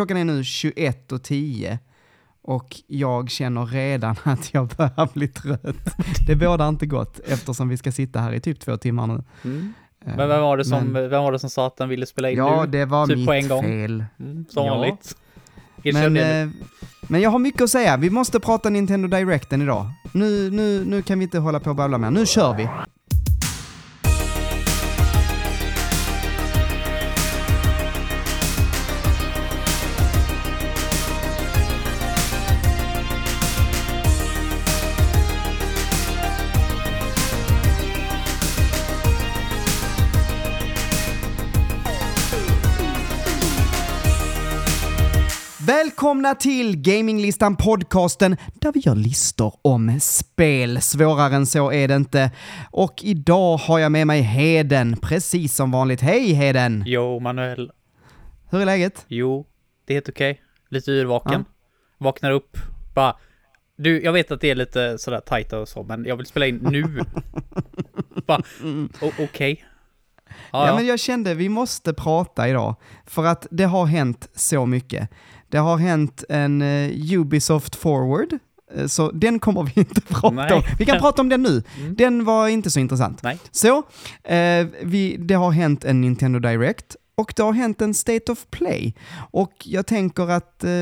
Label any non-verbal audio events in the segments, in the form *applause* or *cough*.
klockan är nu 21 och 10 och jag känner redan *laughs* att jag börjar bli trött. Det bådar inte gott eftersom vi ska sitta här i typ två timmar nu. Mm. Men vem var, det som, Men- vem var det som sa att den ville spela in Ja, nu? det var typ mitt på en gång. fel. Mm, som Ja. vanligt. Men, eh, men jag har mycket att säga. Vi måste prata Nintendo Directen idag. Nu, nu, nu kan vi inte hålla på och babbla mer. Nu kör vi! Välkomna till Gaminglistan podcasten där vi gör listor om spel. Svårare än så är det inte. Och idag har jag med mig Heden, precis som vanligt. Hej Heden! Jo, Manuel. Hur är läget? Jo, det är helt okej. Lite yrvaken. Vaknar upp. Bara, du, jag vet att det är lite sådär tajt och så, men jag vill spela in nu. *laughs* Bara, okej. Ja, Ja, men jag kände vi måste prata idag. För att det har hänt så mycket. Det har hänt en eh, Ubisoft Forward. eh, Så den kommer vi *laughs* inte prata Nej. om. Vi kan prata om den nu. Mm. Den var inte så intressant. Nej. Så, eh, vi, det har hänt en Nintendo Direct och det har hänt en State of Play. Och jag tänker att, eh,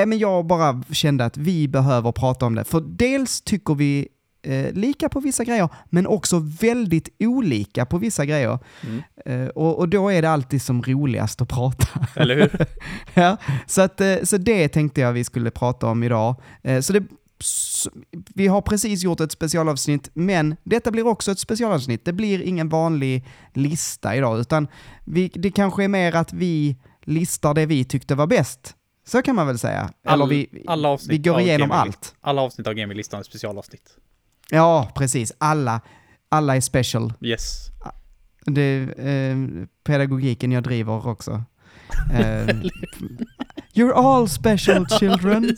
äh, men jag bara kände att vi behöver prata om det. För dels tycker vi eh, lika på vissa grejer, men också väldigt olika på vissa grejer. Mm. Eh, och, och då är det alltid som roligast att prata. eller hur? *laughs* ja, så, att, eh, så det tänkte jag vi skulle prata om idag. Eh, Så det, vi har precis gjort ett specialavsnitt, men detta blir också ett specialavsnitt. Det blir ingen vanlig lista idag, utan vi, det kanske är mer att vi listar det vi tyckte var bäst. Så kan man väl säga. Eller All- vi, alla avsnitt vi går igenom allt. Alla avsnitt av Gaminglistan är specialavsnitt. Ja, precis. Alla, alla är special. Yes. Det är eh, pedagogiken jag driver också. *laughs* Eh, you're all special *laughs* children.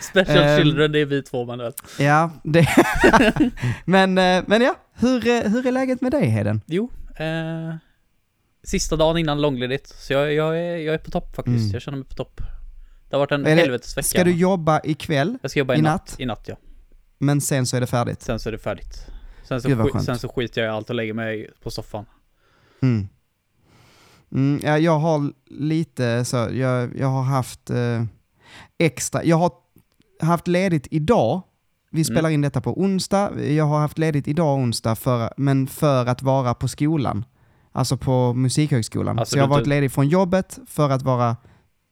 Special Ehm. Children, det är vi två, Manuel. Ja, det... *laughs* men, eh, men ja, hur, är- hur är läget med dig Heden? Jo, eh, sista dagen innan långledigt. Så jag, jag, är, jag är på topp faktiskt. Mm. Jag känner mig på topp. Det har varit en helvetesvecka. Ska du jobba ikväll, jag ska jobba i, i natt. natt? I natt, ja. Men sen så är det färdigt? Sen så är det färdigt. Sen så, skit, sen så skiter jag i allt och lägger mig på soffan. Mm. Mm, ja, jag har lite så, jag, jag har haft eh, extra, jag har haft ledigt idag, vi spelar in detta på onsdag, jag har haft ledigt idag onsdag, för, men för att vara på skolan, alltså på Musikhögskolan. Alltså, så jag har varit ledig från jobbet för att vara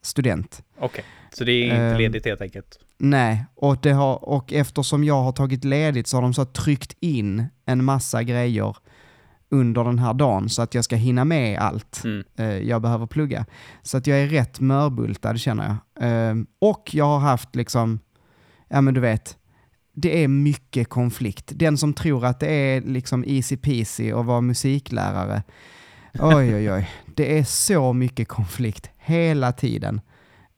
student. Okej, så det är inte Ehm. ledigt helt enkelt. Nej, och, det har, och eftersom jag har tagit ledigt så har de så tryckt in en massa grejer under den här dagen så att jag ska hinna med allt Mm. eh, jag behöver plugga. Så att jag är rätt mörbultad känner jag. Eh, och jag har haft liksom, ja men du vet, det är mycket konflikt. Den som tror att det är liksom easy peasy att vara musiklärare, *laughs* oj oj oj, det är så mycket konflikt hela tiden.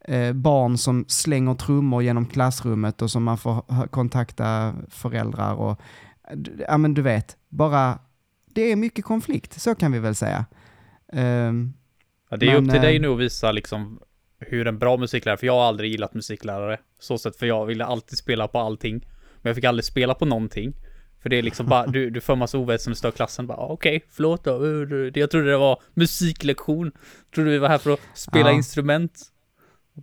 Eh, barn som slänger trummor genom klassrummet och som man får kontakta föräldrar och, ja men du vet, bara, det är mycket konflikt, så kan vi väl säga. Ehm, Ja, det är Men, upp till dig eh, nu att visa liksom hur en bra musiklärare, för jag har aldrig gillat musiklärare. Så sätt, för jag ville alltid spela på allting. Men jag fick aldrig spela på någonting. För det är liksom bara, *laughs* du, du får massa oväsen och stör klassen. Bara, ah, Okej, förlåt då. Uh, Jag trodde det var musiklektion. Trodde vi var här för att spela Ja. instrument.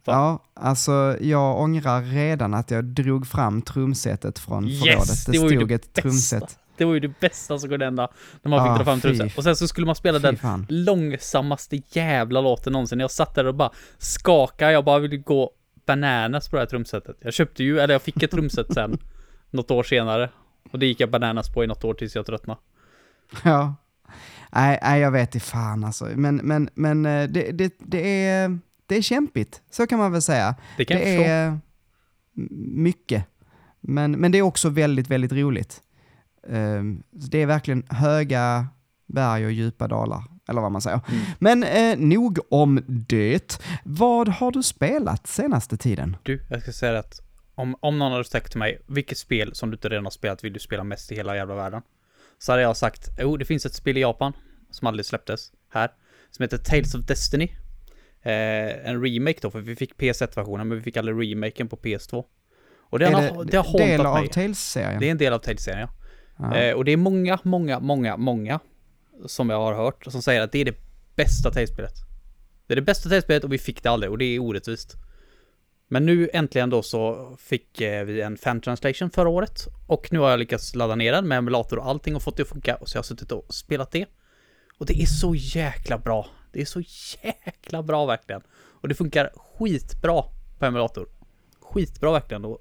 Ja, alltså jag ångrar redan att jag drog fram trumsetet från Yes, förrådet. Det, det ju stod det ett bästa. trumset. Det var ju det bästa som kunde hända. När man Ah, fick dra fram fy. truset. Och sen så skulle man spela den fan. långsammaste jävla låten någonsin. Jag satt där och bara skakade. Jag bara ville gå bananas på det här trumsetet. Jag köpte ju, eller jag fick ett trumset sen. *laughs* något år senare. Och det gick jag bananas på i något år tills jag tröttnade. Ja. Nej, nej, jag vet inte fan alltså. Men, men, men eh, det, det, det, är, det är kämpigt, så kan man väl säga. Det kan Det är mycket. Men, men det är också väldigt, väldigt roligt. Ehm, det är verkligen höga berg och djupa dalar, eller vad man säger. Mm. Men eh, nog om det. Vad har du spelat senaste tiden? Du, jag ska säga att om, om någon hade sagt till mig, vilket spel som du inte redan har spelat vill du spela mest i hela jävla världen? Så hade jag sagt, jo, det finns ett spel i Japan som aldrig släpptes här, som heter Tales of Destiny. Eh, en remake då, för vi fick PS1-versionen, men vi fick aldrig remaken på PS2. Och den är har, det, det har del av mig. Tales-serien? Det är en del av Tales-serien, ja. Ja. Eh, och det är många, många, många, många som jag har hört som säger att det är det bästa Tales-spelet. Det är det bästa Tales-spelet och vi fick det aldrig och det är orättvist. Men nu äntligen då så fick eh, vi en fan translation förra året och nu har jag lyckats ladda ner den med emulator och allting och fått det att funka och så jag har suttit och spelat det. Och det är så jäkla bra. Det är så jäkla bra verkligen. Och det funkar skitbra på emulator. Skitbra verkligen. Och,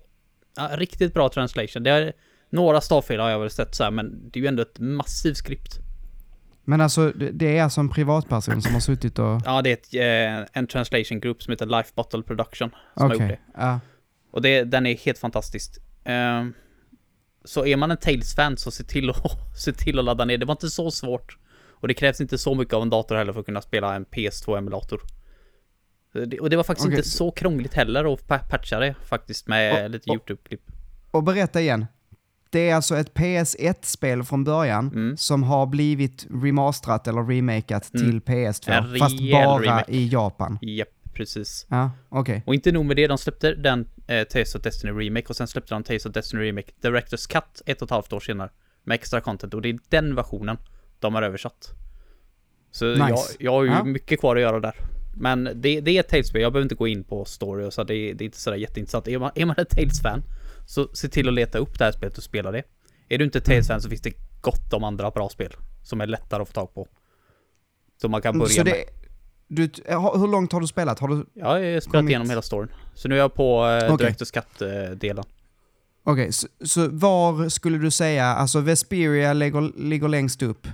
ja, riktigt bra translation. Det är några stavfel har jag väl sett så här, men det är ju ändå ett massivt skript. Men alltså, det- är alltså en privatperson som har suttit och... Ja, det är ett, eh, en translation group som heter Life Bottle Production som har Okej. gjort det. Ja. Och det, den är helt fantastisk. Ehm, så är man en Tales-fan så se till, att, *laughs* se till att ladda ner. Det var inte så svårt. Och det krävs inte så mycket av en dator heller för att kunna spela en PS2-emulator. Det- Och det var faktiskt Okej. inte så krångligt heller att pa- patcha det faktiskt med Och- lite YouTube-klipp. Och berätta igen. Det är alltså ett PS1-spel från början Mm. som har blivit remasterat eller remakat Mm. till PS2. En fast bara remake. i Japan. Japp, precis. Ja, okej. Och inte nog med det, de släppte den eh, Tales of Destiny Remake och sen släppte de Tales of Destiny Remake Directors Cut ett och ett halvt år senare. Med extra content och det är den versionen de har översatt. Så Nice. jag, jag har ju Ja. mycket kvar att göra där. Men det, det är ett Tales-spel, jag behöver inte gå in på story och så, det, det är inte sådär jätteintressant. Är man, är man ett Tales-fan, så se till att leta upp det här spelet och spela det. Är du inte ett Tales-fan så finns det gott om andra bra spel. Som är lättare att få tag på. Så man kan börja Så med. det, du, ha- hur långt har du spelat? Har du, Ja, jag har spelat kommit- igenom hela storyn. Så nu är jag på eh, Okej. Directors Cut-delen. Okej, så, så var skulle du säga, alltså Vesperia ligger, ligger längst upp.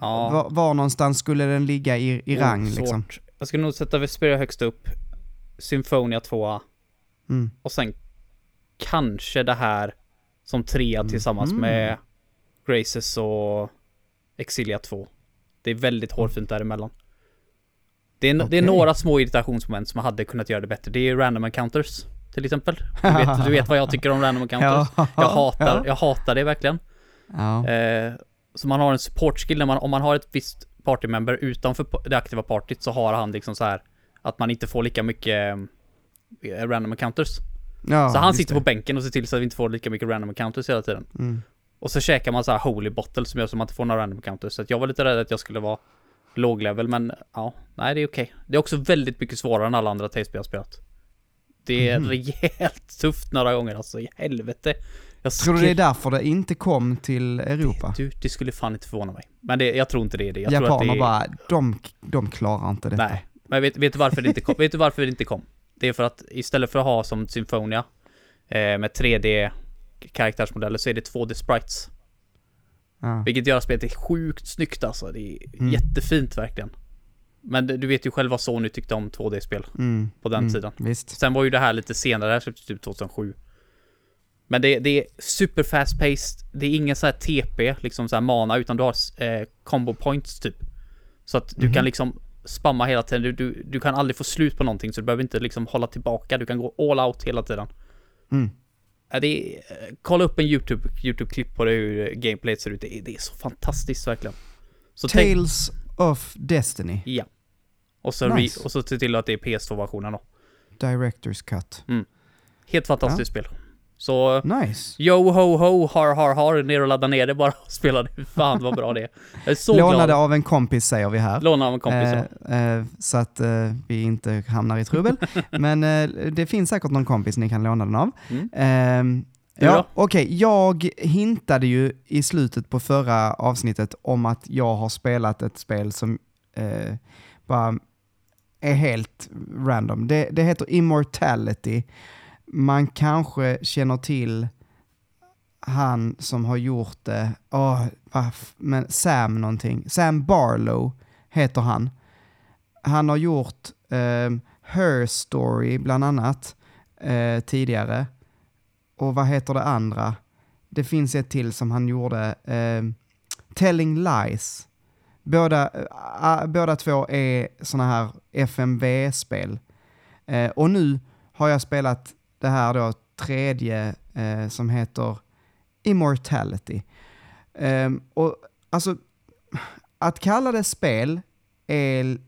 Ja. Var, var någonstans skulle den ligga i, i Oh, rang svårt. liksom? Jag skulle nog sätta Vesperia högst upp. Symphonia 2 Mm. och sen kanske det här som trea tillsammans Mhm. med Graces och Exilia 2. Det är väldigt hårfint däremellan. Det är, det är några små irritationsmoment som man hade kunnat göra det bättre. Det är random encounters till exempel. Du vet, du vet vad jag tycker om random *laughs* encounters. Ja. Jag hatar, Ja. jag hatar det verkligen. Ja. Eh, så man har en support skill när man, om man har ett visst partymember utanför det aktiva partyt så har han liksom så här att man inte får lika mycket eh, random encounters. ja, så han sitter det. på bänken och ser till så att vi inte får lika mycket random encounters hela tiden. Mm. Och så käkar man så här holy bottle som gör så att man inte får några random encounters. Så jag var lite rädd att jag skulle vara låg level men ja, nej det är okej. Det är också väldigt mycket svårare än alla andra tv-spel jag spelat. Det är Mhm. rejält tufft några gånger alltså, i helvete. Jag Tror du det är därför det inte kom till Europa? Du, det skulle fan inte förvåna mig. Men det, jag tror inte det är det. Jag tror att Japaner det är... bara, de, de klarar inte detta. Nej. Men vet, vet, du varför det inte kom? vet du varför det inte kom? Det är för att istället för att ha som Symphonia eh, med 3D karaktärsmodeller så är det 2D sprites. Ja. Vilket gör att spelet är sjukt snyggt alltså. Det är Mm. jättefint verkligen. Men du vet ju själv vad Sony tyckte om 2D-spel Mm. på den mm. tiden. Visst. Sen var ju det här lite senare, det här släpptes typ 2007. Men det, det är super fast paced. Det är ingen så här TP, liksom så här mana, utan du har eh, combo points typ. Så att du Mhm. kan liksom spamma hela tiden. Du, du, du kan aldrig få slut på någonting, så du behöver inte liksom hålla tillbaka. Du kan gå all out hela tiden. Mm. Ja, det är, eh, kolla upp en YouTube, YouTube-klipp på det, hur eh, gameplayet ser ut. Det är, det är så fantastiskt verkligen. Så Tales of Destiny, ja. Och så, Nice. och så se till att det är PS2-versionen då. Director's Cut. Helt fantastiskt spel. Så Nice. Yo ho ho, har har har, ner och ladda ner det bara och spela det. Fan vad bra det är. Jag är så Lånade glad. av en kompis säger vi här. Låna av en kompis. Eh, eh, så att eh, vi inte hamnar i trubbel. *laughs* Men eh, det finns säkert någon kompis ni kan låna den av. Mm. Ehm, ja, okej. Jag hintade ju i slutet på förra avsnittet om att jag har spelat ett spel som eh, bara är helt random. Det, det heter Immortality. Man kanske känner till han som har gjort det. oh, men Sam någonting. Sam Barlow heter han. Han har gjort eh, Her Story bland annat eh, tidigare. Och vad heter det andra? Det finns ett till som han gjorde. Eh, Telling Lies. Båda, äh, båda två är sådana här FMV-spel. Eh, och nu har jag spelat det här då tredje eh, som heter Immortality. Ehm, och alltså, att kalla det spel är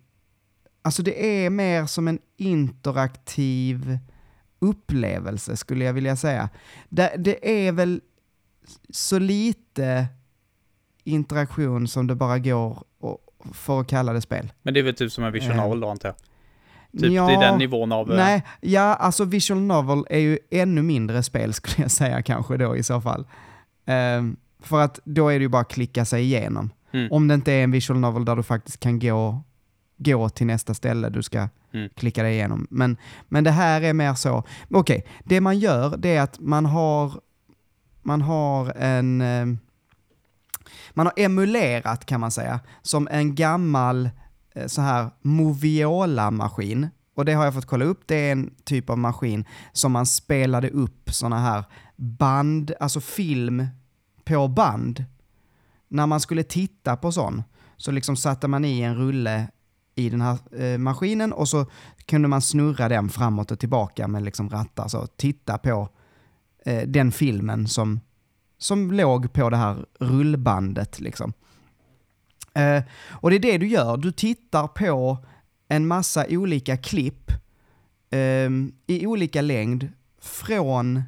alltså det är mer som en interaktiv upplevelse skulle jag vilja säga. Det, det är väl så lite interaktion som det bara går och, för att kalla det spel. Men det är väl typ som en visual Eh. novel då antar jag? Typ Ja, det är den nivån av... eh, Nej, ja, alltså visual novel är ju ännu mindre spel *laughs* skulle jag säga kanske då i så fall. Ehm, för att då är det ju bara att klicka sig igenom. Mm. Om det inte är en visual novel där du faktiskt kan gå, gå till nästa ställe du ska Mm. klicka dig igenom. Men, men det här är mer så, okej, det man gör det är att man har, man har en, eh, man har emulerat kan man säga, som en gammal Eh, så här Moviola-maskin. Och det har jag fått kolla upp, det är en typ av maskin som man spelade upp sådana här band, alltså film på band. När man skulle titta på sån, så liksom satte man i en rulle i den här eh, maskinen och så kunde man snurra den framåt och tillbaka med liksom rattar. Så titta på eh, den filmen som, som låg på det här rullbandet. Liksom. Eh, och det är det du gör, du tittar på en massa olika klipp eh, i olika längd från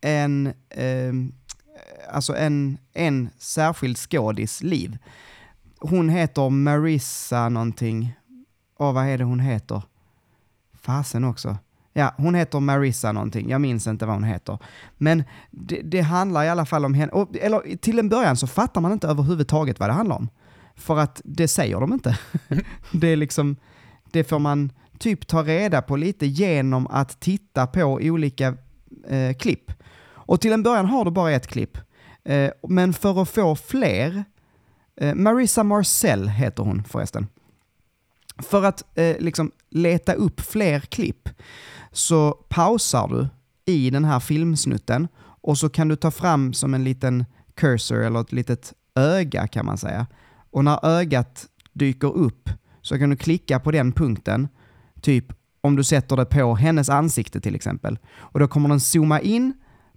en, ehm, eh, alltså en, en särskild skådis liv. Hon heter Marissa någonting. Åh, vad är det hon heter? Fasen också. Ja, hon heter Marissa någonting. Jag minns inte vad hon heter. Men det, det handlar i alla fall om henne. Och, eller till en början så fattar man inte överhuvudtaget vad det handlar om. För att det säger de inte. *laughs* det är liksom, det får man typ ta reda på lite genom att titta på olika eh, klipp. Och till en början har du bara ett klipp. Eh, men för att få fler, eh, Marissa Marcel heter hon förresten. För att eh, liksom leta upp fler klipp så pausar du i den här filmsnutten och så kan du ta fram som en liten cursor eller ett litet öga kan man säga. Och när ögat dyker upp så kan du klicka på den punkten, typ om du sätter det på hennes ansikte till exempel. Och då kommer den zooma in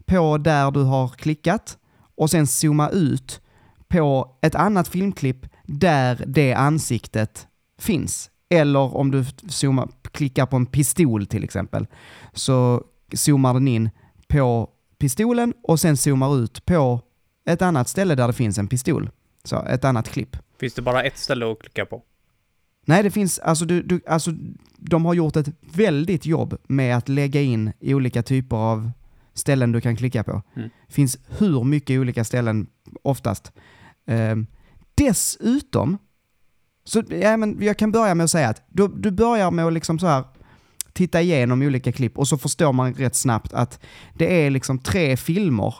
på där du har klickat och sen zooma ut på ett annat filmklipp där det ansiktet finns. Eller om du zoomar, klickar på en pistol till exempel, så zoomar den in på pistolen och sen zoomar ut på ett annat ställe där det finns en pistol. Så ett annat klipp. Finns det bara ett ställe att klicka på? Nej, det finns, alltså, du, du, alltså de har gjort ett väldigt jobb med att lägga in olika typer av ställen du kan klicka på. Mm. finns hur mycket olika ställen oftast. Ehm, dessutom, så ja, men jag kan börja med att säga att du, du börjar med att liksom så här titta igenom olika klipp och så förstår man rätt snabbt att det är liksom tre filmer.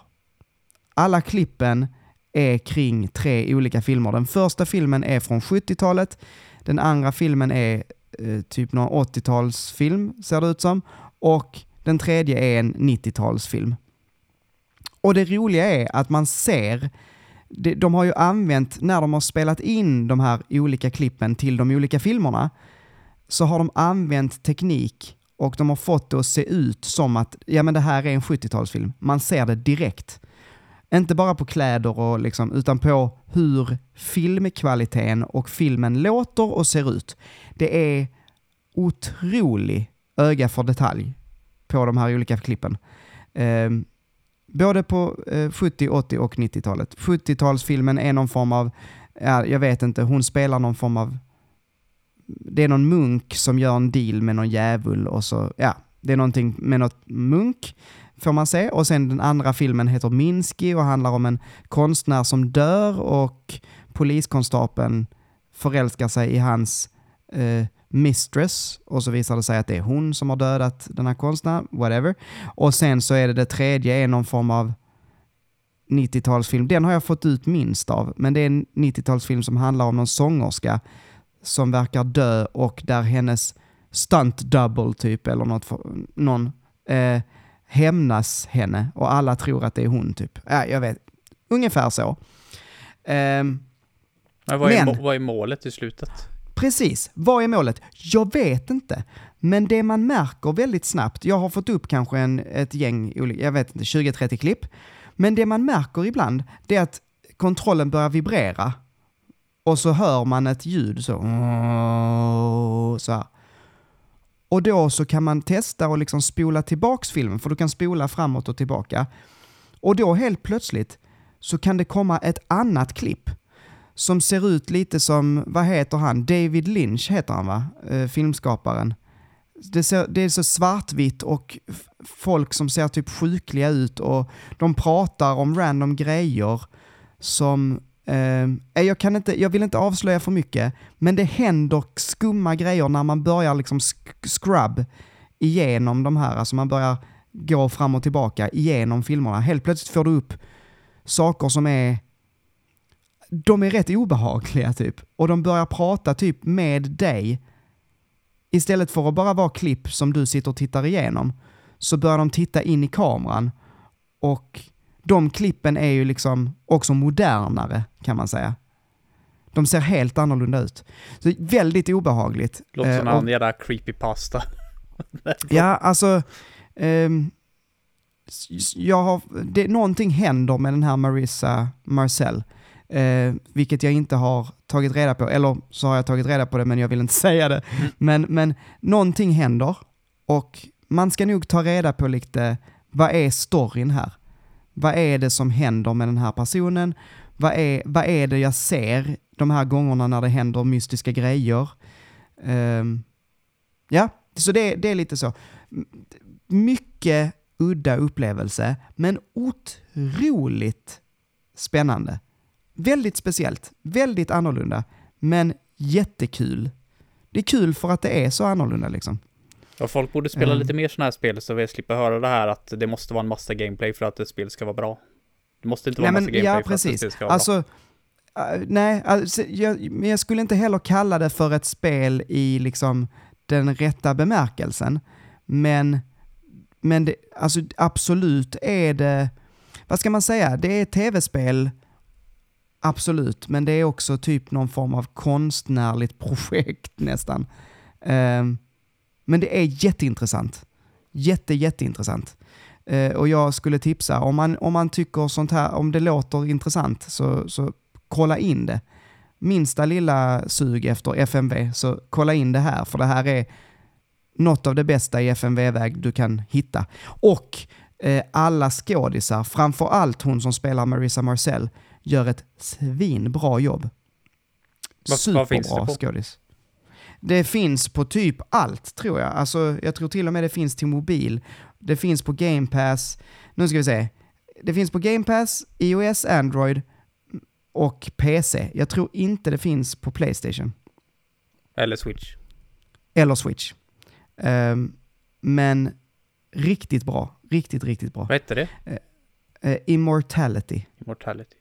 Alla klippen är kring tre olika filmer. Den första filmen är från 70-talet, den andra filmen är eh, typ någon 80-talsfilm, ser det ut som. Och den tredje är en 90-talsfilm. Och det roliga är att man ser, de, de har ju använt, när de har spelat in de här olika klippen till de olika filmerna, så har de använt teknik och de har fått det att se ut som att, ja men det här är en 70-talsfilm. Man ser det direkt. Inte bara på kläder och liksom, utan på hur filmkvaliteten och filmen låter och ser ut. Det är otrolig öga för detalj på de här olika klippen. Ehm, både på eh, 70, 80 och 90-talet. 70-talsfilmen är någon form av, ja, jag vet inte, hon spelar någon form av, det är någon munk som gör en deal med någon djävul och så, ja, det är någonting med något munk får man se. Och sen den andra filmen heter Minsky och handlar om en konstnär som dör och poliskonstapeln förälskar sig i hans eh, mistress och så visar det sig att det är hon som har dödat den här konstnären, whatever. Och sen så är det det tredje är någon form av 90-talsfilm. Den har jag fått ut minst av, men det är en 90-talsfilm som handlar om någon sångerska som verkar dö och där hennes stunt double typ, eller något, för, någon, eh, hämnas henne och alla tror att det är hon typ. Ja, jag vet. Ungefär så. Ehm, Men vad, är, Men- vad är målet i slutet? Precis. Vad är målet? Jag vet inte. Men det man märker väldigt snabbt, jag har fått upp kanske en, ett gäng, jag vet inte, 20-30 klipp. Men det man märker ibland, det är att kontrollen börjar vibrera. och så hör man ett ljud så. så här. Och då så kan man testa och liksom spola tillbaks filmen, för du kan spola framåt och tillbaka. Och då helt plötsligt så kan det komma ett annat klipp som ser ut lite som, vad heter han? David Lynch heter han va? Eh, filmskaparen. Det, ser, det är så svartvitt och folk som ser typ sjukliga ut och de pratar om random grejer som eh, eh, jag, kan inte, jag vill inte avslöja för mycket, men det händer skumma grejer när man börjar liksom scrub igenom de här, alltså man börjar gå fram och tillbaka igenom filmerna. Helt plötsligt får du upp saker som är de är rätt obehagliga typ. Och de börjar prata typ med dig. Istället för att bara vara klipp som du sitter och tittar igenom, så börjar de titta in i kameran och de klippen är ju liksom också modernare kan man säga. De ser helt annorlunda ut. Så väldigt obehagligt. Låter som eh, någon jävla creepypasta. *laughs* ja, alltså... Eh, jag har, det, någonting händer med den här Marissa Marcel. Eh, vilket jag inte har tagit reda på, eller så har jag tagit reda på det men jag vill inte *laughs* säga det. Mm. Men, men någonting händer och man ska nog ta reda på lite, vad är storyn här? Vad är det som händer med den här personen? Vad är, vad är det jag ser de här gångerna när det händer mystiska grejer? Um, ja, så det, det är lite så. Mycket udda upplevelse, men otroligt spännande. Väldigt speciellt, väldigt annorlunda, men jättekul. Det är kul för att det är så annorlunda liksom. Ja, folk borde spela mm. lite mer sådana här spel så vi slipper höra det här att det måste vara en massa gameplay för att ett spel ska vara bra. Det måste inte vara nej, en massa gameplay ja, för att ett spel ska vara alltså, bra. Uh, nej, alltså, jag, men jag skulle inte heller kalla det för ett spel i liksom den rätta bemärkelsen. Men, men det, alltså absolut är det, vad ska man säga, det är tv-spel, absolut, men det är också typ någon form av konstnärligt projekt nästan. Um, men det är jätteintressant. Jätte, jätteintressant. Uh, och jag skulle tipsa, om man, om man tycker sånt här, om det låter intressant, så, så kolla in det. Minsta lilla sug efter FMV, så kolla in det här, för det här är något av det bästa i FMV-väg du kan hitta. Och eh, alla skådisar, framför allt hon som spelar Marissa Marcel, gör ett svinbra jobb. Superbra skådis. Det finns på typ allt tror jag. Alltså, jag tror till och med det finns till mobil. Det finns på Game Pass. Nu ska vi se. Det finns på Game Pass, iOS, Android och PC. Jag tror inte det finns på Playstation. Eller Switch. Eller Switch. Um, men riktigt bra. Riktigt, riktigt bra. Vad heter det? Uh, uh, Immortality. Immortality.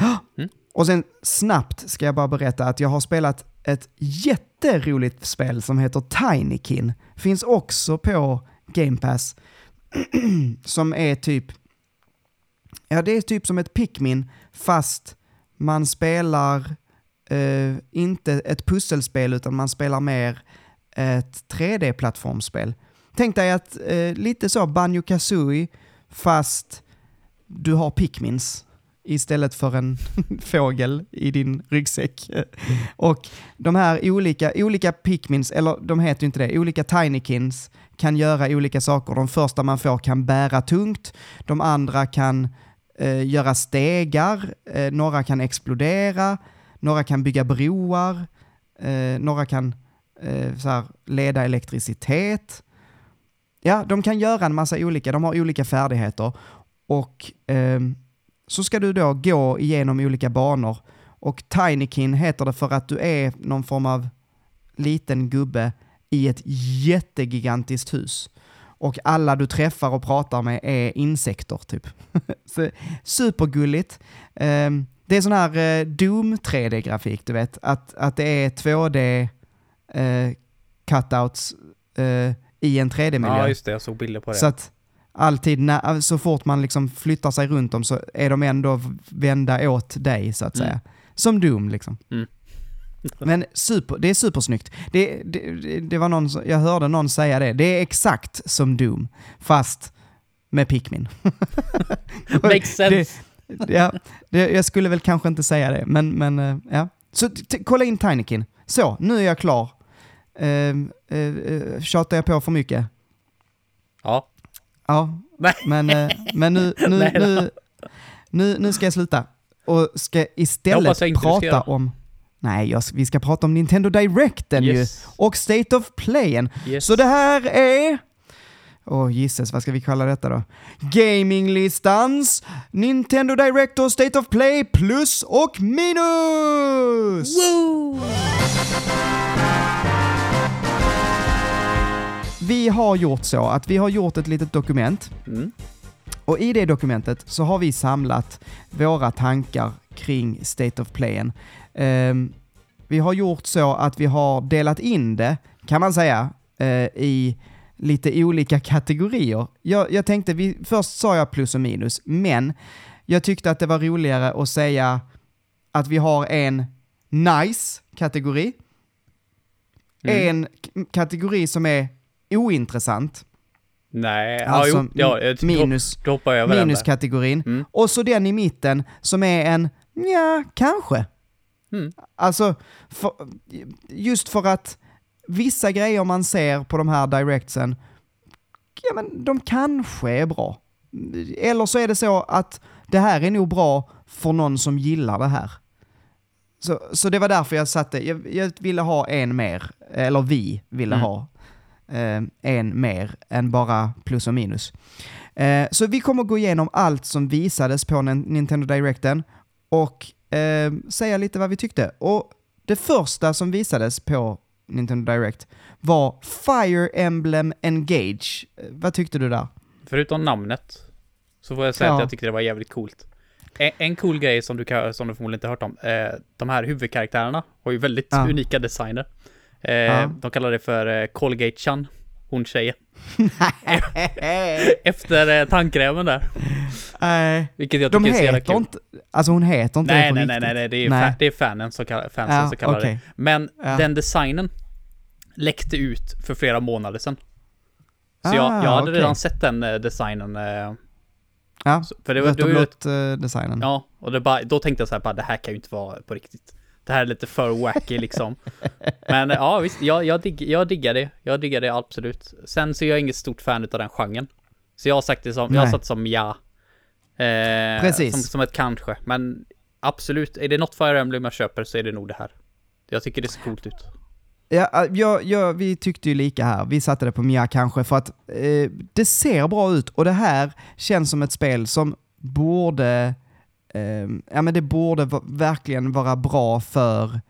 Mm. Och sen snabbt ska jag bara berätta att jag har spelat ett jätteroligt spel som heter Tinykin. Finns också på Game Pass. *clears throat* som är typ, ja det är typ som ett Pikmin fast man spelar eh, inte ett pusselspel utan man spelar mer ett 3D-plattformsspel. Tänk dig att eh, lite så Banjo Kazooie fast du har Pikmins istället för en *laughs* fågel i din ryggsäck. Och de här olika, olika Pikmins, eller de heter ju inte det, olika Tinykins kan göra olika saker. De första man får kan bära tungt, de andra kan eh, göra stegar, eh, några kan explodera, några kan bygga broar, eh, några kan eh, så här, leda elektricitet. Ja, de kan göra en massa olika, de har olika färdigheter. Och ehm, så ska du då gå igenom olika banor. Och Tinykin heter det för att du är någon form av liten gubbe i ett jättegigantiskt hus. Och alla du träffar och pratar med är insekter typ. *laughs* supergulligt. Um, det är sån här uh, Doom 3D-grafik, du vet. Att, att det är 2D uh, eh, cutouts uh, i en 3D-miljö. Ja, just det. Jag såg bilder på det. Så att alltid, när, så fort man liksom flyttar sig runt dem så är de ändå vända åt dig så att mm. säga. Som Doom liksom. Mm. *laughs* Men super, det är supersnyggt. Det, det, det var någon, jag hörde någon säga det, det är exakt som Doom, fast med Pikmin. *laughs* Makes *laughs* sense. Det, ja, jag skulle väl kanske inte säga det, men, men eh, ja, Så kolla in Tinykin. Så, nu är jag klar. Uh, uh, tjatar jag på för mycket? Ja. Ja, Nej. men, eh, men nu, *laughs* nu, Nej nu, nu, nu ska jag sluta. Och ska Jag istället jag ska prata om... Nej, jag, vi ska prata om Nintendo Directen ju. Yes. Och State of Playen. Yes. Så det här är... Åh gisses, vad ska vi kalla detta då? Gaminglistans Nintendo Direct och State of Play plus och minus! Vi har gjort så att vi har gjort ett litet dokument Mm. och i det dokumentet så har vi samlat våra tankar kring State of Playen. Ehm, vi har gjort så att vi har delat in det, kan man säga, eh, i lite olika kategorier. Jag, jag tänkte, vi, först sa jag plus och minus, men jag tyckte att det var roligare att säga att vi har en nice-kategori, Mm. en kategori som är ointressant, Nej, Alltså, ja, jo, ja, minus, hoppar jag minuskategorin. Mm. Och så den i mitten som är en, ja, kanske. Mm. Alltså, för, just för att vissa grejer man ser på de här directsen, ja men de kanske är bra. Eller så är det så att det här är nog bra för någon som gillar det här. Så, så det var därför jag satte, jag, jag ville ha en mer, eller vi ville Mm. ha en mer än bara plus och minus. Eh, så vi kommer gå igenom allt som visades på Nin- Nintendo Directen och eh, säga lite vad vi tyckte. Och det första som visades på Nintendo Direct var Fire Emblem Engage. Eh, vad tyckte du där? Förutom namnet så får jag säga Ja. att jag tyckte det var jävligt coolt. En, en cool grej som du, kan, som du förmodligen inte har hört om, eh, de här huvudkaraktärerna har ju väldigt Ja. unika designer. Eh. De kallar det för eh, Colgate-chan, hon tjejen. *laughs* Efter eh, tandkrämen där. Nej, Vilket jag de tycker är så jävla heter kul. inte, alltså hon heter inte det Nej, på nej, nej, riktigt. nej, nej, det är, Nej. Fa- det är fanen som kallar, fansen Ja, som kallar okej. det. Men Ja. den designen läckte ut för flera månader sedan. Så Ah, jag, jag hade okej. redan sett den eh, designen. Eh, Ja, så- för det var, rött det och var ju blått eh, designen. Ja, och det bara, då tänkte jag så här, bara, det här kan ju inte vara på riktigt. Det här är lite för wacky liksom. Men ja, visst, jag, jag, digg, jag diggar det. Jag diggar det absolut. Sen så är jag inget stort fan av den genren. Så jag har sagt det som, jag har Nej. satt som ja. Eh, Precis. Som, som ett kanske. Men absolut, är det något Fire Emblem jag köper så är det nog det här. Jag tycker det ser coolt ut. Ja, ja, ja, vi tyckte ju lika här. Vi satte det på Mia kanske för att eh, det ser bra ut och det här känns som ett spel som borde, ja men det borde verkligen vara bra för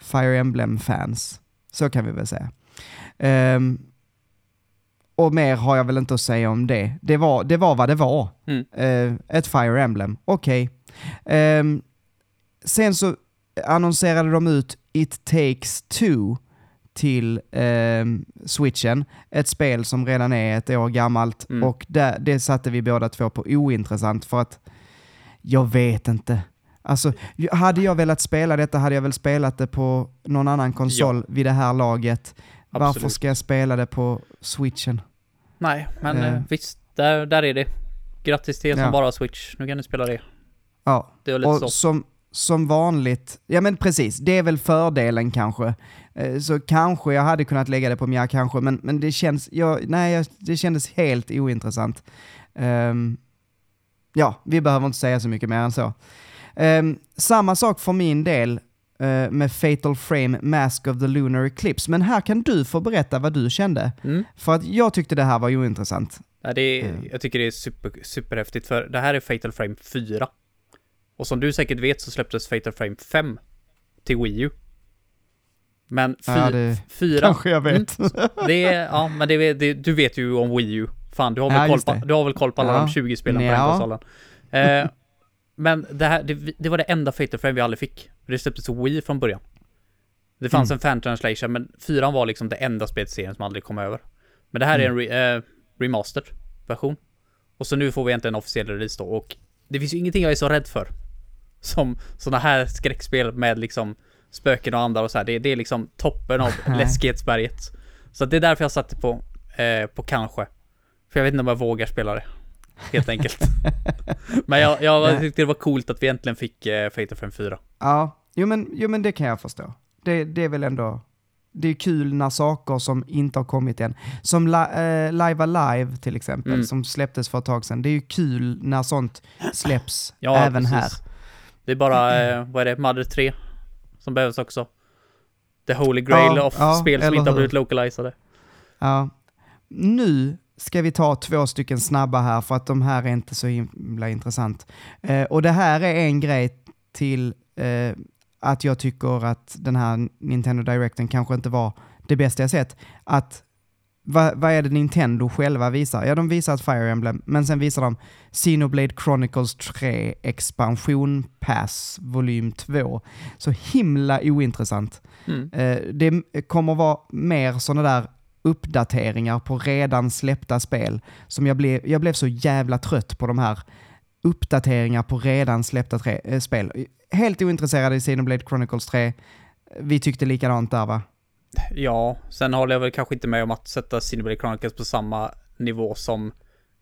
Fire Emblem-fans. Så kan vi väl säga. Ehm, och mer har jag väl inte att säga om det. Det var, det var vad det var. Mm. Eh, ett Fire Emblem, okej. Ehm, sen så annonserade de ut It takes two till ehm, switchen. Ett spel som redan är ett år gammalt Mm. och det, det satte vi båda två på ointressant för att jag vet inte. Alltså, hade jag velat spela detta hade jag väl spelat det på någon annan konsol vid det här laget. Varför Absolut. ska jag spela det på switchen? Nej, men Eh. eh, visst, där, där är det. Grattis till er som Ja. bara har Switch. Nu kan ni spela det. Ja, Det är lite och så. som, som vanligt, ja men precis, det är väl fördelen kanske. Eh, Så kanske jag hade kunnat lägga det på Mia kanske, men, men det känns, jag, nej, det kändes helt ointressant. Ehm, ja, vi behöver inte säga så mycket mer än så. Ehm, samma sak för min del eh, med Fatal Frame Mask of the Lunar Eclipse, men här kan du få berätta vad du kände. Mm. För att jag tyckte det här var ointressant. Ja, det är, Mm. Jag tycker det är super, superhäftigt för det här är Fatal Frame 4. Och som du säkert vet så släpptes Fatal Frame 5 till Wii U. Men fy, Ja, det- 4, Kanske jag vet. det är, ja men det, det, du vet ju om Wii U. Fan, du har väl, Ja, koll, på, du har väl koll på alla Ja. de 20 spelen på den Ja. konsolen. Eh, men det här, det, det var det enda Fatal Frame vi aldrig fick. Det släpptes till Wii från början. Det fanns Mm. en fan translation, men 4 var liksom det enda spelet i serien som aldrig kom över. Men det här är en re, eh, remastered version. Och så nu får vi inte en officiell release då och det finns ju ingenting jag är så rädd för. Som sådana här skräckspel med liksom spöken och andar och så här. Det, det är liksom toppen av *laughs* läskighetsberget. Så det är därför jag satte på, eh, på kanske. För jag vet inte om jag vågar spela det. Helt enkelt. *laughs* Men jag, jag tyckte det var coolt att vi äntligen fick eh, Fatal Frame 4. Ja, Jo men, jo men det kan jag förstå. Det, det är väl ändå, det är kul när saker som inte har kommit än, som li, eh, Live Alive till exempel, Mm. som släpptes för ett tag sedan. Det är ju kul när sånt släpps *clears throat* Ja, även precis. här. Det är bara, eh, vad är det, Mother 3 som behövs också. The Holy Grail Ja, of ja, spel som inte har blivit localizade. Ja. Nu ska vi ta två stycken snabba här för att de här är inte så himla intressant. Eh, och det här är en grej till eh, att jag tycker att den här Nintendo Directen kanske inte var det bästa jag sett. Att vad, vad är det Nintendo själva visar? Ja, de visar ett Fire Emblem, men sen visar de Xenoblade Chronicles 3 Expansion Pass volym 2. Så himla ointressant. Mm. Eh, det kommer vara mer sådana där uppdateringar på redan släppta spel. Som jag blev, jag blev så jävla trött på de här uppdateringar på redan släppta tre, eh, spel. Helt ointresserad i Xenoblade Chronicles 3. Vi tyckte likadant där va? Ja, sen håller jag väl kanske inte med om att sätta Cineblade Chronicles på samma nivå som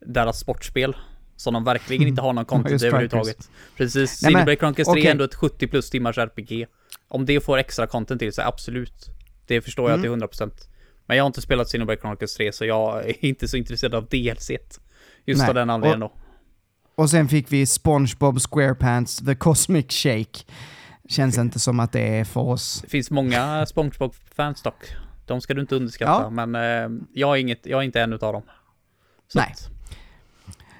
deras sportspel. Som de verkligen inte har någon *laughs* content överhuvudtaget. Precis, Nej, men, Cineblade Chronicles 3 okej. är ändå ett 70 plus timmars RPG. Om det får extra content till sig, absolut. Det förstår jag Mm. till 100%. Men jag har inte spelat Cineblade Chronicles 3 så jag är *laughs* inte så intresserad av DLC. Just Nej, av den anledningen då. Och sen fick vi SpongeBob SquarePants The Cosmic Shake. Känns inte som att det är för oss. Det finns många *laughs* SpongeBob-fans dock. De ska du inte underskatta, Ja. men eh, jag, är inget, jag är inte en utav dem. Så Nej. att,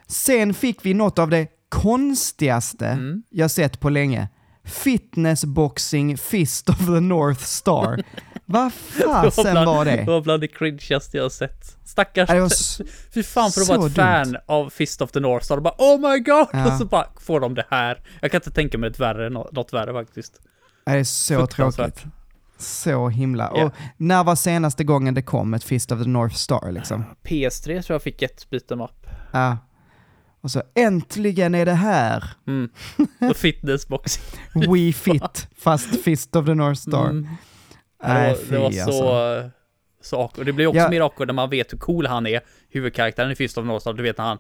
Sen fick vi något av det konstigaste Mm. jag sett på länge. Fitnessboxing Fist of the North Star. *laughs* Vad *laughs* fasen bland, var Det det? var bland det cringeaste jag har sett. Stackars... Det var s- Fy fan för att så vara ett dumt. fan av Fist of the North Star och bara Oh my god! Ja. Och så bara får de det här. Jag kan inte tänka mig ett värre, nå- något värre faktiskt. Det är så tråkigt. Så himla. Ja. Och när var senaste gången det kom ett Fist of the North Star liksom? PS3 tror jag fick ett beat'em up. Ja. Och så äntligen är det här. Mm. *laughs* Och fitnessboxing. We *laughs* Fit, fast Fist of the North Star. Mm. Nej, det var, det var fy, så... alltså. Så awkward. Det blir också Ja. mer awkward när man vet hur cool han är, huvudkaraktären i Fist of the North Star. Du vet när han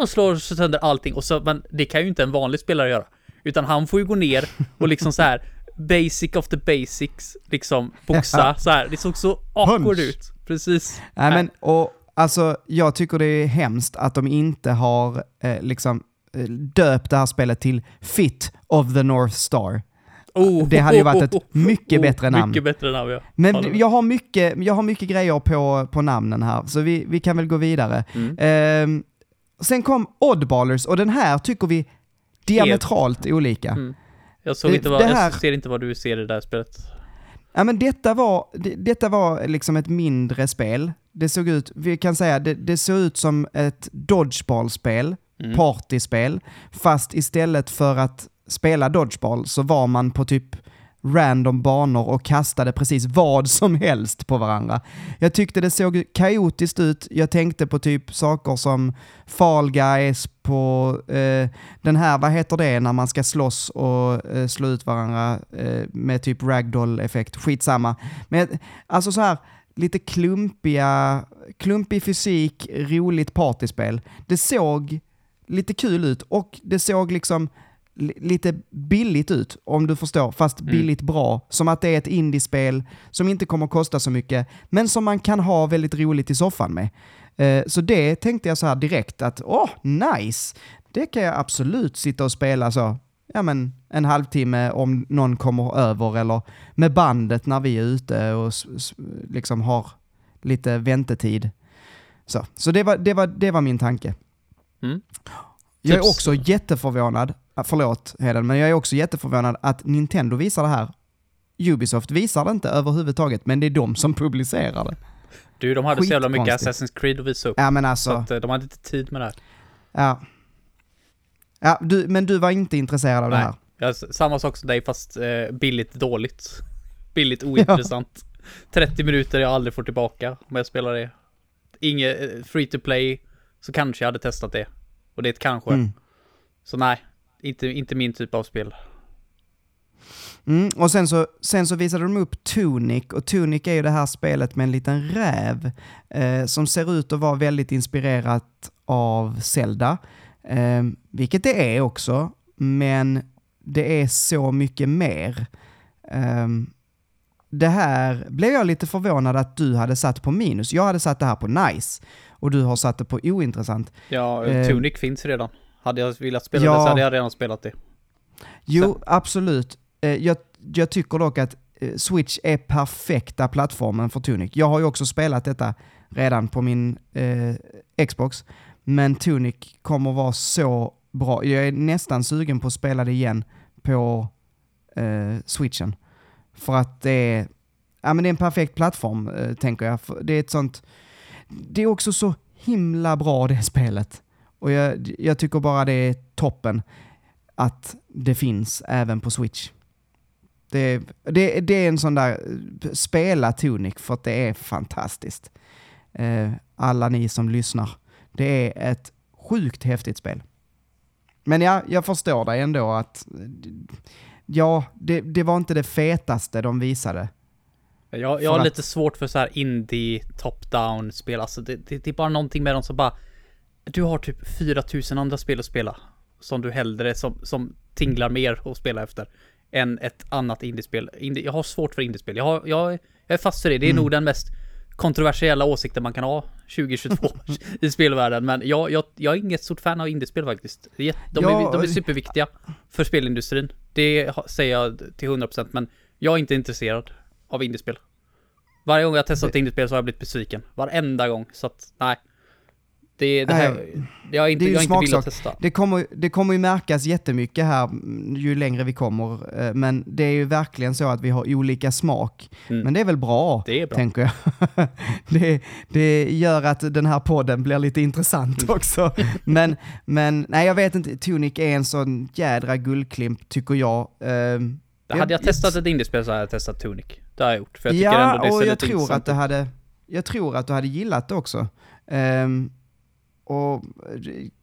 och slår sönder allting. Och så, men det kan ju inte en vanlig spelare göra. Utan han får ju gå ner och liksom så här *laughs* basic of the basics, liksom boxa så här. Det såg så awkward Punch. ut. Precis. Nej, men, och, alltså, jag tycker det är hemskt att de inte har eh, liksom, eh, döpt det här spelet till Fit of the North Star. Oh, Det hade ju varit ett mycket bättre namn. Mycket bättre namn, ja. Men jag har mycket, jag har mycket grejer på, på namnen här, så vi, vi kan väl gå vidare. Mm. Ehm, sen kom Oddballers och den här tycker vi diametralt olika. Mm. Jag såg inte vad, här- jag ser inte vad du ser i det där spelet. Ja, men detta var, det, detta var liksom ett mindre spel. Det såg ut, vi kan säga, det, det såg ut som ett dodgeballspel, Mm. partyspel, fast istället för att spela dodgeball så var man på typ random banor och kastade precis vad som helst på varandra. Jag tyckte det såg kaotiskt ut. Jag tänkte på typ saker som Fall Guys, på eh, den här, vad heter det, när man ska slåss och eh, slå ut varandra eh, med typ ragdoll-effekt. Skitsamma. Men alltså så här, lite klumpiga, klumpig fysik, roligt partyspel. Det såg lite kul ut och det såg liksom lite billigt ut, om du förstår, fast Mm. billigt bra. Som att det är ett indiespel som inte kommer att kosta så mycket, men som man kan ha väldigt roligt i soffan med. Eh, Så det tänkte jag så här direkt att, åh, nice! Det kan jag absolut sitta och spela så, ja men en halvtimme om någon kommer över eller med bandet när vi är ute och liksom har lite väntetid. Så, så det, var, det, var, det var min tanke. Mm. Jag är också jätteförvånad, förlåt Heden, men jag är också jätteförvånad att Nintendo visar det här. Ubisoft visar det inte överhuvudtaget, men det är de som publicerar det. Du, de hade så jävla mycket. Assassin's Creed att visa upp. Ja men Så alltså, att eh, de hade inte tid med det här. ja. ja du, men du var inte intresserad av det Nej. här? Ja, samma sak som dig fast eh, billigt dåligt. *laughs* Billigt ointressant. 30 minuter jag aldrig får tillbaka om jag spelar det. Inget eh, free to play. Så kanske jag hade testat det. Och det är ett kanske. Mm. Så nej, inte, inte min typ av spel. Mm, och sen så, sen så visade de upp Tunic, och Tunic är ju det här spelet med en liten räv eh, som ser ut att vara väldigt inspirerat av Zelda. Eh, vilket det är också, men det är så mycket mer. Ehm, det här blev jag lite förvånad att du hade satt på minus. Jag hade satt det här på nice och du har satt det på ointressant. Ja, Eh, Tunic finns redan. Hade jag velat spela ja. det så hade jag redan spelat det. Jo, absolut. Eh, jag, jag tycker dock att eh, Switch är perfekta plattformen för Tunic. Jag har ju också spelat detta redan på min eh, Xbox, men Tunic kommer vara så bra. Jag är nästan sugen på att spela det igen på eh, Switchen. För att det är, ja, men det är en perfekt plattform, eh, tänker jag. Det är ett sånt... Det är också så himla bra det spelet. Och jag, jag tycker bara det är toppen att det finns även på Switch. Det, det, det är en sån där, eh, spela Tunic för att det är fantastiskt. Eh, alla ni som lyssnar. Det är ett sjukt häftigt spel. Men ja, jag förstår dig ändå att ja, det, det var inte det fetaste de visade. Jag, jag har att- lite svårt för så här indie top-down spel. Alltså det, det, det är bara någonting med dem som bara... Du har typ 4000 andra spel att spela. Som du hellre, som, som tinglar mer att spela efter. Än ett annat indiespel. Indie, jag har svårt för indiespel. Jag, har, jag, jag är fast för det. Det är Mm. nog den mest kontroversiella åsikten man kan ha 2022 *laughs* i spelvärlden. Men jag, jag, jag är inget stort fan av indiespel faktiskt. Det är De, Ja, är, de är superviktiga för spelindustrin. Det säger jag till 100% men jag är inte intresserad av indiespel. Varje gång jag har testat indiespel så har jag blivit besviken. Varenda gång. Så att, nej. Det, det här, Nej, jag har inte, det är ju jag inte velat testa. Det kommer, det kommer ju märkas jättemycket här mm, ju längre vi kommer, eh, men det är ju verkligen så att vi har olika smak. Mm. Men det är väl bra, Det är bra. tänker jag. *laughs* det, det gör att den här podden blir lite intressant Mm. också. Men, men nej, jag vet inte, Tunic är en sån jädra guldklimp, tycker jag. Ehm, Hade jag testat ett indiespel så hade jag testat Tunic. Det har jag gjort. För jag tycker ja, ändå det och jag lite tror, intressant att du ut. hade, jag tror att du hade gillat det också. Ehm, och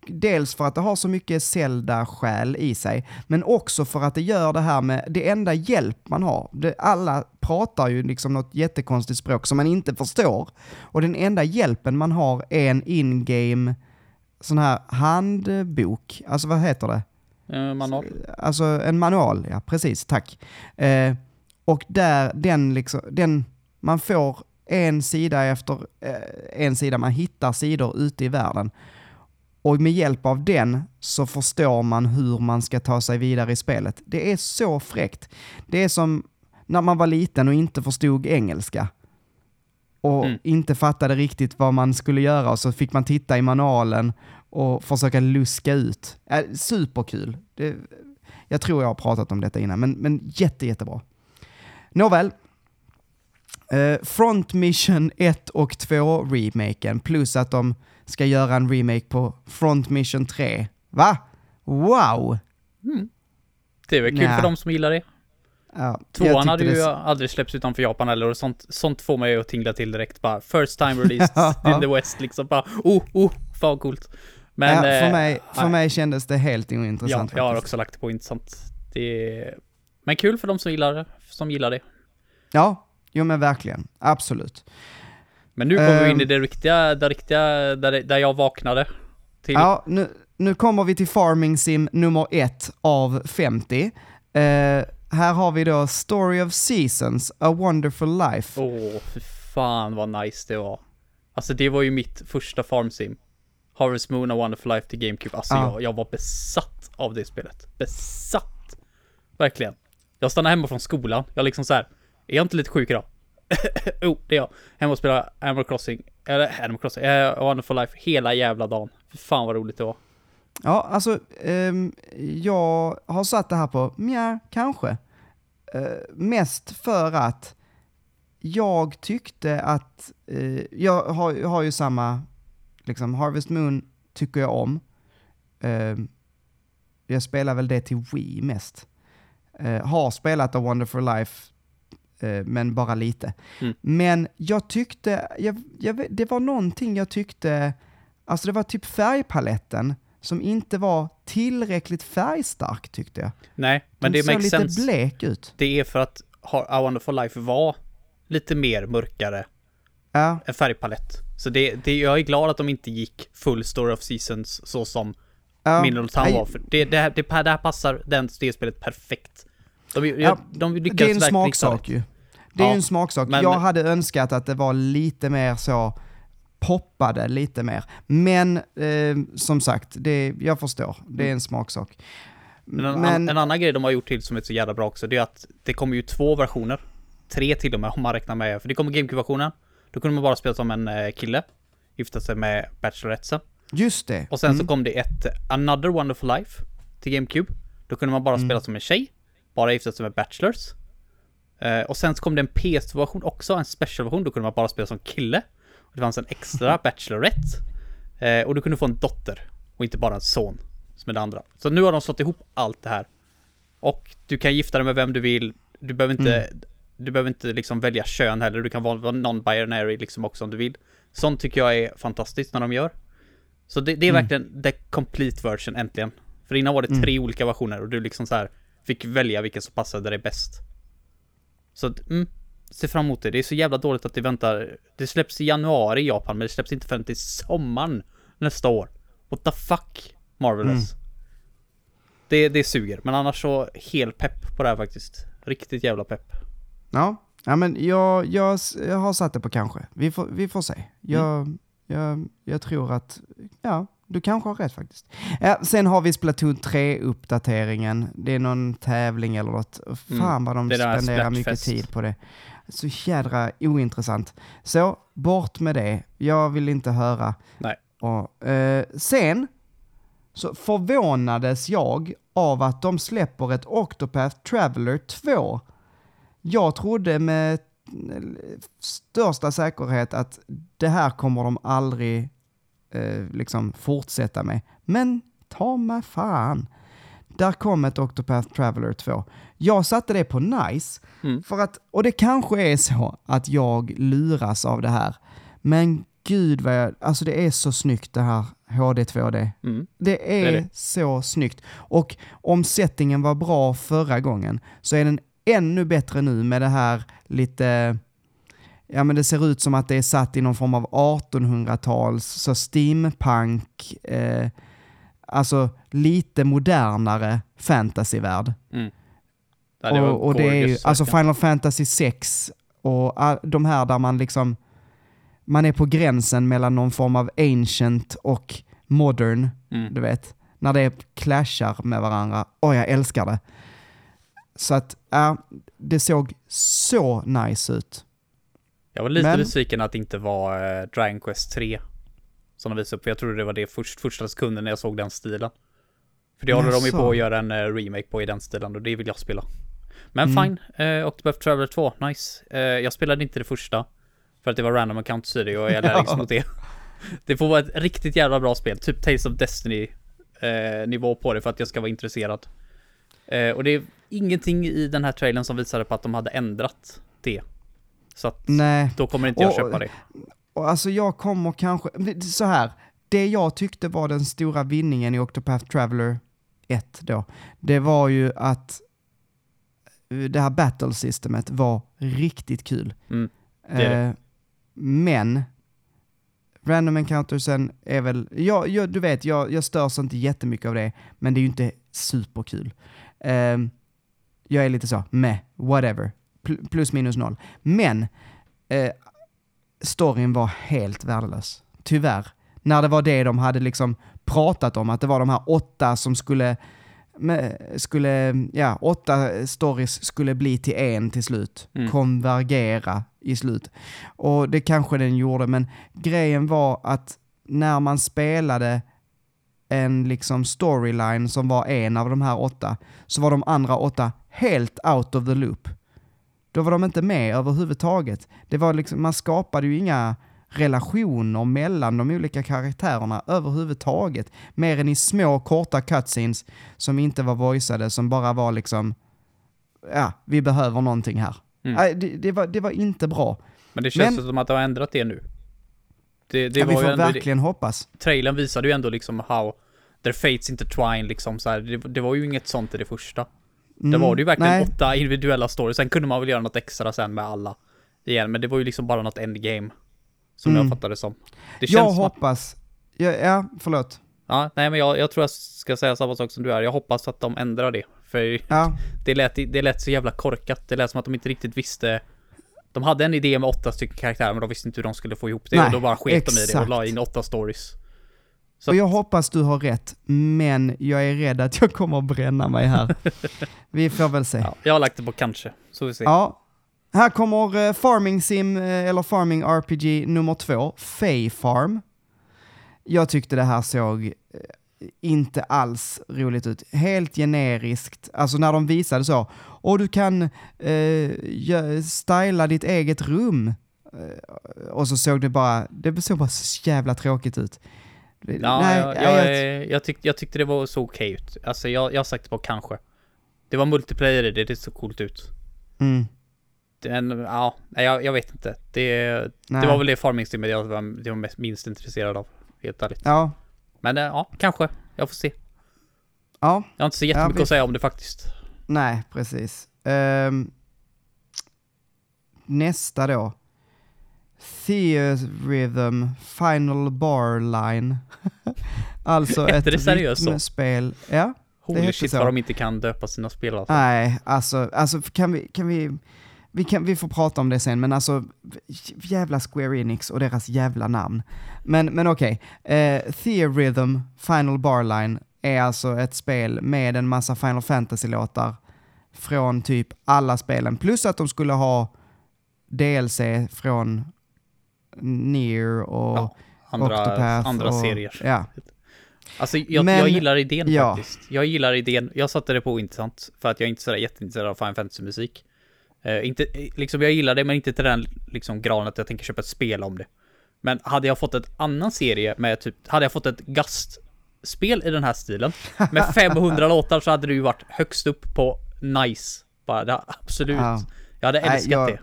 dels för att det har så mycket Zelda-själ i sig, men också för att det gör det här med det enda hjälp man har. Det, alla pratar ju liksom något jättekonstigt språk som man inte förstår. Och den enda hjälpen man har är en in-game sån här handbok, alltså vad heter det? Eh, manual. Alltså en manual, ja precis, tack. Eh, och där, den liksom, den, man får en sida efter eh, en sida, man hittar sidor ute i världen. Och med hjälp av den så förstår man hur man ska ta sig vidare i spelet. Det är så fräckt. Det är som när man var liten och inte förstod engelska. Och Mm. inte fattade riktigt vad man skulle göra och så fick man titta i manualen och försöka luska ut. Äh, superkul. Det, jag tror jag har pratat om detta innan, men, men jätte, jättebra. Nåväl. Eh, Front Mission 1 och 2 remaken, plus att de ska göra en remake på Front Mission 3. Va? Wow! Det är väl kul Nä. för de som gillar det. Ja, Tvåan hade ju det- aldrig släppts utanför Japan eller och sånt, sånt får mig att tingla till direkt bara. First time released *laughs* in the West liksom bara. Oh, oh, fan vad coolt. Men... ja, för eh, mig, för nej. mig kändes det helt Ja, ointressant jag har också lagt det på intressant. Det är... Men kul för de som gillar som gillar det. Ja, jo men verkligen. Absolut. Men nu kommer vi in i Ehm. det riktiga, det riktiga, där, där jag vaknade. Till. Ja, nu, nu kommer vi till Farming Sim nummer ett av 50. Eh, här har vi då Story of Seasons, A Wonderful Life. Åh, fy fan vad nice det var. Alltså det var ju mitt första farm sim. Harvest Moon A Wonderful Life till GameCube. Alltså Ja. jag, jag var besatt av det spelet. Besatt! Verkligen. Jag stannade hemma från skolan. Jag liksom så här är jag inte lite sjuk idag? *laughs* oh, det är jag. Hemma och spela Animal Crossing. Eller Animal Crossing, eh, A Wonderful Life hela jävla dagen. Fy fan vad roligt det var. Ja, alltså, um, jag har satt det här på, mjär, kanske. Uh, mest för att jag tyckte att, uh, jag har, jag har ju samma, liksom, Harvest Moon tycker jag om. Uh, jag spelar väl det till Wii mest. Eh, har spelat A Wonderful Life, men bara lite. Mm. Men jag tyckte, jag, jag, det var någonting jag tyckte, alltså det var typ färgpaletten som inte var tillräckligt färgstark tyckte jag. Nej, men Den det såg makes lite sense. blek ut. Det är för att A Wonderful Life var lite mer mörkare Ja, en färgpalett. Så det, det, jag är glad att de inte gick full story of seasons så som Ja, Mineral Town nej, var. För det, det, här, det, här passar den, det spelet perfekt. De, Ja, de lyckades Det är en verkligen smaksak ju. Det är Ja, ju en smaksak. men- Jag hade önskat att det var lite mer så, poppade lite mer. Men eh, som sagt, det, jag förstår. Det är en smaksak. Men en, an, en annan grej de har gjort till som är så jävla bra också, det är att det kommer ju två versioner. Tre till och med om man räknar med, för det kommer GameCube-versionen. Då kunde man bara spela som en eh, kille, gifta sig med Bachelorettesen. just det. Och sen så Mm. kom det ett Another Wonderful Life till GameCube. Då kunde man bara Mm. spela som en tjej, bara gifta sig med Bachelors. Eh, och sen så kom det en PS2-version också, en special-version, då kunde man bara spela som kille. Och det fanns en extra *laughs* Bachelorette. Eh, och du kunde få en dotter, och inte bara en son, som är det andra. Så nu har de slått ihop allt det här. Och du kan gifta dig med vem du vill, du behöver inte, Mm. du behöver inte liksom välja kön heller, du kan vara non-binary liksom också om du vill. Sånt tycker jag är fantastiskt när de gör. Så det, det är Mm. verkligen the complete version äntligen. För innan var det tre olika versioner och du liksom så här fick välja vilken som passade dig bäst. Så att, mm, se fram emot det. Det är så jävla dåligt att det väntar. Det släpps i januari i Japan, men det släpps inte förrän till sommaren nästa år. What the fuck, Marvelous. Det, det suger, men annars så helt pepp på det här faktiskt. Riktigt jävla pepp. Ja, ja men jag, jag, jag har satt det på kanske. Vi får, vi får se. Jag, Mm. jag, jag tror att, ja, du kanske har rätt faktiskt. Ja, sen har vi Splatoon 3-uppdateringen. Det är någon tävling eller något. Fan Mm. vad de spenderar mycket tid på det. Så jädra ointressant. Så, bort med det. Jag vill inte höra. Nej. Och, eh, sen så förvånades jag av att de släpper ett Octopath Traveler 2. Jag trodde med största säkerhet att det här kommer de aldrig eh, liksom fortsätta med. Men ta mig fan. Där kom ett Octopath Traveler 2. Jag satte det på nice, Mm. för att, och det kanske är så att jag luras av det här. Men gud vad jag, alltså det är så snyggt det här HD 2D. Mm. Det är, Det är det. så snyggt. Och om settingen var bra förra gången så är den ännu bättre nu med det här lite, ja men det ser ut som att det är satt i någon form av 1800-tals, så steampunk, eh, alltså lite modernare fantasyvärld. Mm. Ja, det och, och det är ju, alltså. Final Fantasy 6 och de här där man liksom, man är på gränsen mellan någon form av ancient och modern, Mm. du vet. När det clashar med varandra. Åh, jag älskar det. Så att, ja, det såg så nice ut. Jag var lite Men- besviken att det inte var eh, Dragon Quest 3 som de visade upp, för jag trodde det var det först, första sekunden när jag såg den stilen. För det håller de ju på att göra en eh, remake på i den stilen och det vill jag spela. Men Mm. fine, eh, Octopath Traveler 2, nice. Eh, jag spelade inte det första, för att det var random account det och jag *laughs* är allergisk mot det. Det får vara ett riktigt jävla bra spel, typ Tales of Destiny eh, nivå på det för att jag ska vara intresserad. Eh, och det är ingenting i den här trailern som visade på att de hade ändrat det. Så att Nej, då kommer inte jag Och- köpa det. och alltså jag kommer kanske, så här, det jag tyckte var den stora vinningen i Octopath Traveler 1 då, det var ju att eh, det här battle systemet var riktigt kul. Mm, det det. Eh, men random encountersen är väl, ja, ja, du vet, jag, jag störs inte jättemycket av det, men det är ju inte superkul. Eh, jag är lite så, med, whatever, plus minus noll. Men eh, storyn var helt värdelös, tyvärr. När det var det de hade liksom pratat om, att det var de här åtta som skulle skulle, ja, åtta stories skulle bli till en till slut. Mm. Konvergera i slut. Och det kanske den gjorde, men grejen var att när man spelade en liksom storyline som var en av de här åtta, så var de andra åtta helt out of the loop. Då var de inte med överhuvudtaget. Det var liksom, man skapade ju inga relationer mellan de olika karaktärerna överhuvudtaget. Mer än i små korta cutscenes som inte var voiceade, som bara var liksom, ja, vi behöver någonting här. Mm. Det, det, var, det var inte bra. Men det känns Men- som att de har ändrat det nu. Det, det ja, vi får verkligen hoppas. trailern visade ju ändå liksom how their fates intertwine liksom så här. Det, det var ju inget sånt i det första. Det Mm, var det ju verkligen nej. åtta individuella stories. Sen kunde man väl göra något extra sen med alla igen, men det var ju liksom bara något endgame. Som Mm. jag fattade det som. Det Jag som att, hoppas, ja, ja förlåt. Ja, nej men jag, jag tror jag ska säga samma sak som du är. Jag hoppas att de ändrar det. För Ja, *laughs* det lät, det lät så jävla korkat. Det lät som att de inte riktigt visste. De hade en idé med åtta stycken karaktärer men de visste inte hur de skulle få ihop det. Nej, och då bara sket de i det och la in åtta stories. Så och jag hoppas du har rätt, men jag är rädd att jag kommer att bränna mig här. *laughs* Vi får väl se. Ja, jag har lagt det på kanske. Så vi ser. Ja. Här kommer eh, Farming Sim, eh, eller Farming RPG nummer två, Fay Farm. Jag tyckte det här såg eh, inte alls roligt ut. Helt generiskt. Alltså när de visade så, och du kan eh, styla ditt eget rum. Och så såg det bara, det såg bara så jävla tråkigt ut. Ja, Nej, jag, jag, jag- jag, tyck, jag tyckte det var så okej ut. Alltså jag, jag har sagt på kanske. Det var multiplayer det, det såg coolt ut. Mm, Den, ja, jag, jag vet inte. Det, det var väl det farming jag var, det var mest, minst intresserad av. Helt ärligt. Ja, Men eh, ja, kanske. Jag får se. ja. Jag har inte så jättemycket vi- att säga om det faktiskt. Nej, precis. Ehm, nästa då. Theorhythm Final Bar Line. *laughs* alltså ett det rytmspel. Ja, Holy heter shit så. vad de inte kan döpa sina spel alltså. nej, alltså, alltså kan vi, kan vi, vi, kan, vi får prata om det sen, men alltså jävla Square Enix och deras jävla namn. Men, men okej, eh, Theorhythm Final Bar Line är alltså ett spel med en massa Final Fantasy-låtar från typ alla spelen, plus att de skulle ha DLC från Nier och Ja, andra, Octopath andra och, serier. Ja, Alltså jag, Men- jag gillar idén ja. faktiskt. Jag gillar idén. Jag satte det på intressant för att jag är inte sådär jätteintresserad av Final Fantasy-musik. Eh, inte, eh, liksom jag gillar det men inte till den liksom graden att jag tänker köpa ett spel om det. Men hade jag fått ett annan serie med typ, hade jag fått ett gastspel i den här stilen med *laughs* 500 låtar så hade det ju varit högst upp på nice. Bara, det, absolut. Ja. Jag hade Nej, älskat jag- det.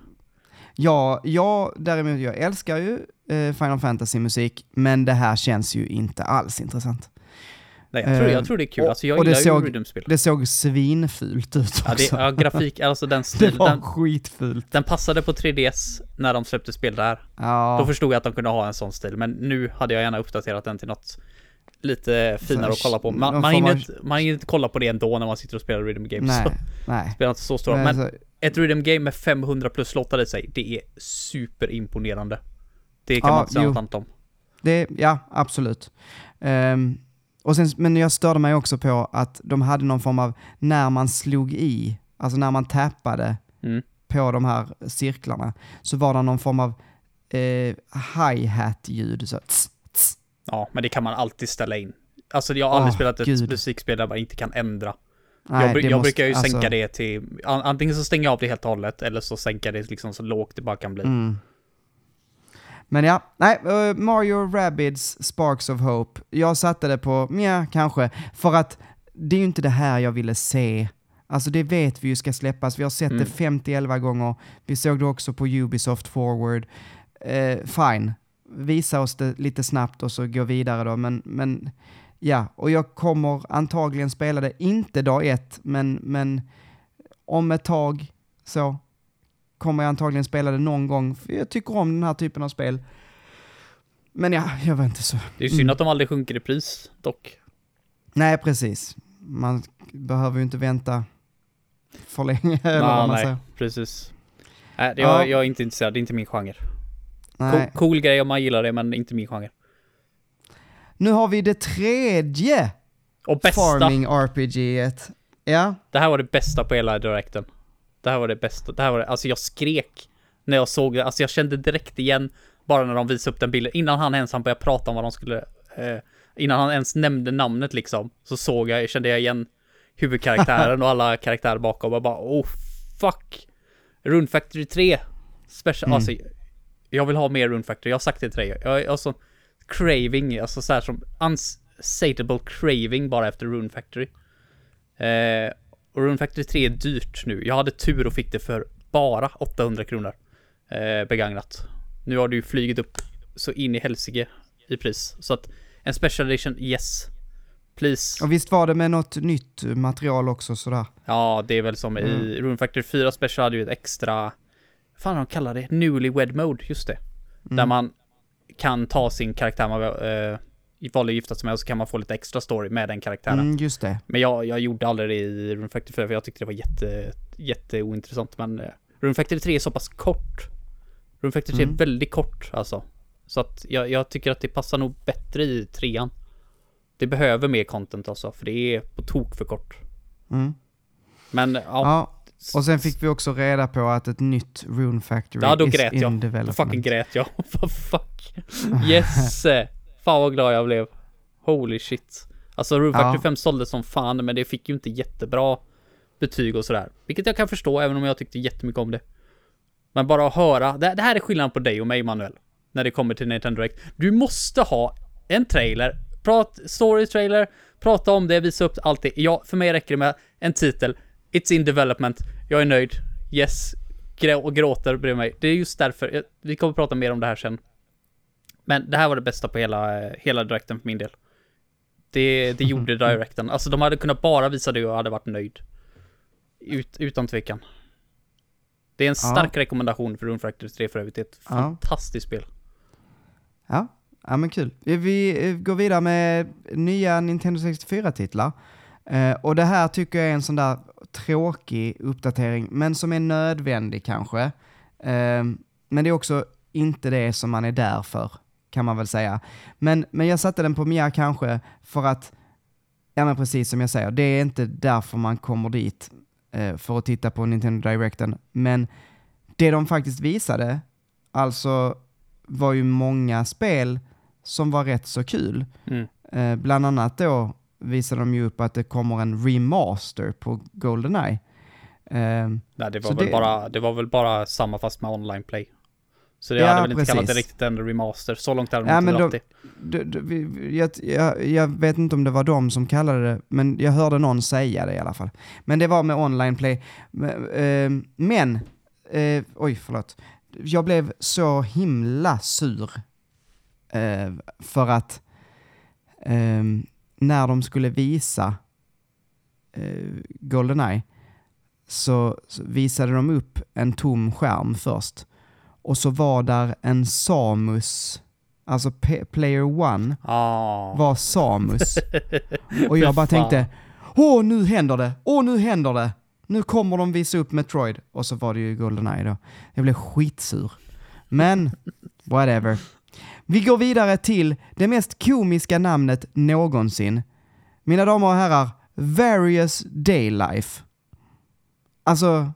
Ja, jag däremot, jag älskar ju eh, Final Fantasy-musik, men det här känns ju inte alls intressant. Nej, jag, tror, eh, jag tror det är kul. och- alltså jag och det såg- rhythmspel. Det såg svinfult ut Ja, det, också. ja, grafik, alltså den *laughs* det stilen. var Den, skitfult. den passade på 3DS när de släppte spel där. Då Ja, förstod jag att de kunde ha en sån stil, men nu hade jag gärna uppdaterat den till något lite finare att kolla på. Man, man, hinner, av- inte, man hinner inte kolla på det ändå när man sitter och spelar rhythm games. nej, Så nej. spelar inte så stora. Men Men ett rhythm game med 500 plus i sig, det är superimponerande. Det kan Ja, man inte säga något annat om. det, ja, absolut. Ehm, och sen, men jag störde mig också på att de hade någon form av, när man slog i, alltså när man tappade Mm. på de här cirklarna, så var det någon form av eh, hi-hat-ljud. Så, tss, tss. Ja, men det kan man alltid ställa in. Alltså jag har aldrig Åh, spelat ett gud. musikspel där man inte kan ändra. Nej, jag, jag måste- brukar ju alltså, sänka det till, an, antingen så stänger jag av det helt och hållet, eller så sänker det liksom så lågt det bara kan bli. Mm. Men ja, nej, eh, Mario Rabbids Sparks of Hope. Jag satte det på, ja, kanske, för att det är ju inte det här jag ville se. Alltså det vet vi ju ska släppas, vi har sett Mm. det 50-11 gånger, vi såg det också på Ubisoft Forward. Eh, fine, visa oss det lite snabbt och så gå vidare då, men, men ja, och jag kommer antagligen spela det, inte dag ett, men, men om ett tag så kommer jag antagligen spela det någon gång, för jag tycker om den här typen av spel. Men ja, jag vet inte så. Det är synd Mm. att de aldrig sjunker i pris, dock. Nej, precis. Man behöver ju inte vänta för länge, *laughs* eller Ja, vad man nej, säger. precis. Nej, det, Ja. jag, jag är inte intresserad, det är inte min genre. Nej. Cool, cool grej om man gillar det, men inte min genre. Nu har vi det tredje Och bästa! Farming RPGet. Ja, Det här var det bästa på hela direkten. Det här var det bästa. Det här var det, alltså jag skrek när jag såg det. Alltså jag kände direkt igen bara när de visade upp den bilden. Innan han ens han började prata om vad de skulle, eh, innan han ens nämnde namnet liksom, så såg jag, kände jag igen huvudkaraktären och alla *laughs* karaktärer bakom och bara oh fuck. Rune Factory 3 special, Mm. alltså jag vill ha mer Rune Factory, jag har sagt det till dig. Jag jag sån craving, alltså så här som unsatiable craving bara efter Rune Factory. Eh, och Rune Factory 3 är dyrt nu. Jag hade tur och fick det för bara 800 kronor eh, begagnat. Nu har det ju flugit upp så in i helsike i pris. Så att en special edition, yes. Please. och visst var det med något nytt material också sådär. Ja, det är väl som Mm. i Rune Factory 4 Special hade ju ett extra, vad fan de kallar det? Newlywed mode, just det. Mm. Där man kan ta sin karaktär, man, eh, valde att gifta sig med och så kan man få lite extra story med den karaktären. Mm, just det. Men jag, jag gjorde aldrig det i Rune Factory 4 för jag tyckte det var jätte, jätte ointressant. Men eh, Rune Factory 3 är så pass kort. Rune Factory 3 Mm. är väldigt kort alltså. Så att jag, jag tycker att det passar nog bättre i trean. Det behöver mer content alltså, för det är på tok för kort. Mm. Men ja, Ja, och sen fick vi också reda på att ett nytt Rune Factory Ja, då is grät in jag. då development. fucking grät jag. *laughs* Fuck. Yes! fan vad glad jag blev. Holy shit. Alltså Rune Factory Ja. 5 sålde som fan, men det fick ju inte jättebra betyg och sådär. Vilket jag kan förstå, även om jag tyckte jättemycket om det. Men bara att höra, det, det här är skillnaden på dig och mig Manuel. När det kommer till Nintendo Direct. Du måste ha en trailer, prat, story trailer, prata om det, visa upp allt det. Ja, för mig räcker det med en titel. It's in development. Jag är nöjd. Yes. Grå, och gråter bredvid mig. Det är just därför. jag- Vi kommer prata mer om det här sen. Men det här var det bästa på hela, hela directen för min del. Det, det gjorde directen. Alltså de hade kunnat bara visa det och jag hade varit nöjd. Ut, utan tvekan. Det är en stark rekommendation för Rune Factory 3 för övrigt. Det är ett Ja. fantastiskt spel. Ja, ja men kul. Vi går vidare med nya Nintendo 64-titlar. Eh, och det här tycker jag är en sån där tråkig uppdatering, men som är nödvändig kanske. Eh, men det är också inte det som man är där för, kan man väl säga. Men, men jag satte den på Mia kanske för att, ja men precis som jag säger, det är inte därför man kommer dit eh, för att titta på Nintendo Directen. Men det de faktiskt visade, alltså var ju många spel som var rätt så kul. Mm. Eh, bland annat då visade de ju upp att det kommer en remaster på Goldeneye. Eh, Nej, det var, väl det- Bara, det var väl bara samma fast med online play. Så det Ja, hade väl inte kallat det precis. riktigt en remaster. Så långt hade de Ja, inte men dragit de- det. d- d- vi- jag, jag, jag vet inte om det var de som kallade det, men jag hörde någon säga det i alla fall. Men det var med online play. Men, eh, men eh, oj förlåt, jag blev så himla sur eh, för att eh, när de skulle visa eh, Goldeneye så, så visade de upp en tom skärm först. Och så var där en Samus, alltså Player One Ah. var Samus. *laughs* Och jag bara tänkte, åh nu händer det, åh nu händer det. Nu kommer de visa upp Metroid. Och så var det ju Goldeneye då. Jag blev skitsur. Men, whatever. Vi går vidare till det mest komiska namnet någonsin. Mina damer och herrar, Various Daylife. Alltså,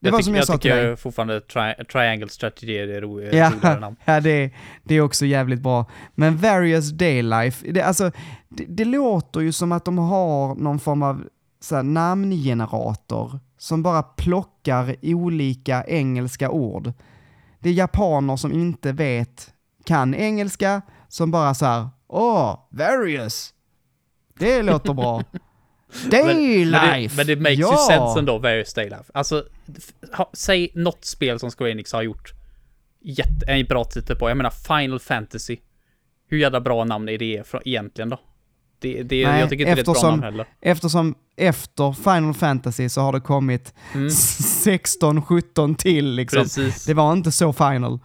det var som jag, sa till dig. tycker fortfarande tri Triangle Strategy är det ro *laughs* Ja, roligare namn. ja det, det är också jävligt bra. Men Various Daylife, det, alltså, det, det låter ju som att de har någon form av så här, namngenerator som bara plockar olika engelska ord. Det är japaner som inte vet, kan engelska, som bara så här, åh, Various. Det låter bra. *laughs* Daylife! Men det, men det makes ja. ju sense ändå, Various Daylife. Alltså, ha, säg något spel som Square Enix har gjort jätte, en bra titel på. Jag menar Final Fantasy. Hur jävla bra namn är det egentligen då? Det, det, Nej, jag tycker inte det är ett bra eftersom- namn heller. Eftersom efter Final Fantasy så har det kommit Mm. 16-17 till liksom. Precis. Det var inte så final.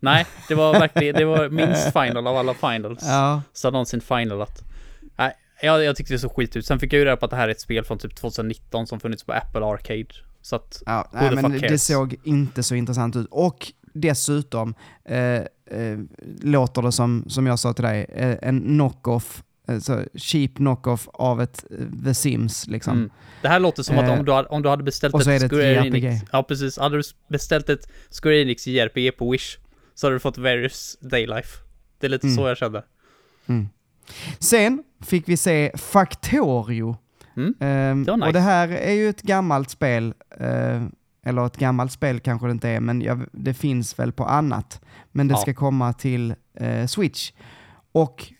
Nej, det var verkligen, det var minst final av alla finals. Ja, Så någonsin finalat. Nej, jag, jag tyckte det såg skit ut. Sen fick jag ju reda på att det här är ett spel från typ 2019 som funnits på Apple Arcade. Så att, ja nej, men det såg inte så intressant ut. Och dessutom eh, eh, låter det som, som jag sa till dig, eh, en knock-off, eh, så cheap knock-off av ett eh, The Sims liksom. mm. Det här låter som att Eh, om du, hade, om du hade beställt och så är ett det ett JRPG. Ja, precis. Hade du beställt ett Square Enix JRPG på Wish så hade du fått Various Daylife. Det är lite Mm. så jag kände. Sen fick vi se Factorio. Mm. Ehm, Det nice. Och det här är ju ett gammalt spel, eh, eller ett gammalt spel kanske det inte är, men jag, det finns väl på annat. Men det Ja. ska komma till eh, Switch. Och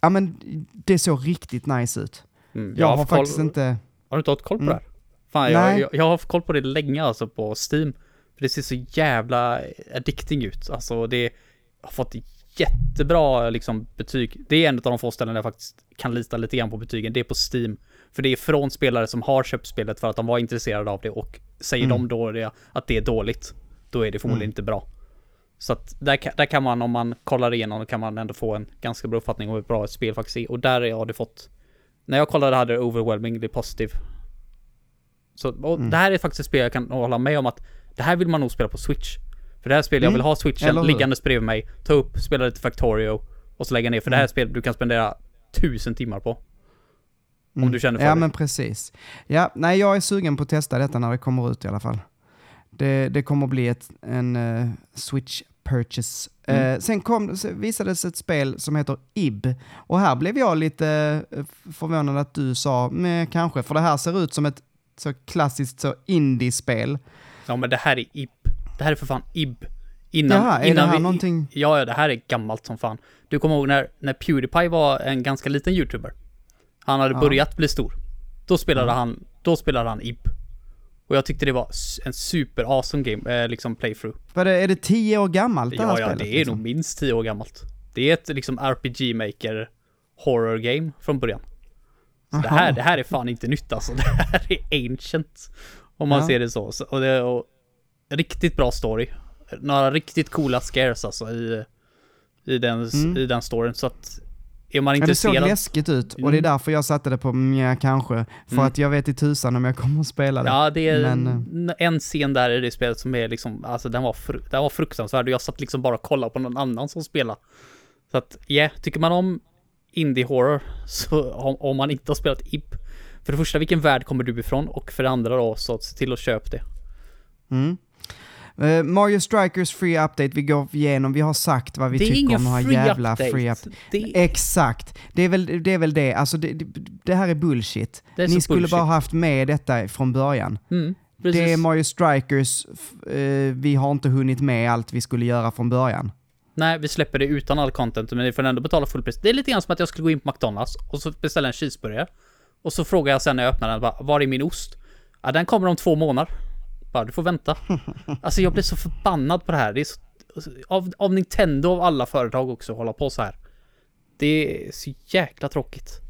ja, men det såg riktigt nice ut. Mm. Jag, har haft koll- faktiskt inte... Har du inte haft koll på Mm. det här? Fan, jag, jag, jag har haft koll på det länge alltså på Steam. För det ser så jävla addicting ut. Alltså det har fått jättebra liksom betyg. Det är en av de få ställen där jag faktiskt kan lita lite grann på betygen. Det är på Steam. För det är från spelare som har köpt spelet för att de var intresserade av det och säger Mm. de då det, att det är dåligt, då är det förmodligen Mm. inte bra. Så att där, där kan man, om man kollar igenom, kan man ändå få en ganska bra uppfattning om hur bra ett spel faktiskt är. Och där har det fått, när jag kollade hade det overwhelmingly positive. Så och Mm. det här är faktiskt ett spel jag kan hålla med om att det här vill man nog spela på Switch. För det här spelet, jag Mm. vill ha switchen liggandes bredvid mig, ta upp, spela lite Factorio och så lägga ner. För det här är Mm. ett spel du kan spendera tusen timmar på. Om du känner för Mm. Ja, det. men precis. Ja, nej, jag är sugen på att testa detta när det kommer ut i alla fall. Det, det kommer bli ett, en eh, Switch purchase. Mm. Eh, sen kom, visades ett spel som heter IB. Och här blev jag lite eh, förvånad att du sa, men kanske, för det här ser ut som ett så klassiskt så indie-spel. Ja men det här är IB. Det här är för fan IB. Innan, Jaha, är innan det här vi, någonting? Ja, ja, det här är gammalt som fan. Du kommer ihåg när, när Pewdiepie var en ganska liten YouTuber? Han hade Ja. börjat bli stor. Då spelade han, då spelade han IB. Och jag tyckte det var en super awesome game, eh, liksom playthrough. Vad är, det, är det tio år gammalt det här Ja, ja, spelet? det är liksom? nog minst 10 år gammalt. Det är ett liksom RPG maker horror game från början. Så det, här, det här är fan inte nytt alltså. *laughs* Det här är ancient. Om man Ja. ser det så. så och det är och, riktigt bra story. Några riktigt coola scares alltså i, i, den, Mm. i den storyn. Så att är man Ja, det såg intresserad. läskigt ut och Mm. det är därför jag satte det på ja, kanske. För Mm. att jag vet i tusan om jag kommer att spela det. Ja, det är Men, eh, en- en scen där i det spelet som är liksom, alltså den var, fru, den var fruktansvärd och jag satt liksom bara och kollade på någon annan som spelade. Så att, ja, yeah, tycker man om indie horror så om, om man inte har spelat IP. För det första, vilken värld kommer du ifrån? Och för det andra då, så se till att köpa det. Mm. Eh, Mario Strikers Free Update, vi går igenom, vi har sagt vad vi det tycker om free jävla update. free up. Det Exakt, det är väl det, är väl det. alltså det, det, här är bullshit. är Ni skulle bullshit. bara haft med detta från början. Mm. Det är Mario Strikers, eh, vi har inte hunnit med allt vi skulle göra från början. Nej, vi släpper det utan all content, men ni får ändå betala full pris. Det är lite grann som att jag skulle gå in på McDonalds och så beställa en cheeseburgare. Och så frågar jag sen när jag öppnar den, bara, var är min ost? Ja, den kommer om två månader. Bara, du får vänta. *laughs* Alltså jag blir så förbannad på det här. Det är så, av, av Nintendo av alla företag också att hålla på så här. Det är så jäkla tråkigt.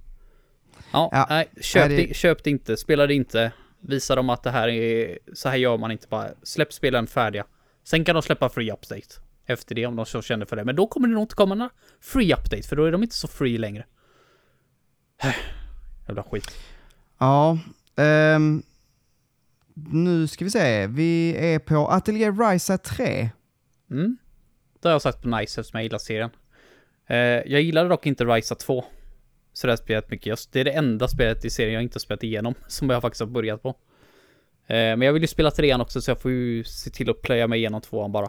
Ja, Ja, nej, köp, det, köp det inte, spela det inte. Visa dem att det här är, så här gör man inte bara. Släpp spelen färdiga. Sen kan de släppa free update efter det om de så känner för det. Men då kommer det nog inte komma några free update för då är de inte så free längre. Jävla skit. Ja, ehm, nu ska vi se, vi är på Atelier Ryza 3. Mm. Det har jag sagt på Nice eftersom jag gillar serien. Eh, jag gillade dock inte Ryza 2. Så det har jag spelat mycket just. Det är det enda spelet i serien jag inte har spelat igenom. *laughs* Som jag faktiskt har börjat på. Eh, men jag vill ju spela trean också så jag får ju se till att plöja mig igenom tvåan bara.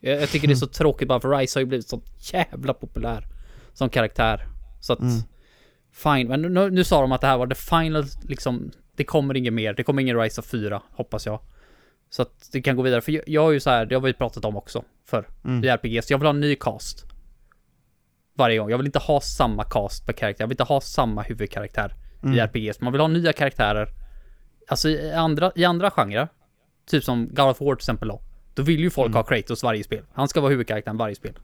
Jag, jag tycker det är så tråkigt bara för Ryza har ju blivit så jävla populär. Som karaktär. Så att... Mm. Fine, men nu, nu sa de att det här var the final, liksom, det kommer inget mer, det kommer ingen Rise of 4, hoppas jag. Så att det kan gå vidare, för jag, jag har ju så här, det har vi pratat om också för Mm. i RPGs, jag vill ha en ny cast. Varje gång, jag vill inte ha samma cast per karaktär, jag vill inte ha samma huvudkaraktär i Mm. RPGs, man vill ha nya karaktärer. Alltså i andra, i andra genrer, typ som God of War till exempel då, då vill ju folk Mm. ha Kratos varje spel. Han ska vara huvudkaraktären varje spel.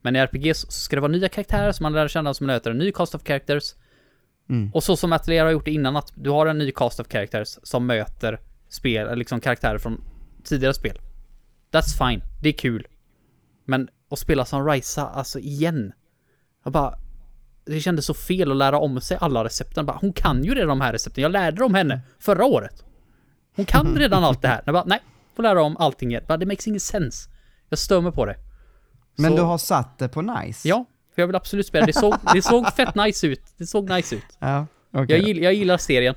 Men i RPGs så ska det vara nya karaktärer som man lär känna som möter en ny cast of characters. Mm. Och så som Atelier har gjort innan, att du har en ny cast of characters som möter spel, liksom karaktärer från tidigare spel. That's fine, det är kul. Men att spela som Ryza, alltså igen. Jag bara... Det kändes så fel att lära om sig alla recepten. Bara, hon kan ju redan de här recepten. Jag lärde dem henne förra året. Hon kan *laughs* redan allt det här. Jag bara, nej, får lära om allting igen. Bara, det makes ingen sense. Jag stör mig på det. Men Så- du har satt det på nice? Ja, för jag vill absolut spela. Det såg, det såg fett nice ut. Det såg nice ut. Ja, Jag, okej. gill, jag gillar serien.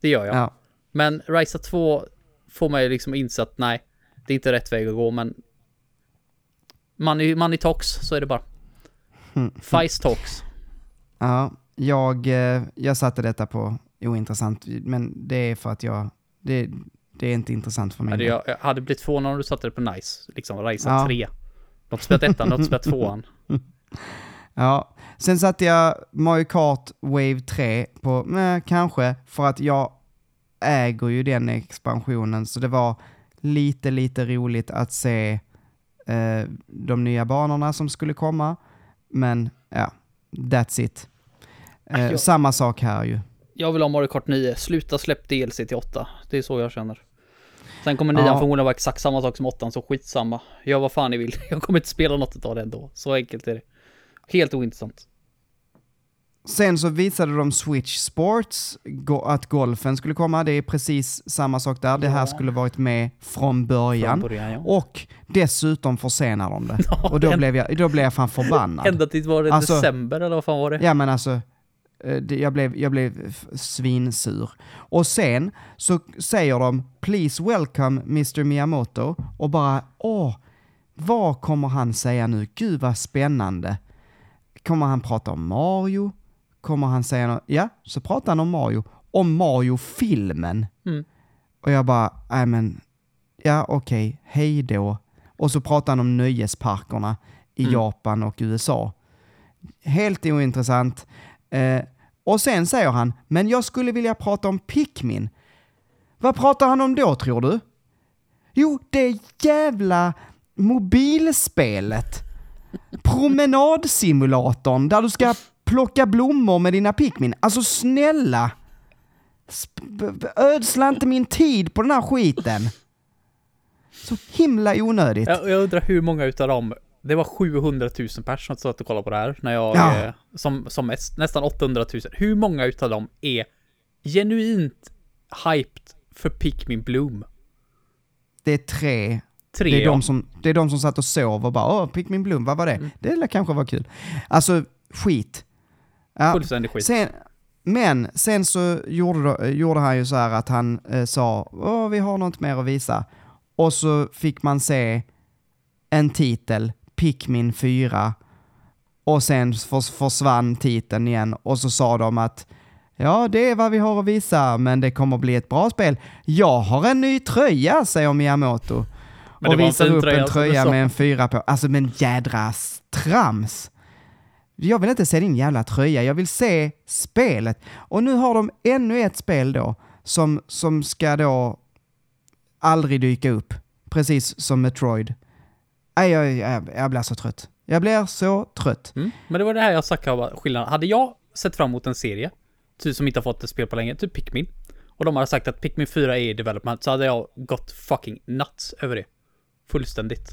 Det gör jag. Ja. Men Ryza 2 får mig liksom inse att nej, det är inte rätt väg att gå, men money, money talks, så är det bara. Mm. *laughs* Feist talks. Ja, jag, eh, jag satte detta på ointressant, men det är för att jag, det, det är inte intressant för mig. Hade jag, jag hade blivit förvånad om du satte det på nice, liksom Ryza Ja. 3. Du har inte spelat ettan, inte spelat tvåan. *laughs* Ja, sen satte jag Mario Kart Wave 3 på, nej, kanske, för att jag äger ju den expansionen, så det var lite, lite roligt att se eh, de nya banorna som skulle komma. Men ja, that's it. Eh, jag- Samma sak här ju. Jag vill ha Mario Kart 9, sluta släpp DLC till 8. Det är så jag känner. Sen kommer nian Ja. förmodligen vara exakt samma sak som åttan, så skitsamma. Gör vad fan ni vill. *laughs* Jag kommer inte spela något av det ändå. Så enkelt är det. Helt ointressant. Sen så visade de Switch Sports, att golfen skulle komma. Det är precis samma sak där. Det här skulle varit med från början. Från början, ja. Och dessutom försenar de det. *laughs* Ja, Och då en- blev jag, då blev jag fan förbannad. *laughs* Ända tills var det Alltså- december eller vad fan var det? Ja men alltså, eh, jag blev, jag blev svinsur. Och sen så säger de “Please welcome Mr Miyamoto” och bara åh, vad kommer han säga nu? Gud vad spännande. Kommer han prata om Mario? Kommer han säga något? Ja, så pratar han om Mario. Om Mario-filmen. Mm. Och jag bara, nej men, ja okej, hej då. Och så pratar han om nöjesparkerna i Mm. Japan och USA. Helt ointressant. Eh, och sen säger han, men jag skulle vilja prata om Pikmin. Vad pratar han om då tror du? Jo, det jävla mobilspelet. Promenadsimulatorn där du ska plocka blommor med dina Pikmin. Alltså snälla! Ödsla inte min tid på den här skiten. Så himla onödigt. Jag, jag undrar hur många utav dem det var 700 000 personer som satt och kollade på det här när jag, Ja. eh, som, som mest, nästan 800 000. Hur många utav dem är genuint hyped för Pikmin Bloom? Det är tre. Tre, Det är, ja. de som, det är de som satt och sov och bara åh, Pikmin Bloom, vad var det? Mm. Det lär kanske var kul. Alltså, skit. Ja, Fullständig skit. Sen, men sen så gjorde, gjorde han ju så här att han eh, sa Åh, vi har något mer att visa. Och så fick man se en titel, Pikmin 4. Och sen förs- försvann titeln igen och så sa de att Ja, det är vad vi har att visa, men det kommer bli ett bra spel. Jag har en ny tröja, säger Miyamoto. Men och visar upp en tröja sa. med en fyra på. Alltså men jädra trams. Jag vill inte se din jävla tröja, jag vill se spelet. Och nu har de ännu ett spel då, som, som ska då aldrig dyka upp. Precis som Metroid. Nej, jag, jag, jag blir så trött. Jag blir så trött. Mm. Men det var det här jag snackade om skillnaden. Hade jag sett fram emot en serie, typ som inte har fått ett spel på länge, typ Pikmin, och de hade sagt att Pikmin 4 är i development, så hade jag gått fucking nuts över det. Fullständigt.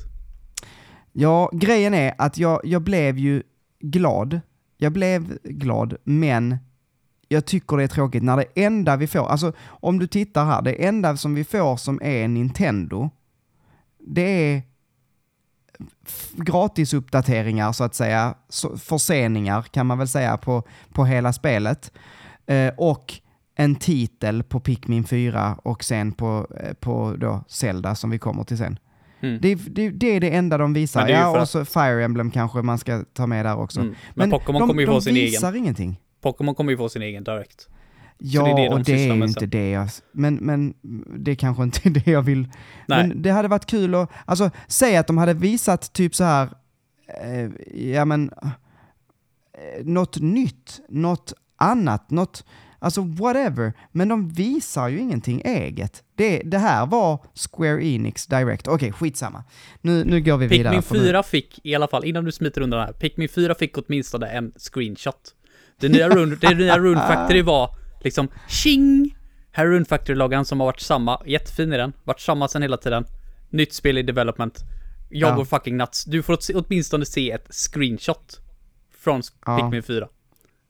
Ja, grejen är att jag, jag blev ju glad. Jag blev glad, men jag tycker det är tråkigt när det enda vi får, alltså om du tittar här, det enda som vi får som är Nintendo, det är gratisuppdateringar så att säga, förseningar kan man väl säga på, på hela spelet. Eh, och en titel på Pikmin 4 och sen på, eh, på då Zelda som vi kommer till sen. Mm. Det, det, det är det enda de visar. Men Ja, och så Fire Emblem kanske man ska ta med där också. Mm. Men, Pokémon de, kommer ju de få sin egen. visar ingenting. Pokémon kommer ju få sin egen direkt. Ja, det är det de och det är ju inte sen. det jag... Men, men det är kanske inte *laughs* det jag vill... Nej. Men det hade varit kul att... Alltså, säg att de hade visat typ så här... Eh, ja men... Eh, något nytt, något annat, något... Alltså whatever. Men de visar ju ingenting eget. Det, det här var Square Enix Direct. Okej, skitsamma. Nu, nu går vi vidare. Pikmin för nu- 4 fick, i alla fall, innan du smiter undan det här, Pikmin 4 fick åtminstone en screenshot. Det nya Rune, det nya Rune *laughs* Factory var liksom tjing! Här är Rune Factory-loggan som har varit samma, jättefin i den, varit samma sen hela tiden. Nytt spel i development. Jag Ja. går fucking nuts. Du får åt- åtminstone se ett screenshot från Ja. Pikmin 4.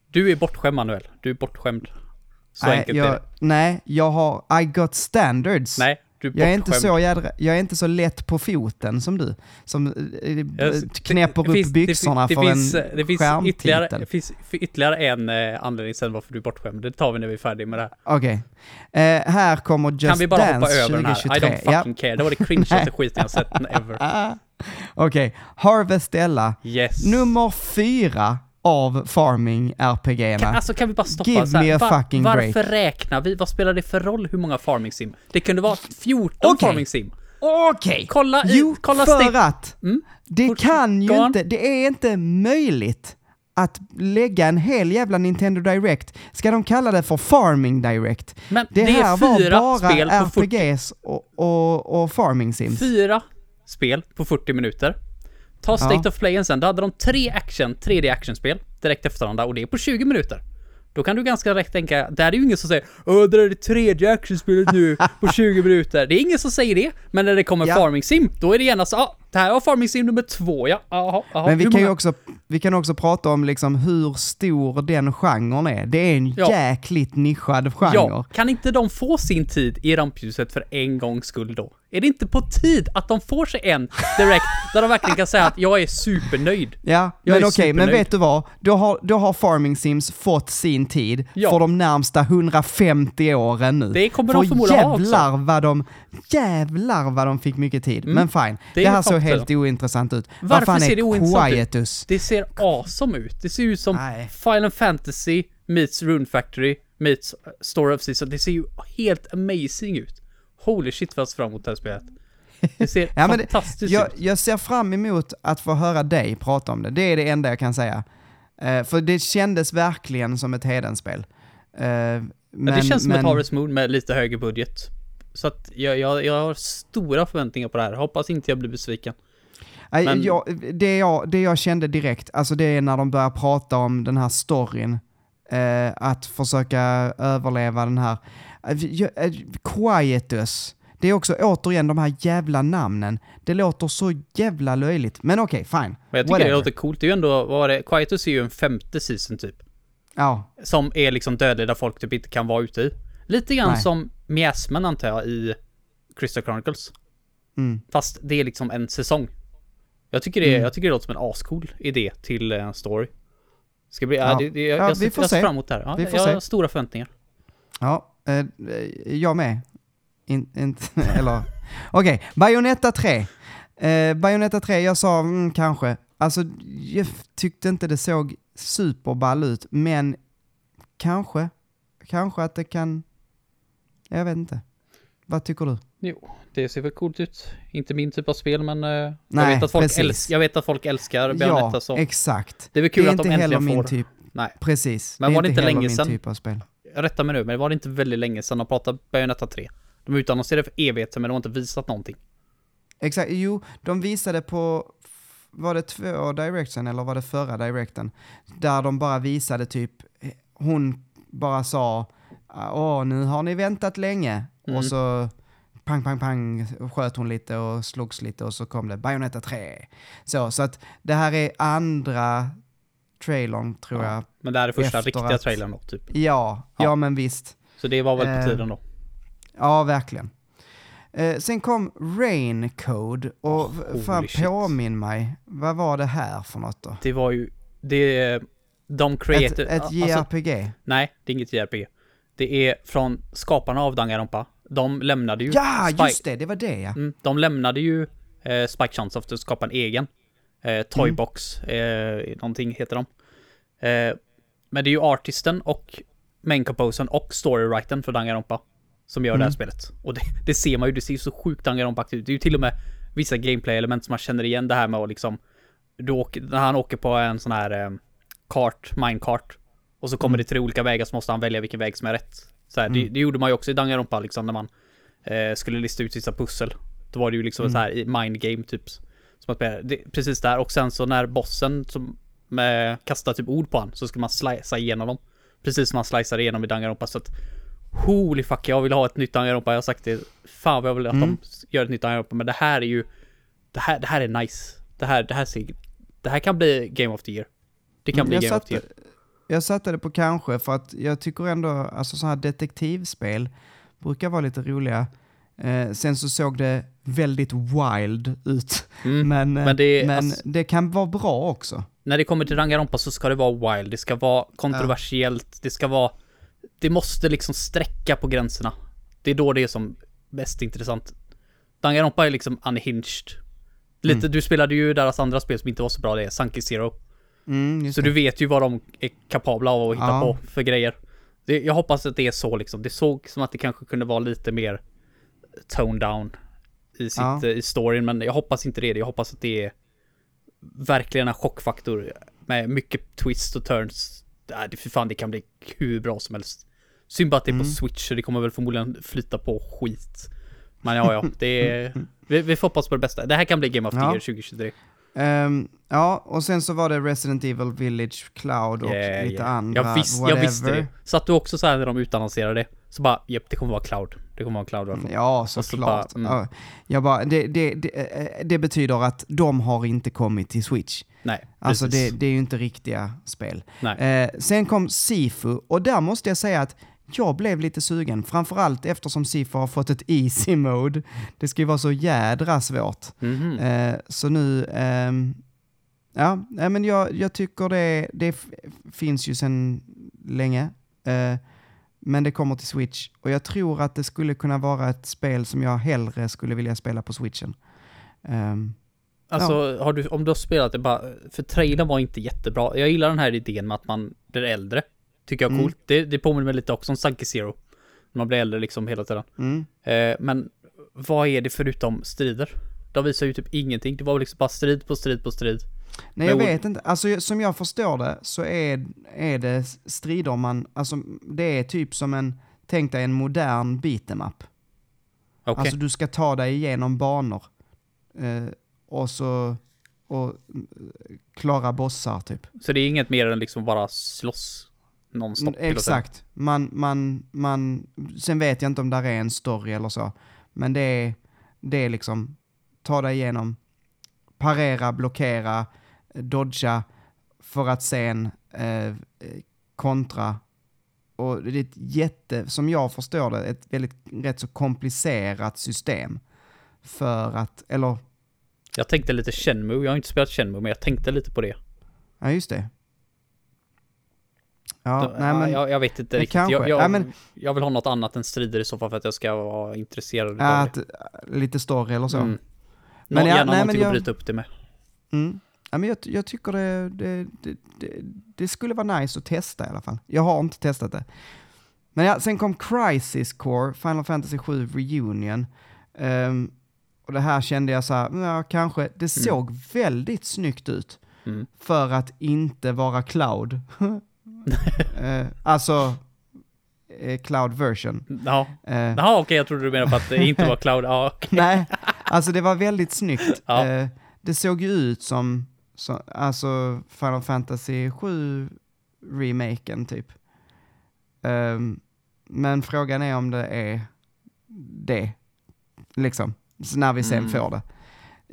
Du är bortskämd Manuel, du är bortskämd. Så nej, enkelt jag, är det. Nej, jag har I got standards. Nej, du är Jag är, inte så jädra, jag är inte så lätt på foten som du, som eh, Jag- knäpper det upp finns- det byxorna för det finns, en det finns skärmtitel. ytterligare, det finns för ytterligare en eh, anledning sen varför du är bortskämd. Det tar vi när vi är färdiga med det här. Okej. Eh, här kommer Just kan vi bara Dance hoppa över den här? 2023. I don't fucking care. Det var det cringeaste *laughs* skiten jag sett ever. Okej, Harvest Ella. Yes. Nummer fyra av Farming RPG-erna. Kan, alltså kan vi bara stoppa Give så här, me a var- fucking Varför break. räknar vi? Vad spelar det för roll hur många farming sim? Det kunde vara 14 Okej. farming sim. Okej! Kolla i, Jo, kolla för att Mm. det Fort- kan ju on. inte, det är inte möjligt att lägga en hel jävla Nintendo Direct. Ska de kalla det för Farming Direct? Men Det, det, här är fyra var bara spel på 40, RPGs och, och, och Farming Sims. fyra spel på 40 minuter. Ta State Ja. of Playen sen, då hade de tre action, 3D actionspel direkt efter varandra och det är på 20 minuter. Då kan du ganska rätt tänka, där är ju ingen som säger Åh, det är det tredje actionspelet nu på 20 minuter. Det är ingen som säger det. Men när det kommer Ja. Farming Sim, då är det gärna så, ah, det här var Farming Sim nummer två, ja. Jaha, jaha. Men vi hur kan, ju också, vi kan också prata om liksom hur stor den genren är. Det är en Ja. jäkligt nischad genre. Ja, kan inte de få sin tid i rampljuset för en gångs skull då? Är det inte på tid att de får sig en direkt där de verkligen kan säga att jag är supernöjd? Ja, Jag men okej, men supernöjd. vet du vad? Då har, då har Farming Sims fått sin tid Ja. för de närmsta 150 åren nu. Det kommer för de förmodligen ha också. vad de, jävlar vad de fick mycket tid. Men fine, det, Det är här såg helt ointressant ut. Varför vad fan ser det ointressant ut? Quietus? Det ser awesome ut. Det ser ut som Nej. Final Fantasy meets Rune Factory meets uh, Story of Season. Det ser ju helt amazing ut. Holy shit vad jag ser fram emot det här spelet. Det ser *laughs* Ja, det- fantastiskt Jag, ut. jag ser fram emot att få höra dig prata om det. Det är det enda jag kan säga. Eh, för det kändes verkligen som ett Hedenspel. Uh, men, Men, det känns som men, ett Harvest Moon med lite högre budget. Så att jag, jag, jag har stora förväntningar på det här. Hoppas inte jag blir besviken. Nej, Men- jag, det, jag, det jag kände direkt, alltså det är när de börjar prata om den här storyn, eh, att försöka överleva den här. Eh, eh, Quietus, det är också återigen de här jävla namnen. Det låter så jävla löjligt, men okej, fine. Men jag tycker Whatever. det låter coolt. Det är ju ändå, vad var det? Quietus är ju en femte season typ. Ja, Som är liksom dödlig där folk typ inte kan vara ute i. Lite grann Nej. som miasmen antar jag i Crystal Chronicles. mm. Fast det är liksom en säsong. Jag tycker det, Mm. jag tycker det låter som en ascool idé till en story. Ska bli, ja, Ja. det, det, jag, Ja, jag, vi får jag ser se. fram emot det här. Ja, Vi får jag se. har stora förväntningar. ja eh, jag med. In, inte, *laughs* eller, okej, Bayonetta 3. Eh, Bayonetta 3, jag sa mm, kanske. Alltså, jag tyckte inte det såg superball ut, men kanske, kanske att det kan, jag vet inte. Vad tycker du? Jo, det ser väl coolt ut. Inte min typ av spel, men eh, jag, Nej, vet att folk älsk, jag vet att folk älskar Bayonetta ja, så exakt. det är väl Det kul är att de äntligen min får... typ, Nej, precis. Men det var det inte länge min sedan? typ av spel. rätta mig nu, men det var inte väldigt länge sedan de pratade Bayonetta 3. De utannonserade för evigheter, men de har inte visat någonting. Exakt, jo, de visade på, var det två directen eller var det förra directen? Där de bara visade typ, hon bara sa, åh nu har ni väntat länge. Mm. Och så pang, pang, pang sköt hon lite och slogs lite och så kom det Bayonetta 3. Så, så att det här är andra trailern tror jag. Men det här är första riktiga att- trailern då, typ. Ja, ja, Ja. men visst. Så det var väl på Eh, tiden då. Ja, verkligen. Eh, sen kom Rain Code och Oh, fan påminn mig, vad var det här för något då? Det var ju, det, de Ett, created... ett alltså, JRPG? nej, det är inget JRPG. Det är från skaparna av Danganronpa. De lämnade ju... Ja, Spike- just det, det var det ja. Mm, de lämnade ju eh, Spike Chunsoft och skapade en egen. Eh, Toybox, eh, någonting heter de. Eh, men det är ju artisten och main composern och storywritern för Danganronpa som gör det här Mm. spelet. Och det, det ser man ju, det ser ju så sjukt Danganronpa ut. Det är ju till och med vissa gameplay-element som man känner igen det här med att liksom du åker, när han åker på en sån här eh, kart, minecart och så kommer Mm. det tre olika vägar så måste han välja vilken väg som är rätt. Så här, det, Mm. det gjorde man ju också i Danganronpa liksom när man eh, skulle lista ut vissa pussel. Då var det ju liksom Mm. så här i mind game typ. Som att det, precis där och sen så när bossen som med, kastar typ ord på han så ska man slicea igenom dem. Precis som man slicear igenom i Danganronpa så att Holy fuck, jag vill ha ett nytt Danganronpa. Jag har sagt det. Fan vad jag vill att Mm. de gör ett nytt Danganronpa. Men det här är ju Det här, det här är nice. Det här, det här ser Det här kan bli Game of the Year. Det kan bli jag, Game of the Year. Jag satte det på kanske för att jag tycker ändå, alltså så här detektivspel brukar vara lite roliga. Eh, sen så såg det väldigt wild ut. Mm. *laughs* Men, eh, men det är- men alltså- det kan vara bra också. När det kommer till Danganronpa så ska det vara wild. Det ska vara kontroversiellt. Det ska vara Det måste liksom sträcka på gränserna. Det är då det är som mest intressant. Danganronpa är liksom unhinged. Lite, Mm. du spelade ju deras andra spel som inte var så bra, det är Sunky Zero. Mm, Så det. du vet ju vad de är kapabla av att hitta Ja. på för grejer. Det, jag hoppas att det är så liksom. Det såg som att det kanske kunde vara lite mer tone down i, sitt, Ja. eh, i storyn, men jag hoppas inte det. Jag hoppas att det är verkligen en chockfaktor med mycket twist och turns. Äh, det, för fan, det kan bli hur bra som helst. Synd bara att det är på Mm. switch, så det kommer väl förmodligen flyta på skit. Men ja, ja, det är... *laughs* Vi, vi får hoppas på det bästa. Det här kan bli Game of the Ja. Year 2023. Ehm, ja, och sen så var det Resident Evil Village Cloud och Yeah, lite yeah. andra, jag, visst, jag whatever. visste det. Satt du också så här när de utannonserade det? Så bara, japp, det kommer vara cloud. Det kommer vara cloud version. Ja, så såklart. bara, mm. Ja, jag bara, det, det, det, eh, det betyder att de har inte kommit till Switch. Nej, Alltså det, är ju inte riktiga spel. Eh, sen kom Sifu och där måste jag säga att jag blev lite sugen, framförallt eftersom Sifu har fått ett easy mode. Det ska ju vara så jädra svårt. Mhm. Eh, så nu, ehm, ja, men jag, jag tycker det, det finns ju sedan länge. Eh, men det kommer till Switch och jag tror att det skulle kunna vara ett spel som jag hellre skulle vilja spela på Switchen. Ehm, Alltså, har du, om du har spelat det bara, för trailern var inte jättebra. Jag gillar den här idén med att man blir äldre. Tycker jag är Mm. coolt. Det, det påminner mig lite också om Sunky Zero. Man blir äldre liksom hela tiden. mm. Eh, men vad är det förutom strider? De visar ju typ ingenting. Det var liksom bara strid på strid på strid. Nej, jag vet inte. Alltså, som jag förstår det så är, är det strider man, alltså det är typ som en, tänk dig en modern beat'em up. Okej. Alltså du ska ta dig igenom banor. Eh, och så, och mm, klara bossar typ. Så det är inget mer än liksom bara slåss nonstop. Exakt. Man, man, man, sen vet jag inte om där är en story eller så. Men det är, det är liksom, ta dig igenom, parera, blockera, dodga, för att sen eh, kontra. Och det är ett jätte, som jag förstår det, ett väldigt rätt så komplicerat system. För att, eller, Jag tänkte lite Shenmue. Jag har inte spelat Shenmue, men jag tänkte lite på det. ja just det. Ja, Då- nej men, jag, jag vet inte men riktigt. kanske. Jag, jag, Ja, men- jag vill ha något annat än strider i så fall för att jag ska vara intresserad ja, av det. att, lite story eller så. Mm. Men Nå, ja, gärna nej, men någonting jag- att bryta upp det med. Mm. Ja, men jag, jag tycker det, det, det, det, det skulle vara nice att testa i alla fall. Jag har inte testat det. Men ja, sen kom Crisis Core, Final Fantasy 7 Reunion. Ehm, och det här kände jag så här, ja kanske, det såg väldigt snyggt ut Mm. för att inte vara cloud. *laughs* Eh, alltså, eh, cloud version. Ja, Eh, Jaha, okej, jag trodde du menade på att det inte var cloud. Ja, okej. *laughs* Nej, alltså det var väldigt snyggt. *laughs* Ja. Eh, det såg ju ut som, så, alltså Final Fantasy 7 remaken typ. Ehm, men frågan är om det är det, liksom, så när vi sen Mm. får det.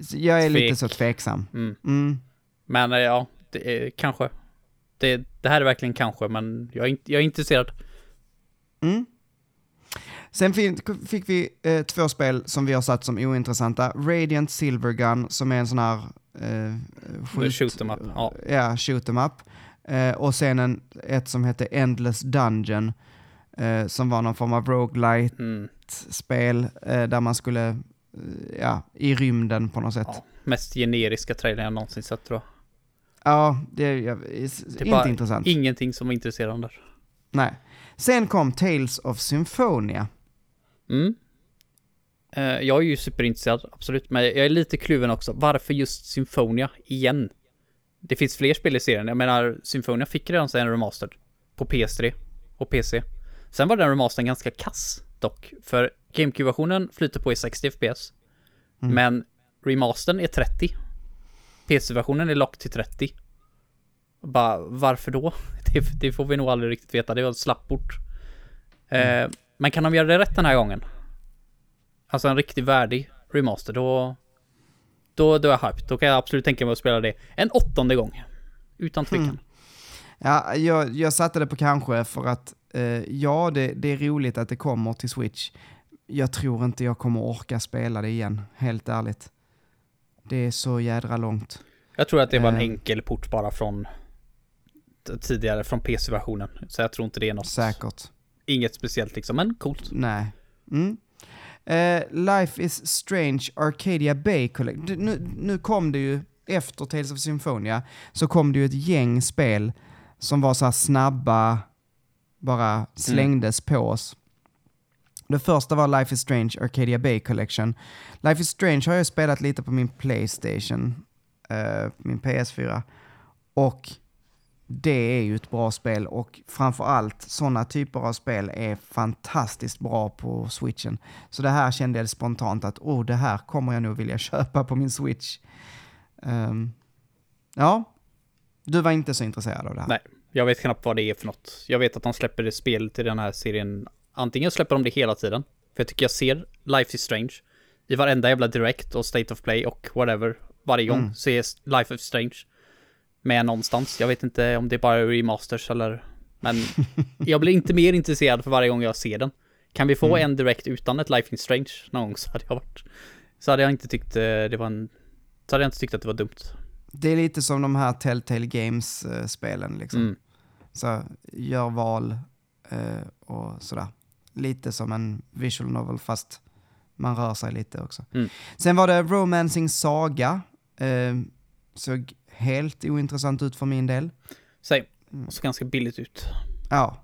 Så jag är lite så Tvek. tveksam. Mm. Mm. Men eh, ja, det kanske. Det, det här är verkligen kanske, men jag är, jag är intresserad. Mm. Sen fick vi eh, två spel som vi har satt som ointressanta. Radiant Silvergun som är en sån här... Eh, skjut- Shoot 'em up, ja. Ja, shoot 'em up. Eh, och sen en, ett som hette Endless Dungeon eh, som var någon form av roguelite-spel Mm. eh, där man skulle, eh, ja, i rymden på något sätt. Ja, mest generiska trailern jag någonsin sett tror jag. Ja, det är, ja, är Det är inte intressant. ingenting som är intresserande. Nej. Sen kom Tales of Symphonia. Mm. Eh, jag är ju superintresserad, absolut. Men jag är lite kluven också. Varför just Symphonia igen? Det finns fler spel i serien. Jag menar, Symphonia fick redan en remastered på PS3 och PC. Sen var den remastern ganska kass dock. För GameCube-versionen flyter på i 60 FPS. Mm. Men remastern är 30. PC-versionen är lock till 30. Bara, varför då? *laughs* Det, det får vi nog aldrig riktigt veta. Det var ett slapport. Eh, men kan de göra det rätt den här gången? Alltså en riktigt värdig remaster, då... Då, då är jag hyped. Då kan jag absolut tänka mig att spela det en åttonde gång. Utan tvekan. Mm. Ja, jag, jag satte det på kanske för att eh, ja, det, det är roligt att det kommer till Switch. Jag tror inte jag kommer orka spela det igen, helt ärligt. Det är så jädra långt. Jag tror att det var en Eh. enkel port bara från tidigare, från PC-versionen. Så jag tror inte det är något, Säkert. inget speciellt liksom, men coolt. Nej. Mm. Eh, Life is Strange Arcadia Bay Collection. Nu, nu kom det ju, efter Tales of Symphonia, så kom det ju ett gäng spel som var så snabba, bara slängdes på oss. Det första var Life is Strange Arcadia Bay Collection. Life is Strange har jag spelat lite på min Playstation, uh, min PS4. Och det är ju ett bra spel och framförallt sådana typer av spel är fantastiskt bra på switchen. Så det här kände jag spontant att oh, det här kommer jag nog vilja *laughs* köpa på min switch. Um, ja, du var inte så intresserad av det här. Nej. Jag vet knappt vad det är för något. Jag vet att de släpper det spel till den här serien. Antingen släpper de det hela tiden. För jag tycker jag ser Life is Strange. I varenda jävla direct och State of Play och whatever. Varje gång Mm. så är Life is Strange med någonstans. Jag vet inte om det är bara remasters eller... Men *laughs* jag blir inte mer intresserad för varje gång jag ser den. Kan vi få Mm. en direkt utan ett Life is Strange någon gång så hade jag varit... Så hade jag inte tyckt eh, det var en... Så hade jag inte tyckt att det var dumt. Det är lite som de här Telltale Games-spelen liksom. Mm. Så gör val eh, och sådär. Lite som en visual novel fast man rör sig lite också. Mm. Sen var det Romancing Saga. Eh, såg helt ointressant ut för min del. Säg, och så ganska billigt ut. Ja.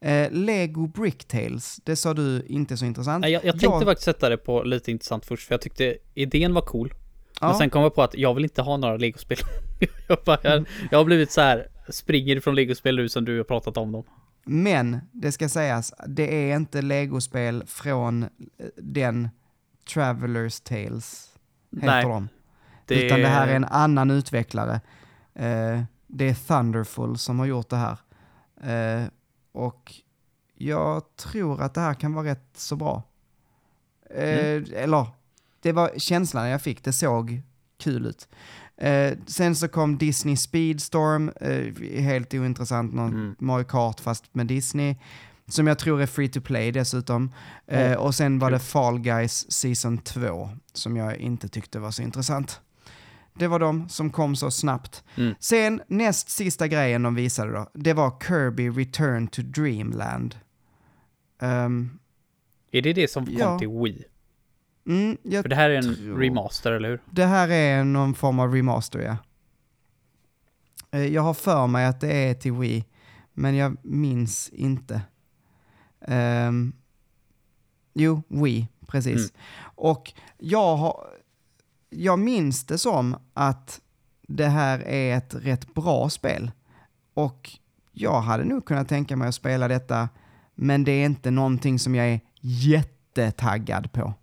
Eh, Lego Bricktales, det sa du inte så intressant. Nej, jag, jag tänkte faktiskt sätta det på lite intressant först, för jag tyckte idén var cool. Men ja, sen kom jag på att jag vill inte ha några legospel. *laughs* jag, bara, jag, jag har blivit så här, springer ifrån legospel nu som du har pratat om dem. Men det ska sägas, det är inte legospel från eh, den Travelers Tales, heter Nej, de. Utan det här är en annan utvecklare. Eh, det är Thunderful som har gjort det här. Eh, och jag tror att det här kan vara rätt så bra. Eh, Eller, det var känslan jag fick, det såg kul ut. Eh, sen så kom Disney Speedstorm, eh, helt ointressant, någon Mm. Mario Kart fast med Disney. Som jag tror är free to play dessutom. Eh, Ja, och sen var det Fall Guys Season 2, som jag inte tyckte var så intressant. Det var de som kom så snabbt. Mm. Sen näst sista grejen de visade då, det var Kirby Return to Dreamland. Ehm, Är det det som kom Ja. till Wii? Mm, För det här är en tror- remaster, eller hur? det här är någon form av remaster, ja. Eh, jag har för mig att det är till Wii, men jag minns inte. Ehm, jo, Wii, precis. Mm. Och jag, har, jag minns det som att det här är ett rätt bra spel. Och jag hade nog kunnat tänka mig att spela detta, men det är inte någonting som jag är jättetaggad på.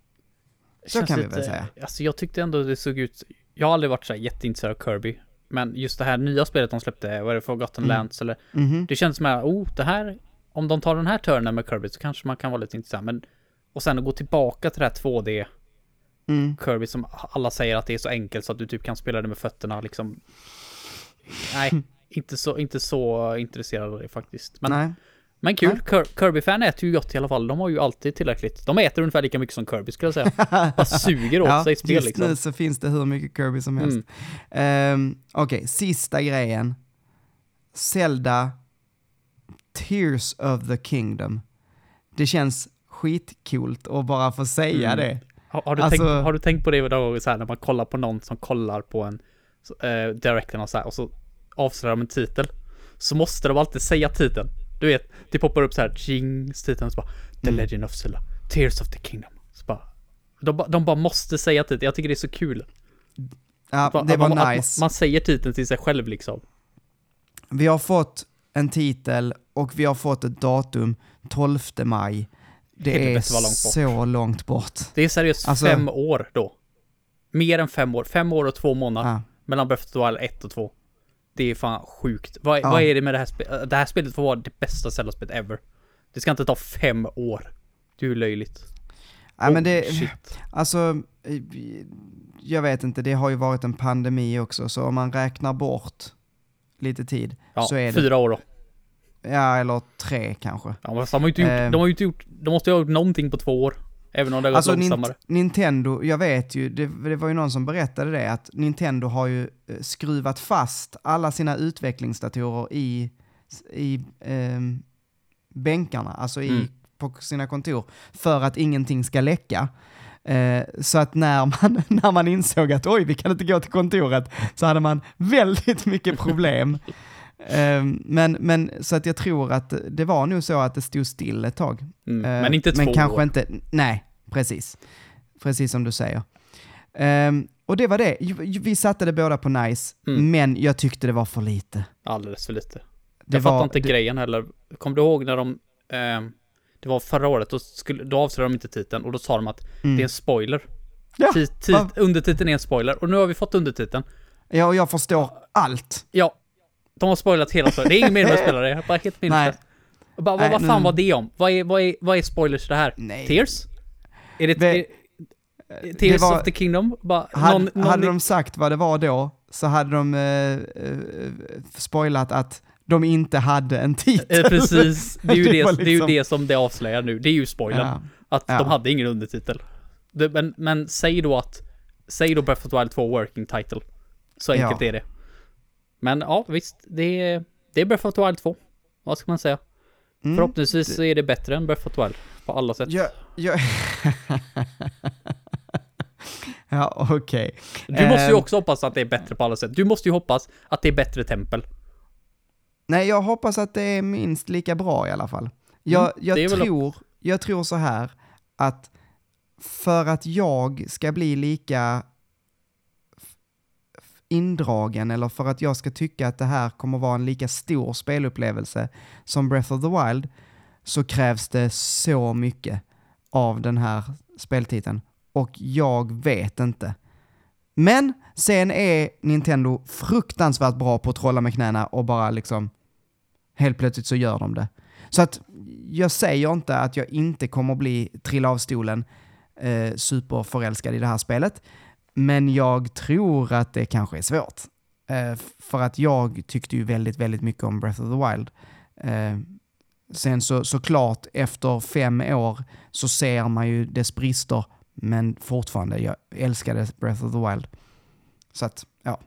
Så kan vi väl säga. Alltså jag tyckte ändå det såg ut... Jag har aldrig varit så här jätteintresserad av Kirby. Men just det här nya spelet de släppte, vad är det, Forgotten Mm. Lands eller? Mhm. Det känns som att, oh, det här... Om de tar den här turnen med Kirby så kanske man kan vara lite intresserad. Men... Och sen att gå tillbaka till det här 2D Mm. Kirby som alla säger att det är så enkelt så att du typ kan spela det med fötterna liksom. Nej, *laughs* inte så, inte så intresserad av det faktiskt. Men, Nej. Men kul, Kir- Kirby-fan äter ju gott i alla fall. De har ju alltid tillräckligt. De äter ungefär lika mycket som Kirby skulle jag säga. *laughs* Bara suger åt sig spel just liksom. nu så finns det hur mycket Kirby som helst. Mm. Ehm, Okej, sista grejen. Zelda Tears of the Kingdom. Det känns skitcoolt att bara få säga Mm. det. Har, har, du Alltså- tänkt, har du tänkt på det då, så här, när man kollar på någon som kollar på en så, eh, directen och så här, och så avslöjar de en titel. Så måste de alltid säga titeln. Du vet, det poppar upp så här, Jings titeln, så bara The Mm. Legend of Zelda, Tears of the Kingdom. Så bara, de, de bara måste säga titeln, jag tycker det är så kul. Ja, Bara- det man, var att nice. Man, man säger titeln till sig själv liksom. Vi har fått en titel och vi har fått ett datum, 12 maj. Det är Helvete vad långt så långt bort. Det är seriöst Alltså- fem år då. Mer än fem år, fem år och två månader. Ja. Mellan Breath of the Wild 1 och 2. Det är fan sjukt. Vad, Ja. vad är det med det här spelet? Det här spelet får vara det bästa Zelda-spelet ever. Det ska inte ta fem år. Det är löjligt. Ja, men Oh, det, shit. alltså, eh, jag vet inte, det har ju varit en pandemi också, så om man räknar bort lite tid, Ja, så är det, fyra år då. ja eller tre kanske. Ja, men de har ju inte gjort, Eh. de har ju inte gjort, de måste ju ha gjort någonting på två år. Även om det har gått Alltså långsammare. Nint- Nintendo, jag vet ju, det, det var ju någon som berättade det, att Nintendo har ju eh, skruvat fast alla sina utvecklingsdatorer i, i ehm, bänkarna, alltså i, Mm. på sina kontor, för att ingenting ska läcka. Eh, så att när man, *laughs* när man insåg att oj, vi kan inte gå till kontoret, så hade man väldigt mycket problem. *laughs* Ehm, men, men så att jag tror att det var nog så att det stod still ett tag. Mm. Eh, Men inte två Men kanske år. inte, nej, precis. Precis som du säger. Ehm, och det var det. Vi satte det båda på nice, Mm. men jag tyckte det var för lite. Alldeles för lite. Det jag fattar var, inte det, grejen heller. Kommer du ihåg när de... ehm, det var förra året, då, skulle, då avslöjade de inte titeln och då sa de att mm, det är en spoiler. Ja, ti- va- undertiteln är en spoiler, och nu har vi fått undertiteln. ja, och jag förstår allt. Ja, de har spoilat hela storyn. Det är ingen mening med att spela det, bara helt meningslöst. Bara, vad, vad fan var det om? Vad är, vad är, vad är spoilers det här? Nej. Tears? Är det, Ve- är, Tears var- of the Kingdom? Bara, Hade, någon, någon, hade de sagt vad det var då, så hade de eh, eh, spoilat att de inte hade en titel. Eh, Precis, *laughs* det är, ju det, var det är ju liksom- det som det avslöjar nu. Det är ju spoilern. Ja. Att Ja. de hade ingen undertitel. Det, men, men säg då att, säg då Breath of the Wild 2 working title. Så enkelt Ja. är det. Men ja, visst, det är, det är Breath of the Wild 2. Vad ska man säga? Mm. Förhoppningsvis så är det bättre än Breath of the Wild. På alla sätt. Jag, jag... *laughs* ja, okej. Du måste ju Ehm. också hoppas att det är bättre på alla sätt. Du måste ju hoppas att det är bättre tempel. Nej, jag hoppas att det är minst lika bra i alla fall. Jag, Mm, jag, väl- tror, jag tror så här att för att jag ska bli lika indragen eller för att jag ska tycka att det här kommer vara en lika stor spelupplevelse som Breath of the Wild så krävs det så mycket av den här speltiteln och jag vet inte. Men sen är Nintendo fruktansvärt bra på att trolla med knäna och bara liksom helt plötsligt så gör de det. Så att jag säger inte att jag inte kommer bli trilla av stolen eh, superförälskad i det här spelet. Men jag tror att det kanske är svårt. Eh, för att jag tyckte ju väldigt, väldigt mycket om Breath of the Wild. Eh, sen så såklart efter fem år så ser man ju dess brister. Men fortfarande, jag älskade Breath of the Wild. Så att, ja.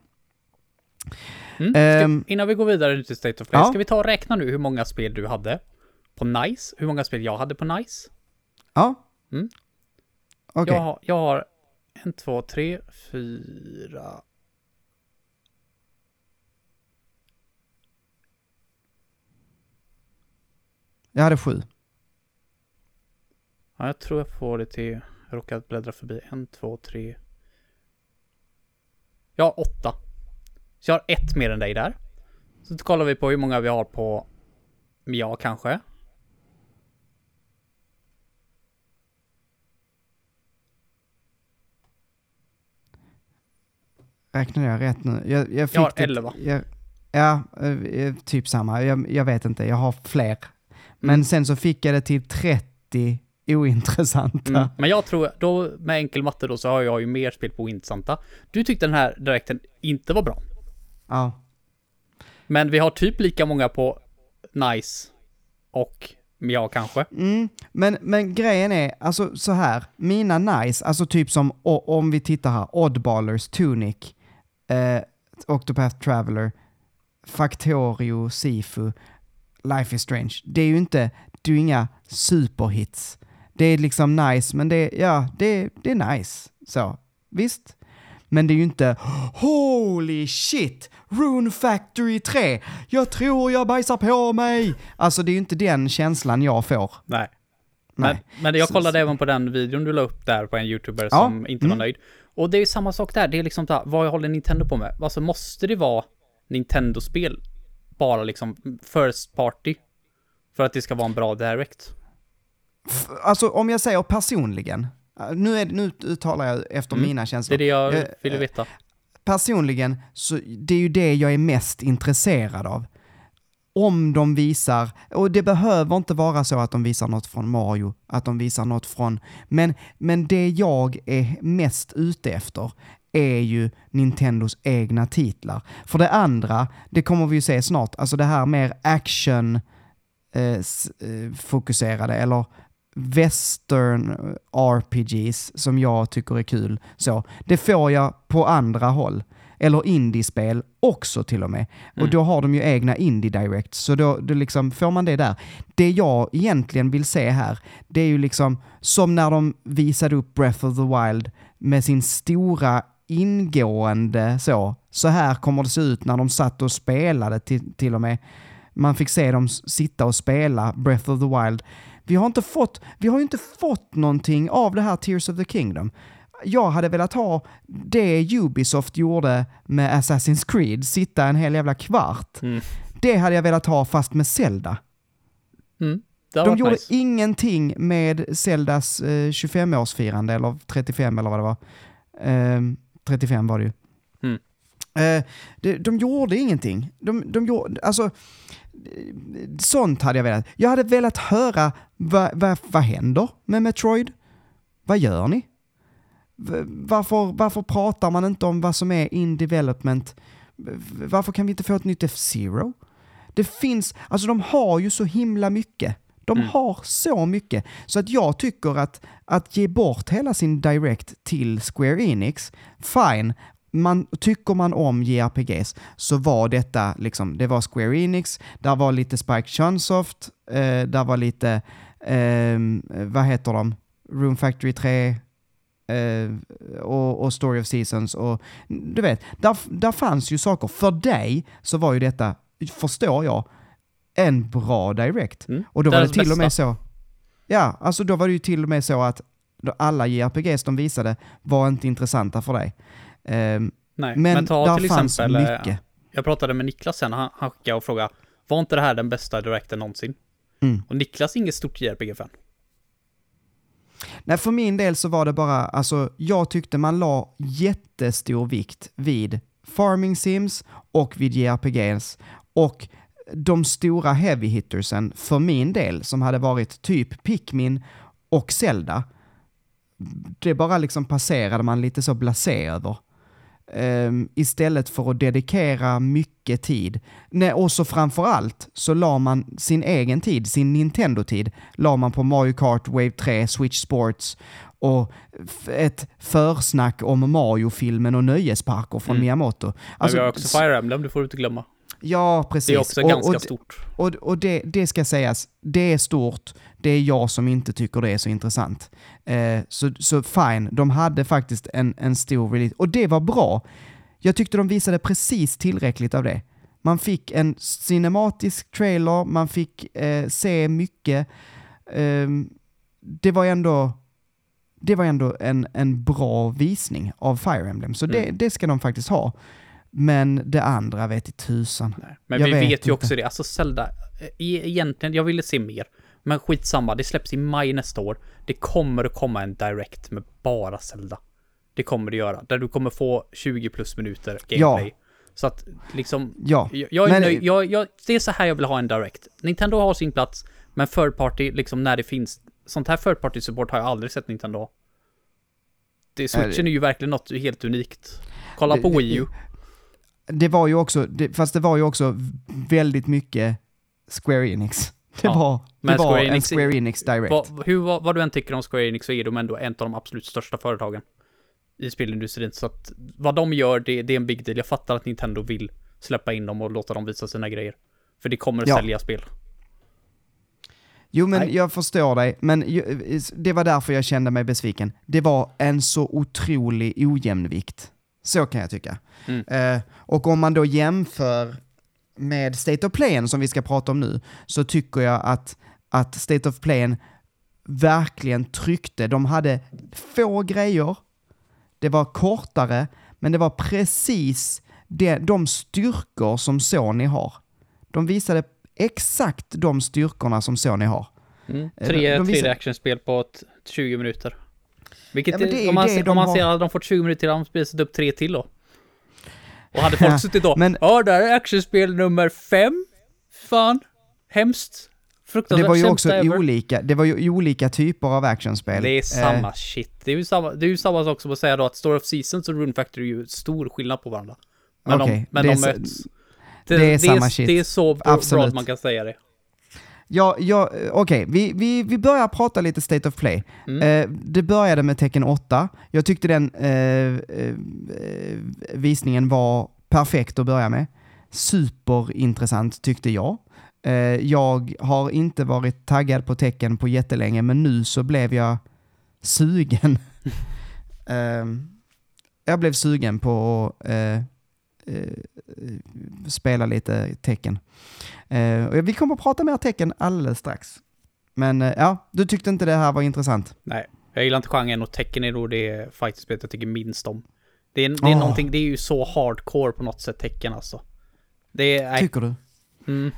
Mm. Ska, Ehm. innan vi går vidare till State of Play, Ja. ska vi ta och räkna nu hur många spel du hade på Nice? Hur många spel jag hade på Nice? Ja. Mm. Okej. Jag, jag har en, två, tre, fyra... Jag hade sju. Ja, jag tror jag får det till... Jag råkade bläddra förbi. En, två, tre... Jag har åtta. Så jag har ett mer än dig där. Så kollar vi på hur många vi har på... Ja, kanske. Räknade jag rätt nu? Jag, jag fick Jag har det- 11. Jag, ja, eh, typ samma. Jag, jag vet inte, jag har fler. Men Mm. sen så fick jag det till 30 ointressanta. Mm. Men jag tror, då med enkel matte då så har jag ju mer spel på ointressanta. Du tyckte den här direkten inte var bra. Ja. Men vi har typ lika många på Nice och ja kanske. Mm, men, men grejen är, alltså så här, mina nice, alltså typ som om vi tittar här, Oddballers, Tunic, eh, Octopath Traveler, Factorio, Sifu, Life is Strange. Det är ju inte, det är ju inga superhits. Det är liksom nice, men det är, ja, det, det är nice. Så, visst. Men det är ju inte Holy shit! Rune Factory 3! Jag tror jag bajsar på mig! Alltså det är ju inte den känslan jag får. Nej. Nej. Men, men jag Så- kollade även på den videon du la upp där på en youtuber Ja, som inte var mm. nöjd. Och det är ju samma sak där, det är liksom där, vad håller Nintendo på med? Alltså måste det vara Nintendo-spel? Bara liksom first party? För att det ska vara en bra direct? Alltså om jag säger personligen, eh, nu, är, nu uttalar jag efter Mm. mina Det känslor. är det jag ville eh, veta. Personligen, så det är ju det jag är mest intresserad av. Om de visar, och det behöver inte vara så att de visar något från Mario, att de visar något från, men, men det jag är mest ute efter är ju Nintendos egna titlar. För det andra, det kommer vi ju se snart, alltså det här mer action eh, eh fokuserade eller western eh, RPGs som jag tycker är kul. Så, det får jag på andra håll. Eller indiespel också till och med. Och Mm. då har de ju egna indie direct, så då, då liksom får man det där. Det jag egentligen vill se här, det är ju liksom som när de visade upp Breath of the Wild med sin stora ingående så. Så här kommer det se ut när de satt och spelade till, till och med. Man fick se dem sitta och spela Breath of the Wild. Vi har inte fått, vi har ju inte fått någonting av det här Tears of the Kingdom. Jag hade velat ha det Ubisoft gjorde med Assassin's Creed, sitta en hel jävla kvart. Mm. Det hade jag velat ha fast med Zelda. Mm. De gjorde nice. ingenting med Zeldas eh, 25-årsfirande, eller 35 eller vad det var. Eh, 35 var det ju. Mm. Eh, de, de gjorde ingenting. De, de gjorde, alltså, sånt hade jag velat. Jag hade velat höra vad vad vad händer med Metroid? Vad gör ni? Varför, varför pratar man inte om vad som är in development? Varför kan vi inte få ett nytt F-Zero? Det finns, alltså de har ju så himla mycket. De Mm. har så mycket. Så att jag tycker att, att ge bort hela sin Direct till Square Enix, fine. Man, tycker man om JRPGs så var detta liksom, det var Square Enix, där var lite Spike Chunsoft, eh, där var lite, ehm, vad heter de? Room Factory 3, eh, och, och Story of Seasons och du vet, där, där fanns ju saker. För dig så var ju detta, förstår jag, en bra direct. Mm. Och då var det till och med bästa. så, ja, alltså då var det ju till och med så att alla JRPGs de visade var inte intressanta för dig. Ehm, Nej, men men, ta där till fanns exempel, eh, mycket. jag pratade med Niklas sen, han, han skickade och frågade, var inte det här den bästa directen någonsin? Mm. Och Niklas är inget stort JRPG-fan. Nej, för min del så var det bara, alltså jag tyckte man la jättestor vikt vid Farming Sims och vid JRPGs och de stora heavy hittersen för min del som hade varit typ Pikmin och Zelda. Det bara liksom passerade man lite så blasé över. Ehm, istället för att dedikera mycket tid. Nej, och så framför allt så la man sin egen tid, sin Nintendo-tid, la man på Mario Kart, Wave 3, Switch Sports och ett försnack om Mario-filmen och nöjesparker från Mm. Miyamoto. Men Alltså, vi har också Fire Emblem, det får du inte glömma. Ja, precis. Det är också Och- ganska och, stort. och, och det, det ska sägas, det är stort. Det är jag som inte tycker det är så intressant. Eh, så, så fine, de hade faktiskt en, en stor release. Och det var bra. Jag tyckte de visade precis tillräckligt av det. Man fick en cinematisk trailer, man fick eh, se mycket. Ehm, det var ändå, det var ändå en, en bra visning av Fire Emblem, så det, Mm. det ska de faktiskt ha. Men det andra vet i tusan. Nej. Men Jag vi vet vet, ju också det, alltså Zelda, eh, e- egentligen, jag ville se mer. Men skitsamma, det släpps i maj nästa år. Det kommer att komma en direct med bara Zelda. Det kommer det göra, där du kommer få 20 plus minuter gameplay. Så att liksom, Ja, jag, jag är Men- nöjd, jag, jag, det är så här jag vill ha en direct. Nintendo har sin plats, men third party, liksom när det finns, sånt här third party support har jag aldrig sett Nintendo. Det, Switchen är ju verkligen något helt unikt. Kolla på Wii U. det var ju också, det, fast det var ju också väldigt mycket Square Enix. Det Ja, var, det var Square en Enix- Square Enix Direct. Vad, hur, vad, vad du än tycker om Square Enix så är de ändå en av de absolut största företagen i spelindustrin. Så att vad de gör, det, det är en big deal. Jag fattar att Nintendo vill släppa in dem och låta dem visa sina grejer. För det kommer att Ja. sälja spel. Jo, men Nej. jag förstår dig, men ju- det var därför jag kände mig besviken. Det var en så otrolig ojämnvikt. Så kan jag tycka. Mm. Eh, och om man då jämför med State of Playen som vi ska prata om nu, så tycker jag att, att State of Playen verkligen tryckte. De hade få grejer, det var kortare, men det var precis det, de styrkor som Sony har. De visade exakt de styrkorna som Sony har. Mm. Eh, Tre, de- de visar- tre actionspel på ett, 20 minuter. Vilket Ja, det är är, om man, det om man har- ser att de fått 20 minuter till, har de spelat upp tre till då. Och hade folk *laughs* suttit då, men- ja där är actionspel nummer fem. Fan, hemskt. Fruktansvärt Det var ju också ever. olika, det var ju olika typer av actionspel. Det är Eh, samma shit. Det är ju samma, det är ju samma sak som att säga då att Story of Seasons och Rune Factory är ju stor skillnad på varandra. Men Okej, de, men det de är möts. det är samma shit. Det är så bra Absolut. att man kan säga det. Ja, ja okej, vi, vi, vi börjar prata lite State of Play. Mm. Eh, det började med tecken 8. Jag tyckte den eh, eh, visningen var perfekt att börja med. Superintressant tyckte jag. Eh, jag har inte varit taggad på tecken på jättelänge, men nu så blev jag sugen. *laughs* Eh, jag blev sugen på att eh, spela lite tecken. Eh, och vi kommer att prata mer tecken alldeles strax. Men eh, ja, du tyckte inte det här var intressant? Nej, jag gillar inte genren och tecken är nog det fighterspelet jag tycker minst om. Det är, det är någonting, det är ju så hardcore på något sätt, tecken alltså. Det är, Tycker du? mm,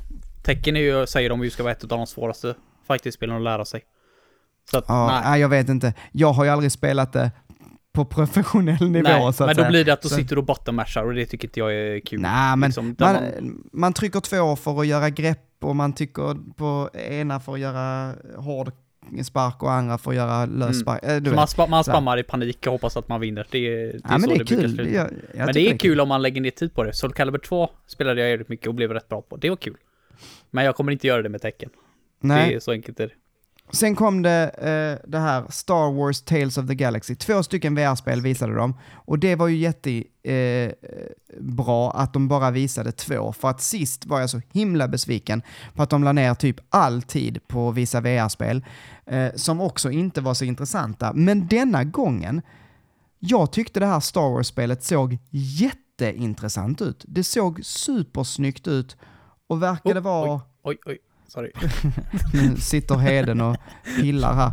tecken är ju, säger de ju ska vara ett av de svåraste fighting-spelen och lära sig. Så att, Ja, nej. nej, jag vet inte. Jag har ju aldrig spelat det på professionell nivå nej. så att Men då säga. blir det att du Så- sitter och bottom-mashar och det tycker inte jag är kul. Nej, men Liksom, man, man- man trycker två för att göra grepp och man trycker på ena för att göra hård spark och andra för att göra lös Mm. spark. Du man, spa, man spammar i panik och hoppas att man vinner. Det är, det är Ja, men så det är brukar kul. sluta. Jag, jag Men tycker det är kul om man lägger ner tid på det. Soul Calibur 2 spelade jag jävligt mycket och blev rätt bra på. Det var kul. Men jag kommer inte göra det med tecken. Nej. Det är så enkelt är det. Sen kom det eh, det här Star Wars Tales of the Galaxy. Två stycken VR-spel visade de. Och det var ju jättebra eh, att de bara visade två. För att sist var jag så himla besviken på att de la ner typ all tid på att visa VR-spel. Eh, som också inte var så intressanta. Men denna gången, jag tyckte det här Star Wars-spelet såg jätteintressant ut. Det såg supersnyggt ut och verkade Oh, vara... Oj, oj, sorry. *laughs* Nu sitter Heden och pillar här.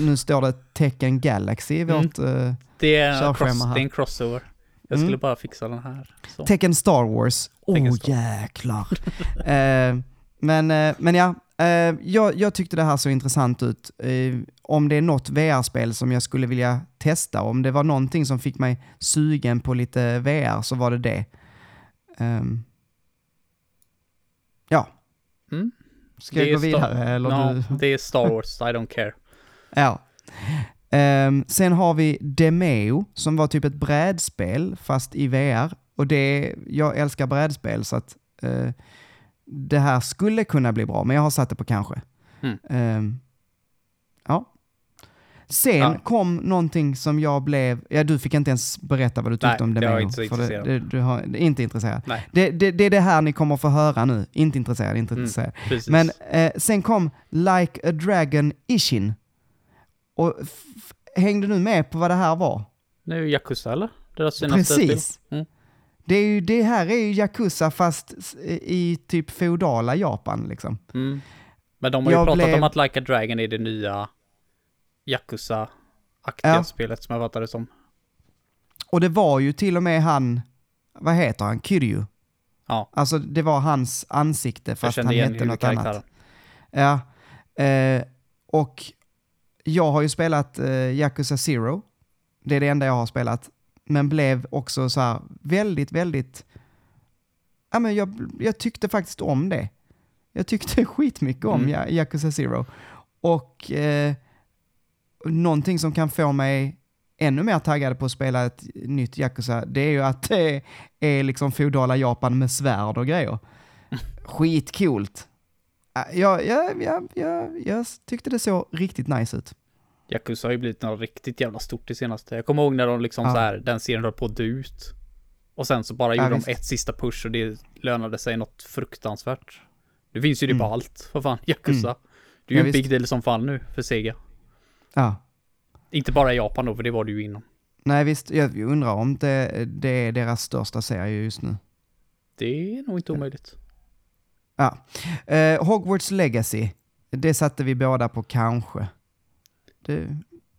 Nu står det Tekken Galaxy i Mm. vårt... Det är, cross, här. det är en crossover. Jag Mm. skulle bara fixa den här. Så. Tekken Star Wars. Åh oh, Star jäklar. *laughs* Eh, men, eh, men ja, eh, jag, jag tyckte det här så intressant ut. Eh, om det är något VR-spel som jag skulle vilja testa, om det var någonting som fick mig sugen på lite VR så var det det. Ehm, ja. Mm. Ska jag gå vidare Star- eller Ja, du? det är Star Wars, I don't care. *laughs* Ja. Ehm, sen har vi Demeo som var typ ett brädspel fast i VR. Och det, jag älskar brädspel så att eh, det här skulle kunna bli bra, men jag har satt det på kanske. Mm. Ja. Sen Ja. kom någonting som jag blev, ja du fick inte ens berätta vad du tyckte Nej, om jag Demeo. är inte så det, intresserad. det, du har, det är inte intresserad. Nej, Det, det, det är det här ni kommer få höra nu. Inte intresserad, inte Mm. intresserad. precis. Men eh, sen kom Like a Dragon Ishin. Och hängde du med på vad det här var? Nu är det Yakuza eller? Deras senaste Precis. Mm. Det, är ju, det här är ju Yakuza fast i typ feodala Japan liksom. Mm. Men de har ju Jag pratat blev- om att Like a Dragon är det nya Yakuza-aktiga Ja. spelet som jag fattar det som. Och det var ju till och med han, vad heter han, Kiryu. Ja, Alltså det var hans ansikte fast han hette något annat. Ja, eh, och jag har ju spelat eh, Yakuza Zero. Det är det enda jag har spelat. Men blev också så här väldigt, väldigt... Ja, men jag, jag tyckte faktiskt om det. Jag tyckte *laughs* skitmycket om Mm. Yakuza Zero. Och eh, någonting som kan få mig ännu mer taggad på att spela ett nytt Yakuza, det är ju att det är liksom feodala Japan med svärd och grejer. *laughs* Skitcoolt. Jag, jag, jag, jag, jag tyckte det såg riktigt nice ut. Yakuza har ju blivit något riktigt jävla stort det senaste. Jag kommer ihåg när de liksom Ja. så här, den serien höll på att dö ut. Och sen så bara Ja, gjorde visst. de ett sista push och det lönade sig något fruktansvärt. Nu finns ju det Mm. på allt, för fan, Yakuza. Mm. Det är ju Ja, en big visst. deal som fan nu för Sega. Ja. Inte bara i Japan då, för det var det ju innan. Nej visst, jag undrar om det, det är deras största serie just nu. Det är nog inte omöjligt. Ja. Eh, Hogwarts Legacy, det satte vi båda på kanske. Det,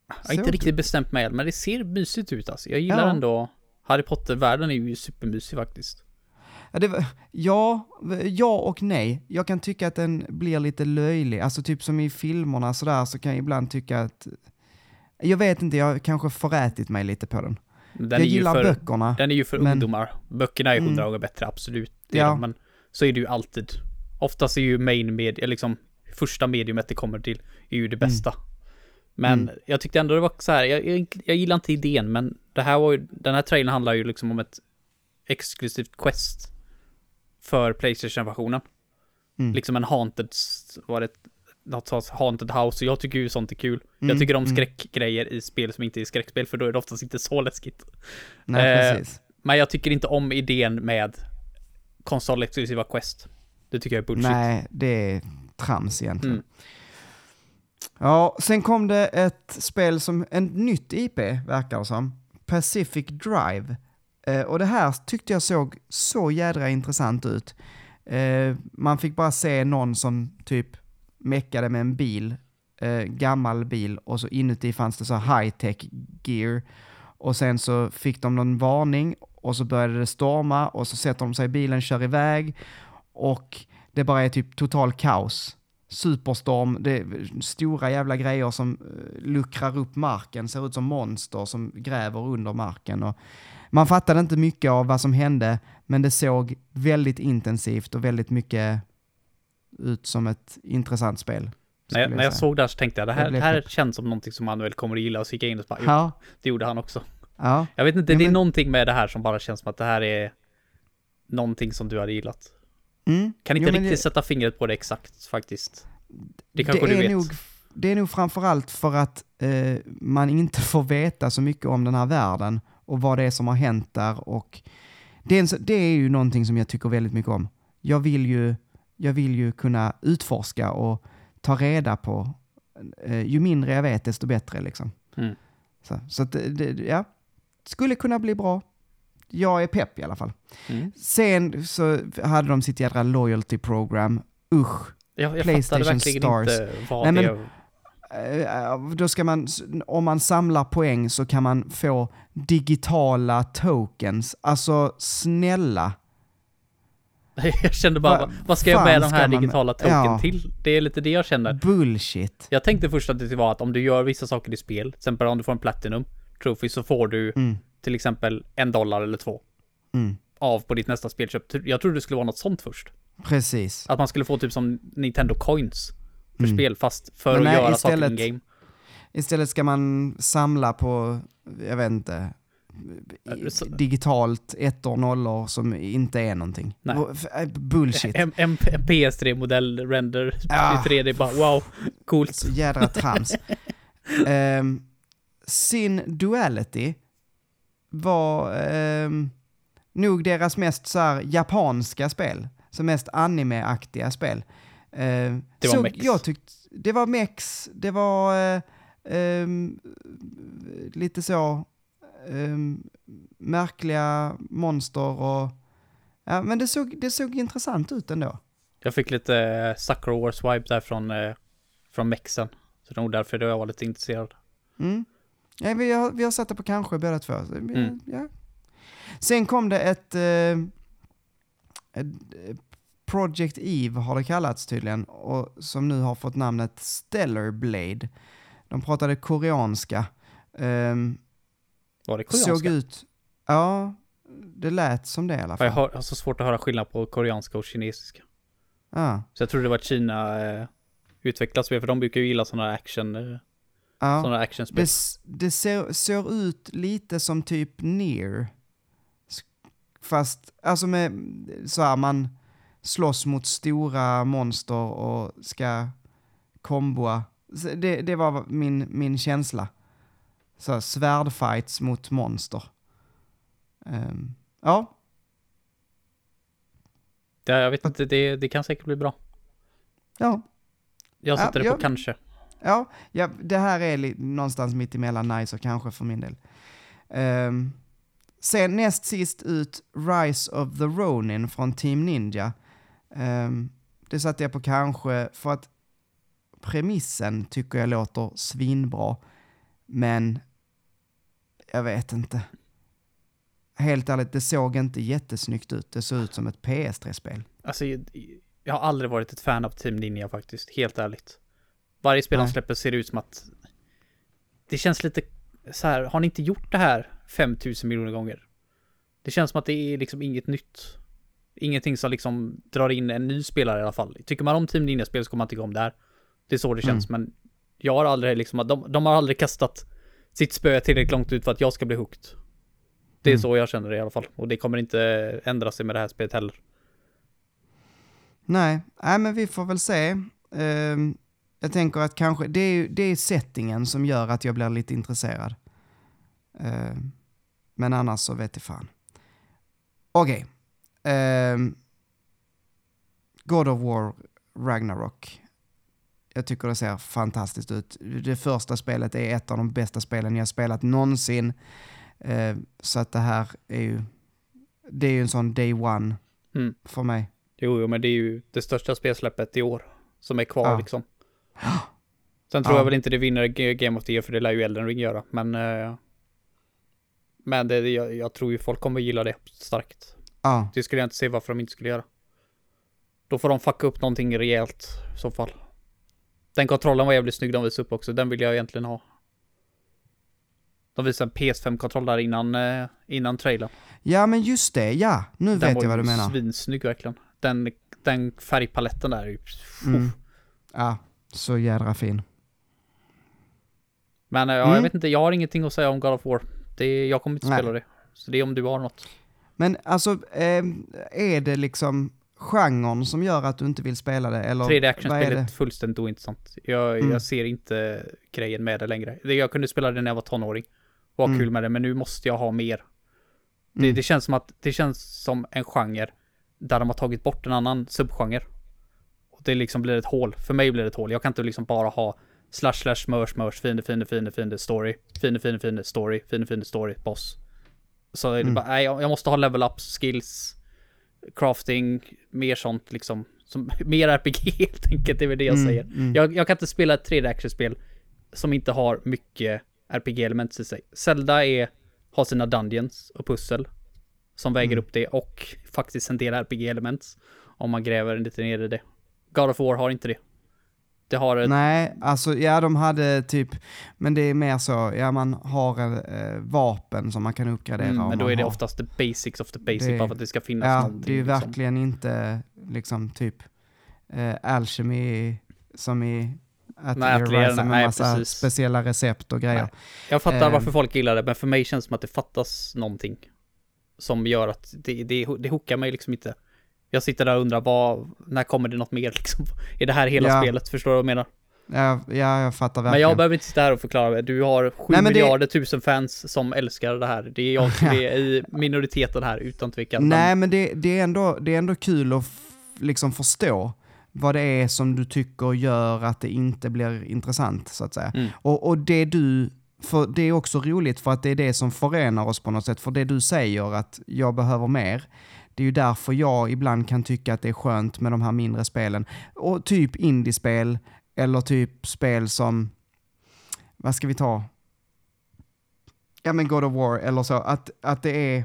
Jag har inte riktigt bestämt mig men det ser mysigt ut alltså. Jag gillar Ja. ändå Harry Potter-världen är ju supermysig faktiskt. Ja, var- ja, ja och nej. Jag kan tycka att den blir lite löjlig. Alltså typ som i filmerna sådär så kan jag ibland tycka att... Jag vet inte, jag har kanske förätit mig lite på den. Den jag är ju gillar för, böckerna. Den är ju för men- ungdomar. Böckerna är Mm. hundra gånger bättre, absolut. Ja. men så är det ju alltid. Oftast är ju main media, liksom första mediumet det kommer till, är ju det bästa. Men Mm. jag tyckte ändå det var så här, jag, jag, jag gillar inte idén, men det här var ju, den här trailern handlar ju liksom om ett exklusivt quest för Playstation-versionen. Mm. Liksom en haunted, var det något sorts haunted house, och jag tycker ju sånt är kul. Mm, Jag tycker om mm. skräckgrejer i spel som inte är skräckspel, för då är det oftast inte så läskigt. Nej, eh. Men jag tycker inte om idén med konsolexklusiva quest. Det tycker jag är bullshit. Nej, det är trams egentligen. Mm. Ja, sen kom det ett spel som, en nytt IP verkar det som. Pacific Drive. Eh, och det här tyckte jag såg så jädra intressant ut. Eh, man fick bara se någon som typ meckade med en bil, eh, gammal bil, och så inuti fanns det så high-tech gear. Och sen så fick de någon varning och så började det storma och så sätter de sig i bilen, kör iväg och det bara är typ total kaos. Superstorm, det är stora jävla grejer som eh, luckrar upp marken, ser ut som monster som gräver under marken. Och man fattade inte mycket av vad som hände, men det såg väldigt intensivt och väldigt mycket ut som ett intressant spel. När jag, skulle när jag såg det här så tänkte jag det Jag här, det här känns som någonting som Manuel kommer att gilla och så gick jag in och bara, jo, Ja, det gjorde han också. ja. Jag vet inte, det är men- någonting med det här som bara känns som att det här är någonting som du hade gillat. Mm. Kan inte Jo, riktigt det- sätta fingret på det exakt faktiskt. Det kanske det du är vet. Nog, det är nog framförallt för att eh, man inte *laughs* får veta så mycket om den här världen och vad det är som har hänt där. Och det, är en, det är ju någonting som jag tycker väldigt mycket om. Jag vill ju, jag vill ju kunna utforska och ta reda på. Eh, ju mindre jag vet, desto bättre liksom. Mm. Så, så att det, det, ja, skulle kunna bli bra. Jag är pepp i alla fall. Mm. Sen så hade de sitt jädra loyalty program. Usch. Jag, jag PlayStation fattade verkligen Stars. inte vad Nej, det men- Eh, då ska man, om man samlar poäng så kan man få digitala tokens. Alltså snälla. *laughs* Jag kände bara, Va- vad, ska jag med de här digitala token Ja. till? Det är lite det jag känner. Bullshit. Jag tänkte först att det var att om du gör vissa saker i spel, till exempel om du får en Platinum Trophy så får du Mm, till exempel en dollar eller två mm. av på ditt nästa spelköp. Jag trodde det skulle vara något sånt först. Precis. Att man skulle få typ som Nintendo Coins för Mm. spel fast för Men att nej, göra istället- saker in-game. Istället ska man samla på, jag vet inte, så- digitalt ettor och nollor som inte är någonting. Nej. Äh, Bullshit. En, en, en PS3-modell render Ah. i 3D bara wow, coolt. Så jädra trams. um, *laughs* sin Duality var ehm, nog deras mest så här, japanska spel. Så mest anime-aktiga spel. Ehm, Det var mex. Jag tyckte, det var mex, det var eh, ehm, lite så ehm, märkliga monster och Ja, men det såg, det såg intressant ut ändå. Jag fick lite uh, Sucker Wars vibe där från, eh, från mexen. Så det var nog därför jag var lite intresserad. Mm. Ja, vi, har, vi har satt det på kanske båda två. Mm. ja. Sen kom det ett, eh, ett eh, Project Eve har det kallats tydligen, och som nu har fått namnet Stellar Blade. De pratade koreanska. Ehm, Var det såg koreanska? ut, ja, det lät som det i alla fall. Jag har, har så svårt att höra skillnad på koreanska och kinesiska. Ja, Så jag trodde det var Kina eh, utvecklat spel, för de brukar ju gilla sådana action, eh, ja. sådana actionspel. Det, det ser, ser ut lite som typ Near. Fast, alltså med så här, man slåss mot stora monster och ska komboa. Det, det var min, min känsla. Så svärdfights mot monster. Ehm, ja, Det, jag vet inte, det, det kan säkert bli bra. ja, Jag Ja, sätter det ja. på kanske. ja, ja, det här är någonstans mitt emellan nice och kanske för min del. Ehm, sen näst sist ut Rise of the Ronin från Team Ninja. Ehm, det satte jag på kanske för att premissen tycker jag låter svinbra. Men jag vet inte. Helt ärligt, det såg inte jättesnyggt ut. Det såg ut som ett PS3-spel. Alltså, jag, har aldrig varit ett fan av Team Ninja faktiskt, helt ärligt. Varje spel Nej. släpper ser det ut som att... Det känns lite så här, har ni inte gjort det här 5000 miljoner gånger? Det känns som att det är liksom inget nytt. Ingenting som liksom drar in en ny spelare i alla fall. Tycker man om Team Ninja-spel så kommer man tycka om det här. Det är så det känns, men jag har aldrig liksom, de, de har aldrig kastat sitt spö tillräckligt långt ut för att jag ska bli hooked. Det är Mm. så jag känner det i alla fall. Och det kommer inte ändra sig med det här spelet heller. Nej, nej men vi får väl se. Ehm, jag tänker att kanske, det är, det är settingen som gör att jag blir lite intresserad. Ehm, men annars så vet jag fan. Okej. Ehm, God of War Ragnarok. Jag tycker det ser fantastiskt ut. Det första spelet är ett av de bästa spelen jag spelat någonsin. Ehm, så att det här är ju, det är ju en sån day one Mm. för mig. Jo, men det är ju det största spelsläppet i år som är kvar Ja. liksom. Sen tror Ja. jag väl inte det vinner Game of the Year, för det lär ju Elden Ring göra, men... eh, men det- jag, jag tror ju folk kommer gilla det starkt. Ja. Det skulle jag inte se varför de inte skulle göra. Då får de fucka upp någonting rejält i så fall. Den kontrollen var jävligt snygg de visade upp också. Den vill jag egentligen ha. De visade en PS5-kontroll där innan, eh, innan trailern. Ja, men just det, ja. Nu Den vet var jag vad du menar. svinsnygg verkligen. Den, den färgpaletten där. Mm. Ja, så jädra fin. Men eh, ja, Mm. jag vet inte, jag har ingenting att säga om God of War. Det, jag kommer inte Nej. spela det. Så det är om du har något. Men alltså, eh, är det liksom genren som gör att du inte vill spela det? Eller 3D vad är det? fullständigt ointressant. Jag, Mm. jag ser inte grejen med det längre. Jag kunde spela det när jag var tonåring. Var Mm. kul med det, men nu måste jag ha mer. Det, Mm. det känns som att det känns som en genre där de har tagit bort en annan subgenre. Och det liksom blir ett hål. För mig blir det ett hål. Jag kan inte liksom bara ha slash slash mörs mörs fiende fiende fiende fiende story fiende fiende fiende story fiende fiende story boss. Så är det Mm. bara, nej jag måste ha level ups, skills, crafting, mer sånt liksom. Som, *laughs* mer RPG helt enkelt, det är väl det jag Mm, säger. mm. Jag, jag kan inte spela ett 3D actionspel som inte har mycket RPG-element i sig. Zelda är, har sina dungeons och pussel som väger Mm. upp det och faktiskt en del RPG-element om man gräver lite ner i det. God of War har inte det. Det har ett, Nej, alltså ja de hade typ, men det är mer så, ja man har eh, vapen som man kan uppgradera. mm, men då är det har. oftast the basics of the basic Det- bara för att det ska finnas Ja, någonting. det är ju liksom. verkligen inte liksom typ eh, alchemy som i att Nej, med nej, massa precis. speciella recept och grejer. Nej. Jag fattar Eh. varför folk gillar det, men för mig känns det som att det fattas någonting. Som gör att det, det, det hookar mig liksom inte. Jag sitter där och undrar, vad, när kommer det något mer *laughs* liksom? Är det här hela Ja. spelet? Förstår du vad jag menar? Ja, ja, jag fattar Men verkligen. jag behöver inte sitta här och förklara det. Du har sju Nej, men det- miljarder tusen fans som älskar det här. Det är jag som *laughs* är i minoriteten här, utan tvekan. Nej, men det, det, är ändå, det är ändå kul att liksom förstå vad det är som du tycker gör att det inte blir intressant, så att säga. Mm. Och, och det du, för det är också roligt för att det är det som förenar oss på något sätt, för det du säger att jag behöver mer, det är ju därför jag ibland kan tycka att det är skönt med de här mindre spelen. Och typ indiespel, eller typ spel som, vad ska vi ta? Ja men God of War eller så, att, att det är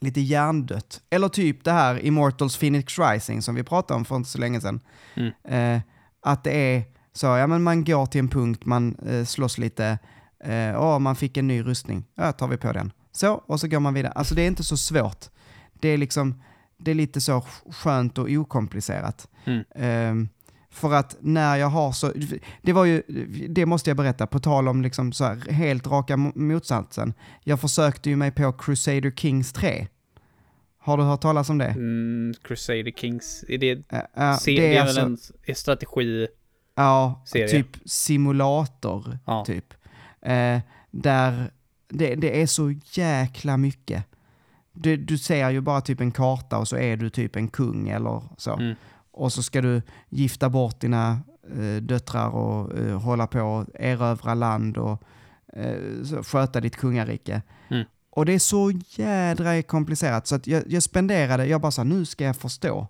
lite hjärndött. Eller typ det här Immortals Phoenix Rising som vi pratade om för inte så länge sedan. Mm. Eh, att det är så, ja men man går till en punkt, man eh, slåss lite, eh, åh man fick en ny rustning, ja tar vi på den. Så, och så går man vidare. Alltså det är inte så svårt. Det är liksom, det är lite så skönt och okomplicerat. Mm. Ehm, för att när jag har så, det var ju, det måste jag berätta, på tal om liksom så här, helt raka mo- motsatsen. Jag försökte ju mig på Crusader Kings 3. Har du hört talas om det? Mm, Crusader Kings, är det, Äh, äh, se, det är alltså, en strategi? ja, serie. typ simulator, Ja. typ. Eh, där det, det är så jäkla mycket. Du, du ser ju bara typ en karta och så är du typ en kung eller så. Mm. Och så ska du gifta bort dina eh, döttrar och eh, hålla på och erövra land och eh, sköta ditt kungarike. Mm. Och det är så jädra komplicerat så att jag, jag spenderade, jag bara sa nu ska jag förstå.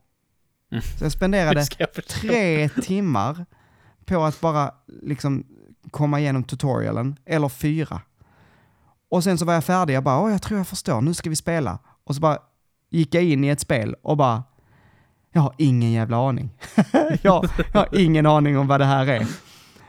Mm. Så jag spenderade *laughs* jag tre timmar på att bara liksom komma igenom tutorialen, eller fyra. Och sen så var jag färdig, jag bara, åh jag tror jag förstår, nu ska vi spela. Och så bara gick jag in i ett spel och bara, jag har ingen jävla aning. *laughs* jag, jag har ingen aning om vad det här är.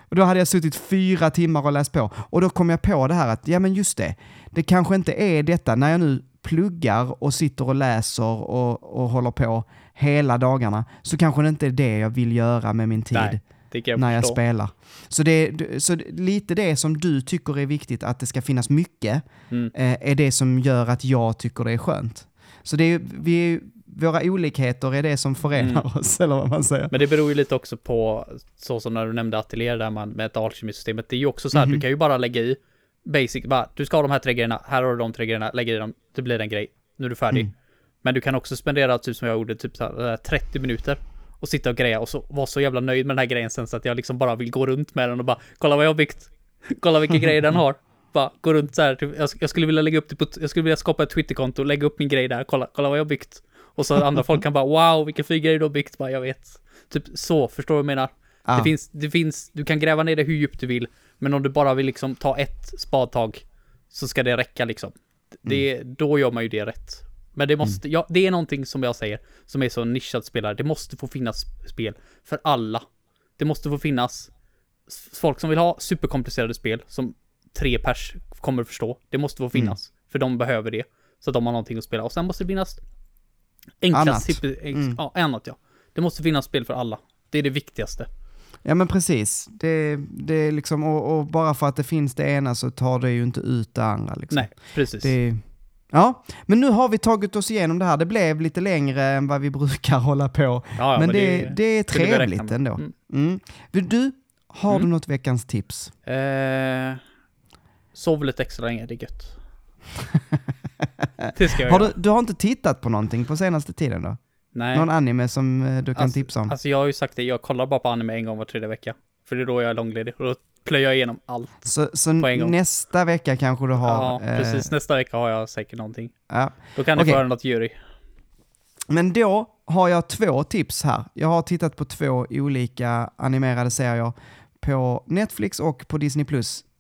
Och då hade jag suttit fyra timmar och läst på. Och då kom jag på det här att, ja men just det, det kanske inte är detta, när jag nu pluggar och sitter och läser och, och håller på hela dagarna, så kanske det inte är det jag vill göra med min tid Nej, det jag när jag förstå. spelar. Så, det, så lite det som du tycker är viktigt, att det ska finnas mycket, Mm. eh, är det som gör att jag tycker det är skönt. Så det är, vi våra olikheter är det som förenar Mm. oss, eller vad man säger. Men det beror ju lite också på, så som när du nämnde Atelier där man med ett alkemisystemet, det är ju också så här, Mhm. du kan ju bara lägga i basic, bara, du ska ha de här tre grejerna, här har du de tre grejerna, lägg i dem, det blir en grej, nu är du färdig. Mm. Men du kan också spendera, typ som jag gjorde, typ så här, eh, 30 minuter och sitta och greja och så vara så jävla nöjd med den här grejen sen så att jag liksom bara vill gå runt med den och bara, kolla vad jag har byggt, kolla vilka grejer den har. *laughs* Bara gå runt så här, typ, jag, jag skulle vilja lägga upp det på, jag skulle vilja skapa ett Twitterkonto och lägga upp min grej där, kolla, kolla vad jag har byggt. Och så andra folk kan bara, wow, vilken fin grej du har byggt, bara jag vet. Typ så, förstår du vad jag menar? Ja. Det, finns, det finns, du kan gräva ner det hur djupt du vill, men om du bara vill liksom ta ett spadtag så ska det räcka liksom. Det, Då gör man ju det rätt. Men det måste, ja, det är någonting som jag säger, som är så nischat spelare, det måste få finnas spel för alla. Det måste få finnas folk som vill ha superkomplicerade spel som tre pers kommer att förstå. Det måste få finnas. För de behöver det. Så att de har någonting att spela. Och sen måste det finnas enkla, Annat. super, enk, Mm. ja, annat ja. Det måste finnas spel för alla. Det är det viktigaste. Ja men precis. Det, det är liksom, och, och bara för att det finns det ena så tar det ju inte ut det andra. Liksom. Nej, precis. Det, ja, men nu har vi tagit oss igenom det här. Det blev lite längre än vad vi brukar hålla på. ja, ja, men, det, det, är kunde vi räkna trevligt ändå. Mm. Mm. Du, har du Mm. något veckans tips? Eh, sov lite extra länge, det är gött. *laughs* det ska jag Har du, du har inte tittat på någonting på senaste tiden då? Nej. Någon anime som eh, du kan Alltså- tipsa om? Alltså jag har ju sagt det, jag kollar bara på anime en gång var tredje vecka. För det är då jag är långledig. Och då plöjer jag igenom allt. så så nästa vecka kanske du har... Ja, eh, precis. Nästa vecka har jag säkert någonting. ja. Då kan ni Okej. få höra något jury. Men då har jag två tips här. Jag har tittat på två olika animerade serier på Netflix och på Disney+.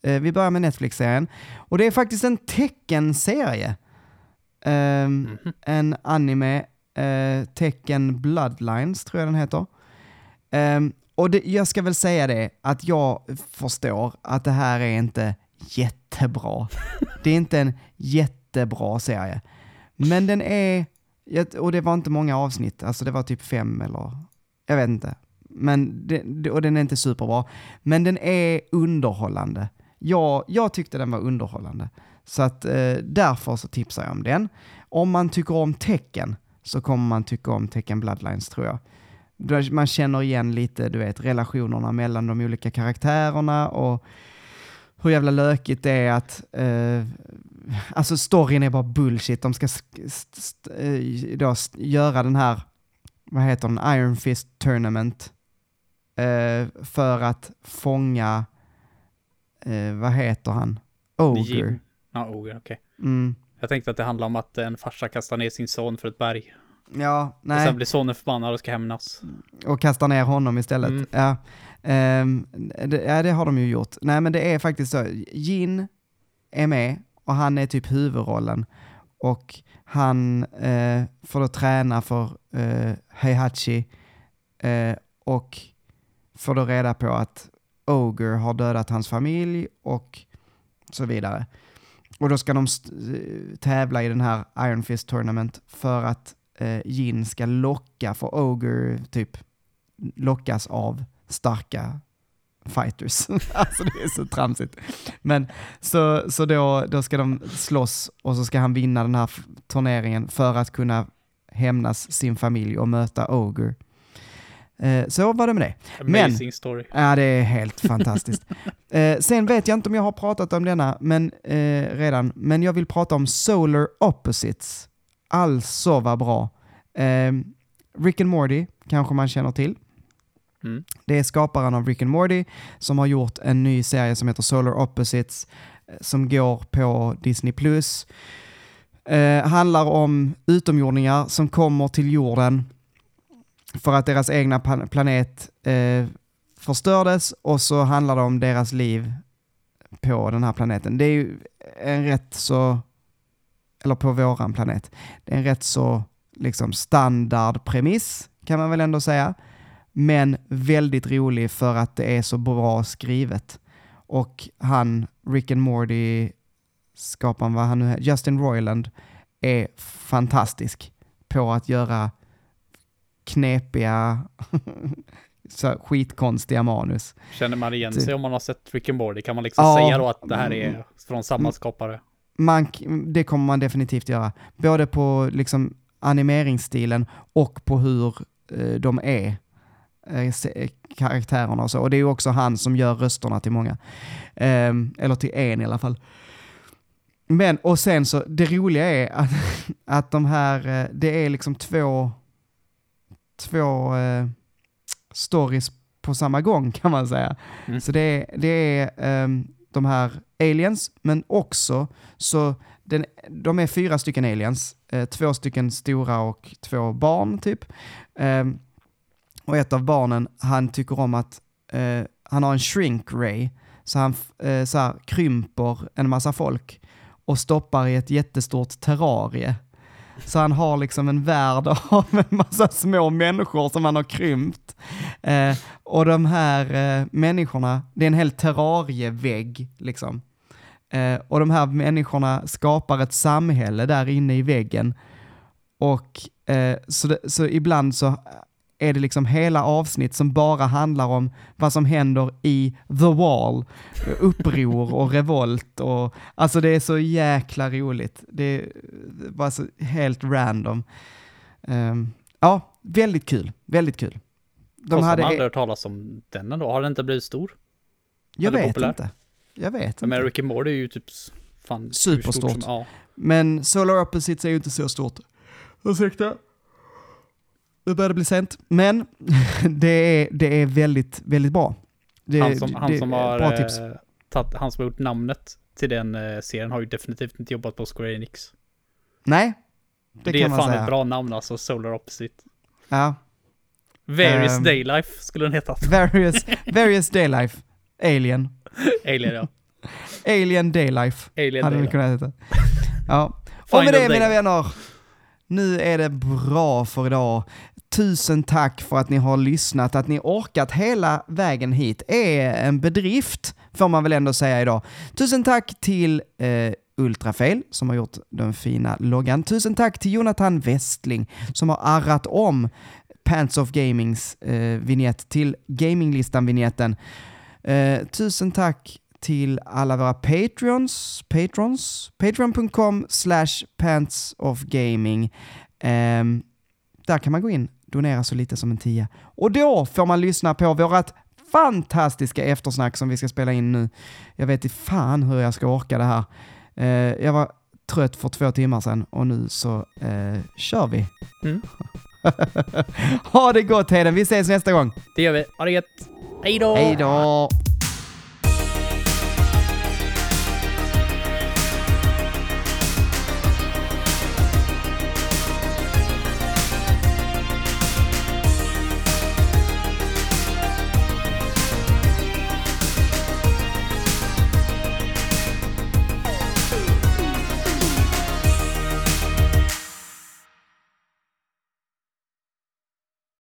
Eh, vi börjar med Netflix-serien. Och det är faktiskt en Tekken-serie. Ehm, Mhm. En anime, uh, Tekken Bloodlines tror jag den heter. Ehm, och det, jag ska väl säga det, att jag förstår att det här är inte jättebra. Det är inte en jättebra serie. Men den är, och det var inte många avsnitt, alltså det var typ fem eller, jag vet inte. Men det, och den är inte superbra. Men den är underhållande. Jag, jag tyckte den var underhållande. Så att eh, därför så tipsar jag om den. Om man tycker om tecken så kommer man tycka om tecken Bloodlines tror jag. Man känner igen lite, du vet, relationerna mellan de olika karaktärerna och hur jävla lökigt det är att eh, Alltså storyn är bara bullshit. De ska eh, då göra den här, vad heter den, Iron Fist Tournament. eh, för att fånga, eh, vad heter han? Ogre. Jim. Ja, Ogre, okej. Mm. Jag tänkte att det handlar om att en farsa kastar ner sin son för ett berg. Ja, Och nej. sen blir sonen förbannad och ska hämnas. och kastar ner honom istället. Mm. Ja. Ehm, det, ja, det har de ju gjort. Nej, men det är faktiskt så. Jin är med och han är typ huvudrollen. Och han eh, får då träna för eh, Heihachi eh, och får då reda på att Ogre har dödat hans familj och så vidare. Och då ska de eh, tävla i den här Iron Fist Tournament för att eh, Jin ska locka, för Ogre typ lockas av starka fighters. *laughs* alltså det är så tramsigt. Men så, så då, då ska de slåss och så ska han vinna den här turneringen för att kunna hämnas sin familj och möta Ogre. Eh, så var det med det. Men- Amazing story. Ja, det är helt fantastiskt. *laughs* Eh, sen vet jag inte om jag har pratat om denna men, eh, redan, men jag vill prata om Solar Opposites. Alltså vad bra. Eh, Rick and Morty kanske man känner till. Mm. Det är skaparen av Rick and Morty som har gjort en ny serie som heter Solar Opposites eh, som går på Disney+. Eh, handlar om utomjordingar som kommer till jorden för att deras egna planet eh, förstördes och så handlar det om deras liv på den här planeten. Det är ju en rätt så, eller på våran planet, det är en rätt så liksom standard premiss kan man väl ändå säga. Men väldigt rolig för att det är så bra skrivet. Och han, Rick and Morty, skaparen, vad han nu är, Justin Roiland, är fantastisk på att göra knepiga, *laughs* så skitkonstiga manus. Känner man igen Typ. sig om man har sett Rick and Morty? Kan man liksom Ja. Mm. säga då att det här är från samma skapare? Man, det kommer man definitivt göra. Både på liksom animeringsstilen och på hur eh, de är, eh, karaktärerna och så. Och det är ju också han som gör rösterna till många. Ehm, eller till en i alla fall. Men, och sen så, det roliga är att, *laughs* att de här, eh, det är liksom två, två eh, stories på samma gång kan man säga. Mm. Så det det är ehm, de här aliens, men också så den, de är fyra stycken aliens, eh, två stycken stora och två barn typ. Eh, och ett av barnen, han tycker om att, eh, han har en shrink ray, så han eh, så här, krymper en massa folk och stoppar i ett jättestort terrarie. Så han har liksom en värld *laughs* av en massa små människor som han har krympt. Eh, och de här eh, människorna, det är en hel terrarievägg liksom. Eh, och de här människorna skapar ett samhälle där inne i väggen. Och eh, så, det, så ibland så är det liksom hela avsnitt som bara handlar om vad som händer i the wall. Uppror och revolt och alltså det är så jäkla roligt. Det bara så helt random. Um, ja, väldigt kul, väldigt kul. De Fast hade... aldrig hört talas om den ändå, har den inte blivit stor? Jag vet populär? inte. Jag vet Men inte. Rick and Morty är ju typ fan Superstort. Som, ja. Men Solar Opposites är ju inte så stort. Ursäkta? Nu börjar det bli sent, men *laughs* det är, det är väldigt, väldigt bra. Det, han som, han som har bra tips. Eh, tatt, han som har gjort namnet till den eh, serien har ju definitivt inte jobbat på Square Enix. Nej, det, det kan man säga. Det är fan ett bra namn alltså, Solar Opposite. Ja. Various um, Daylife skulle den heta. Various, various Daylife. Alien. *laughs* Alien ja. Alien Daylife. Alien hade Daylife. kunnat heta. *laughs* Ja. Och med det mina vänner, nu är det bra för idag. Tusen tack för att ni har lyssnat, att ni orkat hela vägen hit är en bedrift, får man väl ändå säga idag. Tusen tack till eh, Ultrafail som har gjort den fina loggan. Tusen tack till Jonathan Westling som har arrat om Pants of Gamings eh, vignett till Gaminglistan-vignetten. Eh, tusen tack till alla våra Patreons, patrons, patreon.com slash pantsofgaming. Eh, där kan man gå in donera så lite som en tia. Och då får man lyssna på vårat fantastiska eftersnack som vi ska spela in nu. Jag vet inte fan hur jag ska orka det här. Eh, jag var trött för två timmar sedan och nu så eh, kör vi. Mm. *laughs* ha det gott Heden, vi ses nästa gång. Det gör vi. Ha det gött. Hej då! Hej då!